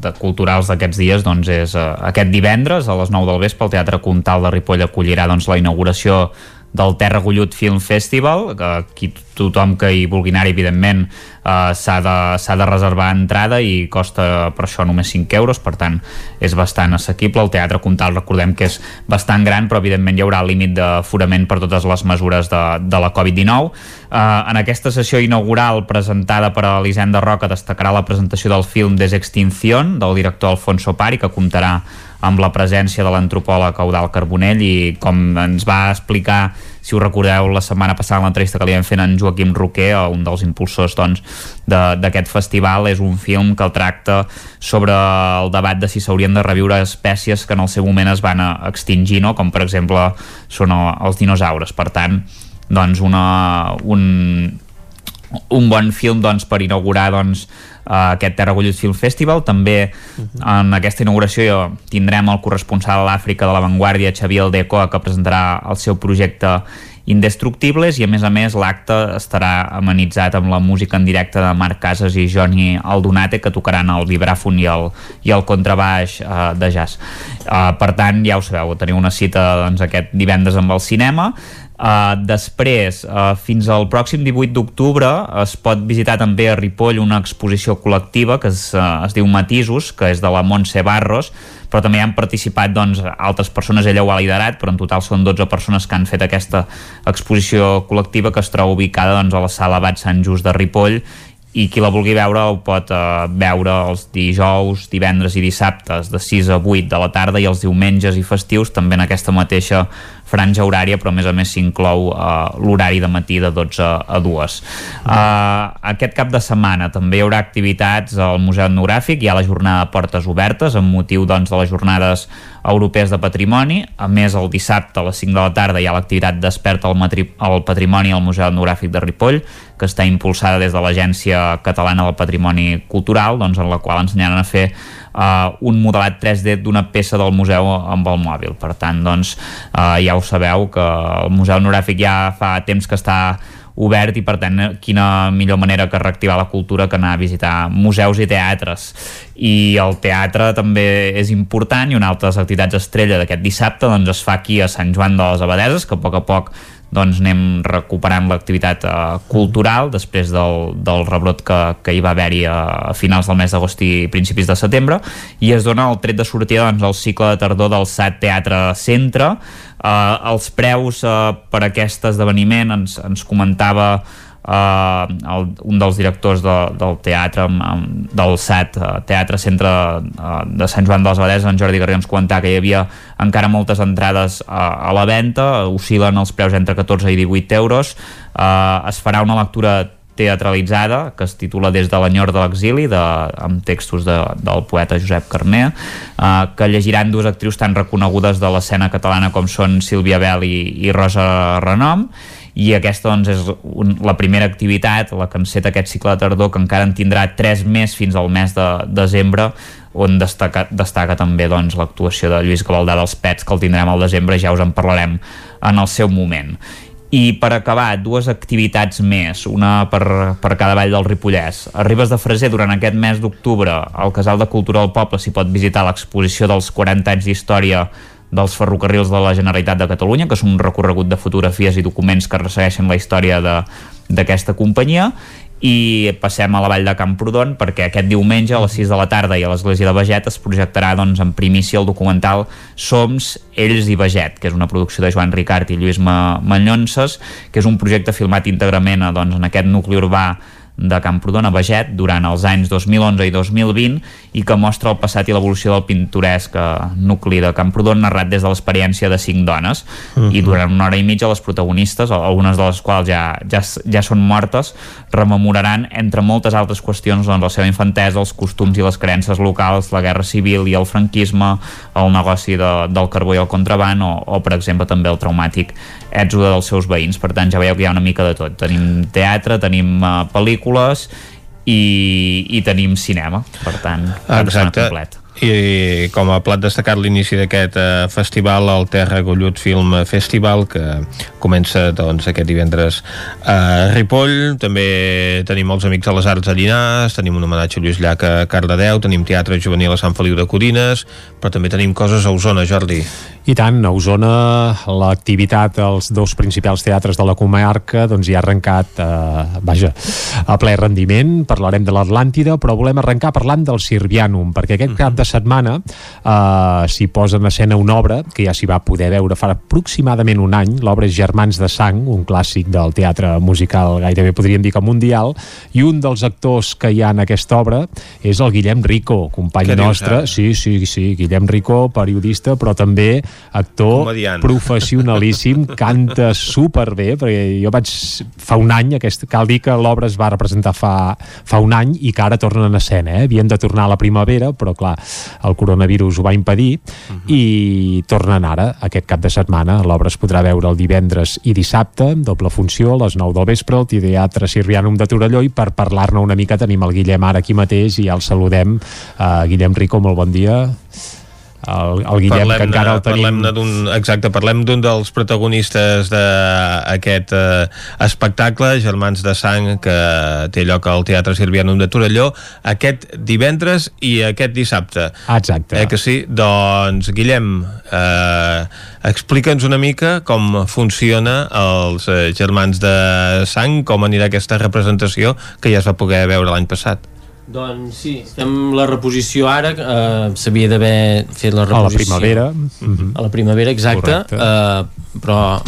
de culturals d'aquests dies doncs, és eh, aquest divendres a les 9 del vespre el Teatre Comtal de Ripoll acollirà doncs, la inauguració del Terra Gullut Film Festival, que aquí tothom que hi vulgui anar, evidentment, eh, s'ha de, de reservar entrada i costa per això només 5 euros, per tant és bastant assequible. El Teatre Comtal recordem que és bastant gran, però evidentment hi haurà límit d'aforament per totes les mesures de, de la Covid-19. Eh, en aquesta sessió inaugural presentada per Elisenda Roca destacarà la presentació del film Desextinción del director Alfonso Pari, que comptarà amb la presència de l'antropòleg Eudal Carbonell i com ens va explicar si us recordeu la setmana passada l'entrevista que li vam fer en Joaquim Roquer un dels impulsors doncs, d'aquest festival és un film que el tracta sobre el debat de si s'haurien de reviure espècies que en el seu moment es van extingir no? com per exemple són els dinosaures per tant doncs una, un, un bon film doncs, per inaugurar doncs, uh, aquest Terra Gullut Film Festival. També uh -huh. en aquesta inauguració tindrem el corresponsal a l'Àfrica de l'avantguàrdia, Xavier Aldecoa, que presentarà el seu projecte Indestructibles i a més a més l'acte estarà amenitzat amb la música en directe de Marc Casas i Johnny Aldonate que tocaran el vibràfon i el, i el contrabaix uh, de jazz. Uh, per tant, ja ho sabeu, teniu una cita doncs, aquest divendres amb el cinema Uh, després, uh, fins al pròxim 18 d'octubre es pot visitar també a Ripoll una exposició col·lectiva que es, uh, es diu Matisos, que és de la Montse Barros, però també han participat doncs, altres persones, ella ho ha liderat, però en total són 12 persones que han fet aquesta exposició col·lectiva que es troba ubicada doncs, a la sala Bat Sant Just de Ripoll i qui la vulgui veure ho pot eh, veure els dijous, divendres i dissabtes de 6 a 8 de la tarda i els diumenges i festius també en aquesta mateixa franja horària, però a més a més s'inclou uh, l'horari de matí de 12 a 2. Uh, aquest cap de setmana també hi haurà activitats al Museu Etnogràfic, hi ha la jornada de portes obertes amb motiu doncs, de les jornades europees de patrimoni, a més el dissabte a les 5 de la tarda hi ha l'activitat Desperta al, al Patrimoni al Museu Etnogràfic de Ripoll, que està impulsada des de l'Agència Catalana del Patrimoni Cultural, doncs, en la qual ensenyaran a fer uh, un modelat 3D d'una peça del museu amb el mòbil. Per tant, doncs, uh, ja ho sabeu que el Museu Etnogràfic ja fa temps que està obert i per tant quina millor manera que reactivar la cultura que anar a visitar museus i teatres i el teatre també és important i una altra activitats estrella d'aquest dissabte doncs es fa aquí a Sant Joan de les Abadeses que a poc a poc doncs anem recuperant l'activitat uh, cultural després del, del rebrot que, que hi va haver-hi a, a finals del mes d'agost i principis de setembre. I es dona el tret de sortida doncs, al cicle de tardor del SAT Teatre Centre. Uh, els preus uh, per aquest esdeveniment ens, ens comentava uh, el, un dels directors de, del teatre del SAT, uh, Teatre Centre uh, de Sant Joan de les Abadeses, en Jordi Garriga ens comentava que hi havia encara moltes entrades uh, a la venda, oscil·len els preus entre 14 i 18 euros. Uh, es farà una lectura teatralitzada que es titula Des de l'enyor de l'exili de, amb textos de, del poeta Josep Carner eh, que llegiran dues actrius tan reconegudes de l'escena catalana com són Sílvia Bell i, i Rosa Renom i aquesta doncs, és un, la primera activitat, la que enceta aquest cicle de tardor, que encara en tindrà tres més fins al mes de desembre, on destaca, destaca també doncs, l'actuació de Lluís Gavaldà dels Pets, que el tindrem al desembre, ja us en parlarem en el seu moment. I per acabar, dues activitats més, una per, per cada vall del Ripollès. A Ribes de Freser, durant aquest mes d'octubre, al Casal de Cultura del Poble s'hi pot visitar l'exposició dels 40 anys d'història dels ferrocarrils de la Generalitat de Catalunya, que és un recorregut de fotografies i documents que ressegueixen la història d'aquesta companyia, i passem a la vall de Camprodon perquè aquest diumenge a les 6 de la tarda i a l'església de Beget es projectarà doncs, en primícia el documental Soms, Ells i Beget, que és una producció de Joan Ricard i Lluís Mallonses, que és un projecte filmat íntegrament doncs, en aquest nucli urbà de Camprodon a Beget durant els anys 2011 i 2020 i que mostra el passat i l'evolució del pintoresc eh, nucli de Camprodon narrat des de l'experiència de cinc dones uh -huh. i durant una hora i mitja les protagonistes, algunes de les quals ja, ja, ja són mortes, rememoraran entre moltes altres qüestions doncs, la seva infantesa, els costums i les creences locals, la guerra civil i el franquisme, el negoci de, del carbó i el contraban o, o per exemple també el traumàtic èxode dels seus veïns, per tant ja veieu que hi ha una mica de tot tenim teatre, tenim uh, pel·lícules i, i tenim cinema, per tant, Exacte. complet i com a plat destacat l'inici d'aquest eh, festival, el Terra Gollut Film Festival, que comença doncs, aquest divendres a Ripoll. També tenim els Amics de les Arts a Llinars, tenim un homenatge a Lluís Llach a Cardedeu, tenim teatre juvenil a Sant Feliu de Codines, però també tenim coses a Osona, Jordi. I tant, a Osona l'activitat als dos principals teatres de la comarca doncs ja ha arrencat, eh, vaja, a ple rendiment. Parlarem de l'Atlàntida, però volem arrencar parlant del Sirvianum, perquè aquest cap de setmana eh, s'hi posa en escena una obra que ja s'hi va poder veure fa aproximadament un any. L'obra és Germans de Sang, un clàssic del teatre musical gairebé podríem dir que mundial, i un dels actors que hi ha en aquesta obra és el Guillem Rico, company Què dius, nostre. ara? Sí, sí, sí, Guillem Rico, periodista, però també actor Comediant. professionalíssim, canta superbé, perquè jo vaig fa un any, aquest, cal dir que l'obra es va representar fa, fa un any i que ara tornen en escena, eh? havien de tornar a la primavera, però clar, el coronavirus ho va impedir i tornen ara, aquest cap de setmana, l'obra es podrà veure el divendres i dissabte, doble funció, a les 9 del vespre, al Teatre Sirvianum de Torelló i per parlar-ne una mica tenim el Guillem ara aquí mateix i ja el saludem. Uh, Guillem Rico, molt bon dia. El, el Guillem, que encara el tenim... Parlem exacte, parlem d'un dels protagonistes d'aquest eh, espectacle, Germans de Sang, que té lloc al Teatre Sirvianum de Torelló, aquest divendres i aquest dissabte. Exacte. Eh que sí? Doncs, Guillem, eh, explica'ns una mica com funciona els eh, Germans de Sang, com anirà aquesta representació que ja es va poder veure l'any passat. Doncs sí, fem la reposició ara, eh, s'havia d'haver fet la A la reposició. primavera. Mhm. A la primavera, exacte, Correcte. eh, però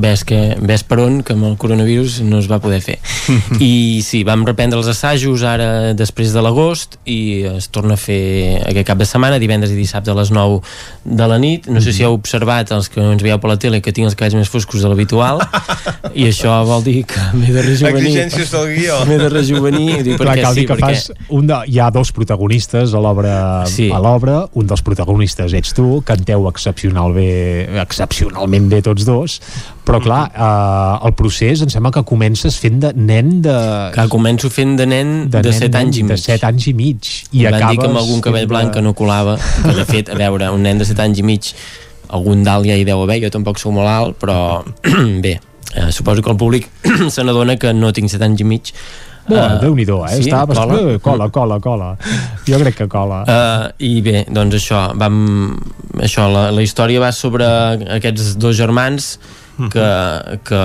ves, que, ves per on que amb el coronavirus no es va poder fer. I sí, vam reprendre els assajos ara després de l'agost i es torna a fer aquest cap de setmana, divendres i dissabte a les 9 de la nit. No sé si heu observat, els que ens veieu per la tele, que tinc els cabells més foscos de l'habitual i això vol dir que m'he de rejuvenir. Exigències del guió. M'he de rejuvenir. Dic, Clar, perquè cal sí, dir que perquè... fas un de, hi ha dos protagonistes a l'obra Sí. a l'obra, un dels protagonistes ets tu, canteu excepcional bé, excepcionalment bé tots dos, però clar, eh, el procés em sembla que comences fent de nen de... Que començo fent de nen de, nen, 7 anys i de mig. 7 anys i mig. I, I, van dir que amb algun cabell fent blanc que no colava, que de fet, a veure, un nen de 7 anys i mig, algun dalt ja hi deu haver, jo tampoc sou molt alt, però bé, eh, suposo que el públic se n'adona que no tinc 7 anys i mig. Bueno, Eh, Déu-n'hi-do, eh? sí, Està cola? bastant... Cola, cola, cola. Jo crec que cola. Uh, I bé, doncs això, vam, això la, la història va sobre aquests dos germans que, que,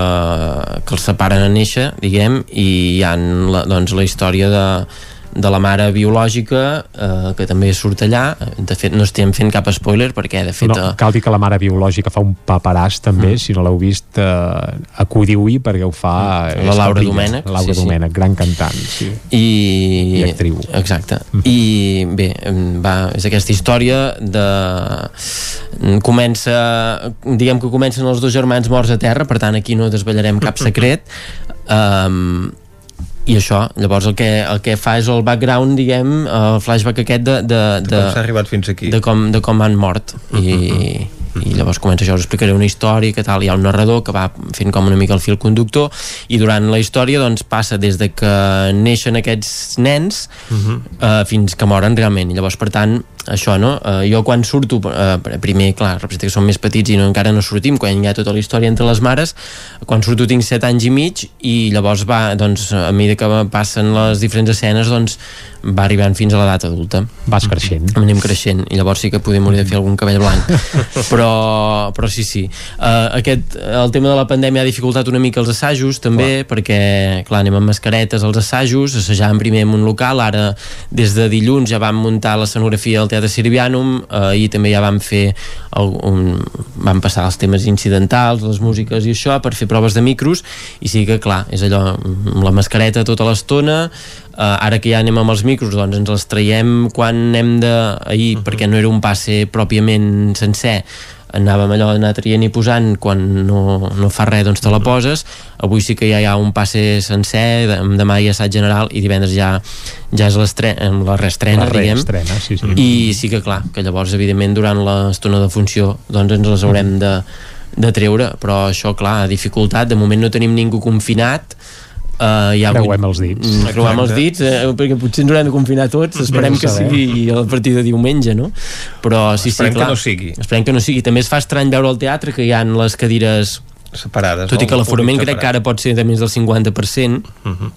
que els separen a néixer, diguem, i hi ha la, doncs, la història de, de la mare biològica eh, que també surt allà de fet no estem fent cap spoiler perquè de fet no, eh, cal dir que la mare biològica fa un paperàs també, mm. si no l'heu vist eh, acudiu-hi perquè ho fa Mm. La Laura. Domènech, Laura sí, sí. Domènech, gran cantant sí. i, I actriu. exacte i bé, va, és aquesta història de comença diguem que comencen els dos germans morts a terra per tant aquí no desvetllarem cap secret um, i això, llavors el que, el que fa és el background, diguem, el flashback aquest de, de, de, Com s'ha arribat fins aquí. de, com, de com han mort. I, i llavors comença això, us explicaré una història que tal, hi ha un narrador que va fent com una mica el fil conductor i durant la història doncs passa des de que neixen aquests nens eh, fins que moren realment. I llavors per tant això no, eh, jo quan surto eh, primer clar, representa que som més petits i no, encara no sortim, quan hi ha tota la història entre les mares quan surto tinc 7 anys i mig i llavors va, doncs a mesura que passen les diferents escenes doncs va arribant fins a l'edat adulta. Vas creixent. Anem creixent i llavors sí que podem morir de fer algun cabell blanc. Però, però sí, sí. Uh, aquest, el tema de la pandèmia ha dificultat una mica els assajos també clar. perquè clar, anem amb mascaretes als assajos assajàvem primer en un local ara des de dilluns ja vam muntar l'escenografia al Teatre Sirvianum uh, i també ja vam fer el, un, vam passar els temes incidentals les músiques i això per fer proves de micros i sí que clar, és allò amb la mascareta tota l'estona Uh, ara que ja anem amb els micros doncs ens els traiem quan anem de ahir uh -huh. perquè no era un passe pròpiament sencer anàvem allò d'anar traient i posant quan no, no fa res doncs te la poses. Avui sí que ja hi ha un passe sencer demà hi ha assaig general i divendres ja, ja és la reestrena, La diguem. sí, sí. i sí que clar, que llavors evidentment durant l'estona de funció doncs ens les haurem de, de treure. Però això clar, dificultat, de moment no tenim ningú confinat Uh, ja Creuem els dits. Mm, creuem els dits, eh, perquè potser ens haurem de confinar tots, esperem No que sigui a partir de diumenge, no? Però sí, Esperem sí, que clar. no sigui. Esperem que no sigui. També es fa estrany veure al teatre que hi ha les cadires separades. tot i no? que l'aforament crec que ara pot ser de més del 50%, Mhm.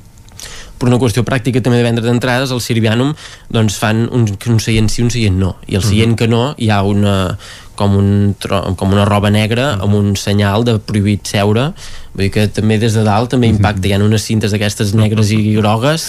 per una qüestió pràctica també de vendre d'entrades, al Sirvianum doncs fan un, un seient sí, un seient no. I el seient que no hi ha una com, un, com una roba negra amb un senyal de prohibit seure vull dir que també des de dalt també impacta. Hi ha unes cintes d'aquestes negres i grogues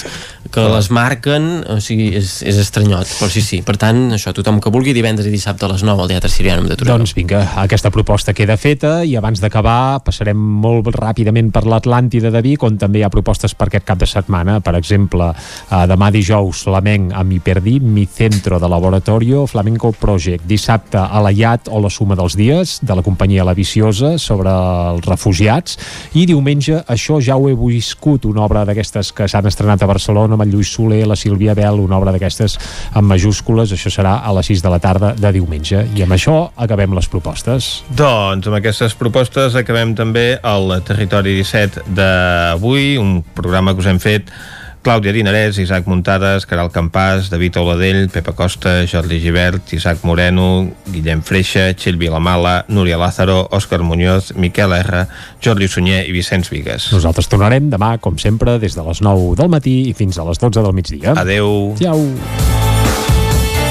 que les marquen o sigui, és, és estranyot, però sí, sí. Per tant, això, tothom que vulgui divendres i dissabte a les 9 al Teatre Sirianum de Torelló. Doncs vinga, aquesta proposta queda feta i abans d'acabar passarem molt ràpidament per l'Atlàntida de Vic on també hi ha propostes per aquest cap de setmana. Per exemple, eh, demà dijous Flamenc a Mi Perdí, Mi Centro de Laboratorio, Flamenco Project. Dissabte a la IAT o la Suma dels Dies de la companyia La Viciosa sobre els refugiats i diumenge això ja ho he viscut, una obra d'aquestes que s'han estrenat a Barcelona amb el Lluís Soler, la Sílvia Bel, una obra d'aquestes amb majúscules, això serà a les 6 de la tarda de diumenge i amb això acabem les propostes. Doncs amb aquestes propostes acabem també el Territori 17 d'avui, un programa que us hem fet Clàudia Dinarès, Isaac Muntades, Caral Campàs, David Oladell, Pepa Costa, Jordi Givert, Isaac Moreno, Guillem Freixa, Txell Vilamala, Núria Lázaro, Òscar Muñoz, Miquel R, Jordi Sunyer i Vicenç Vigues. Nosaltres tornarem demà, com sempre, des de les 9 del matí i fins a les 12 del migdia. Adeu. Ciao.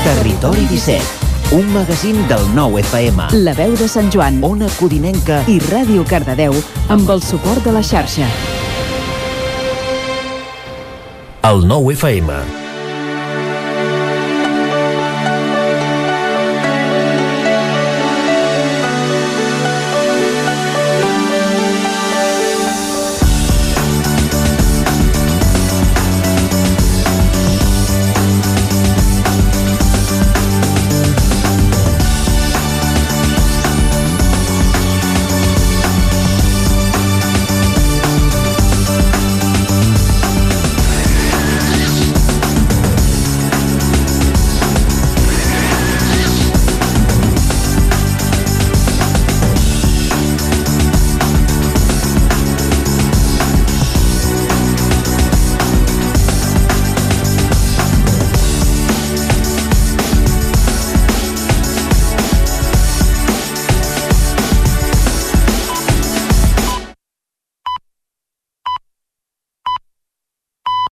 Territori 17, un magazín del nou FM. La veu de Sant Joan, Ona Codinenca i Ràdio Cardedeu amb el suport de la xarxa. El nou FM.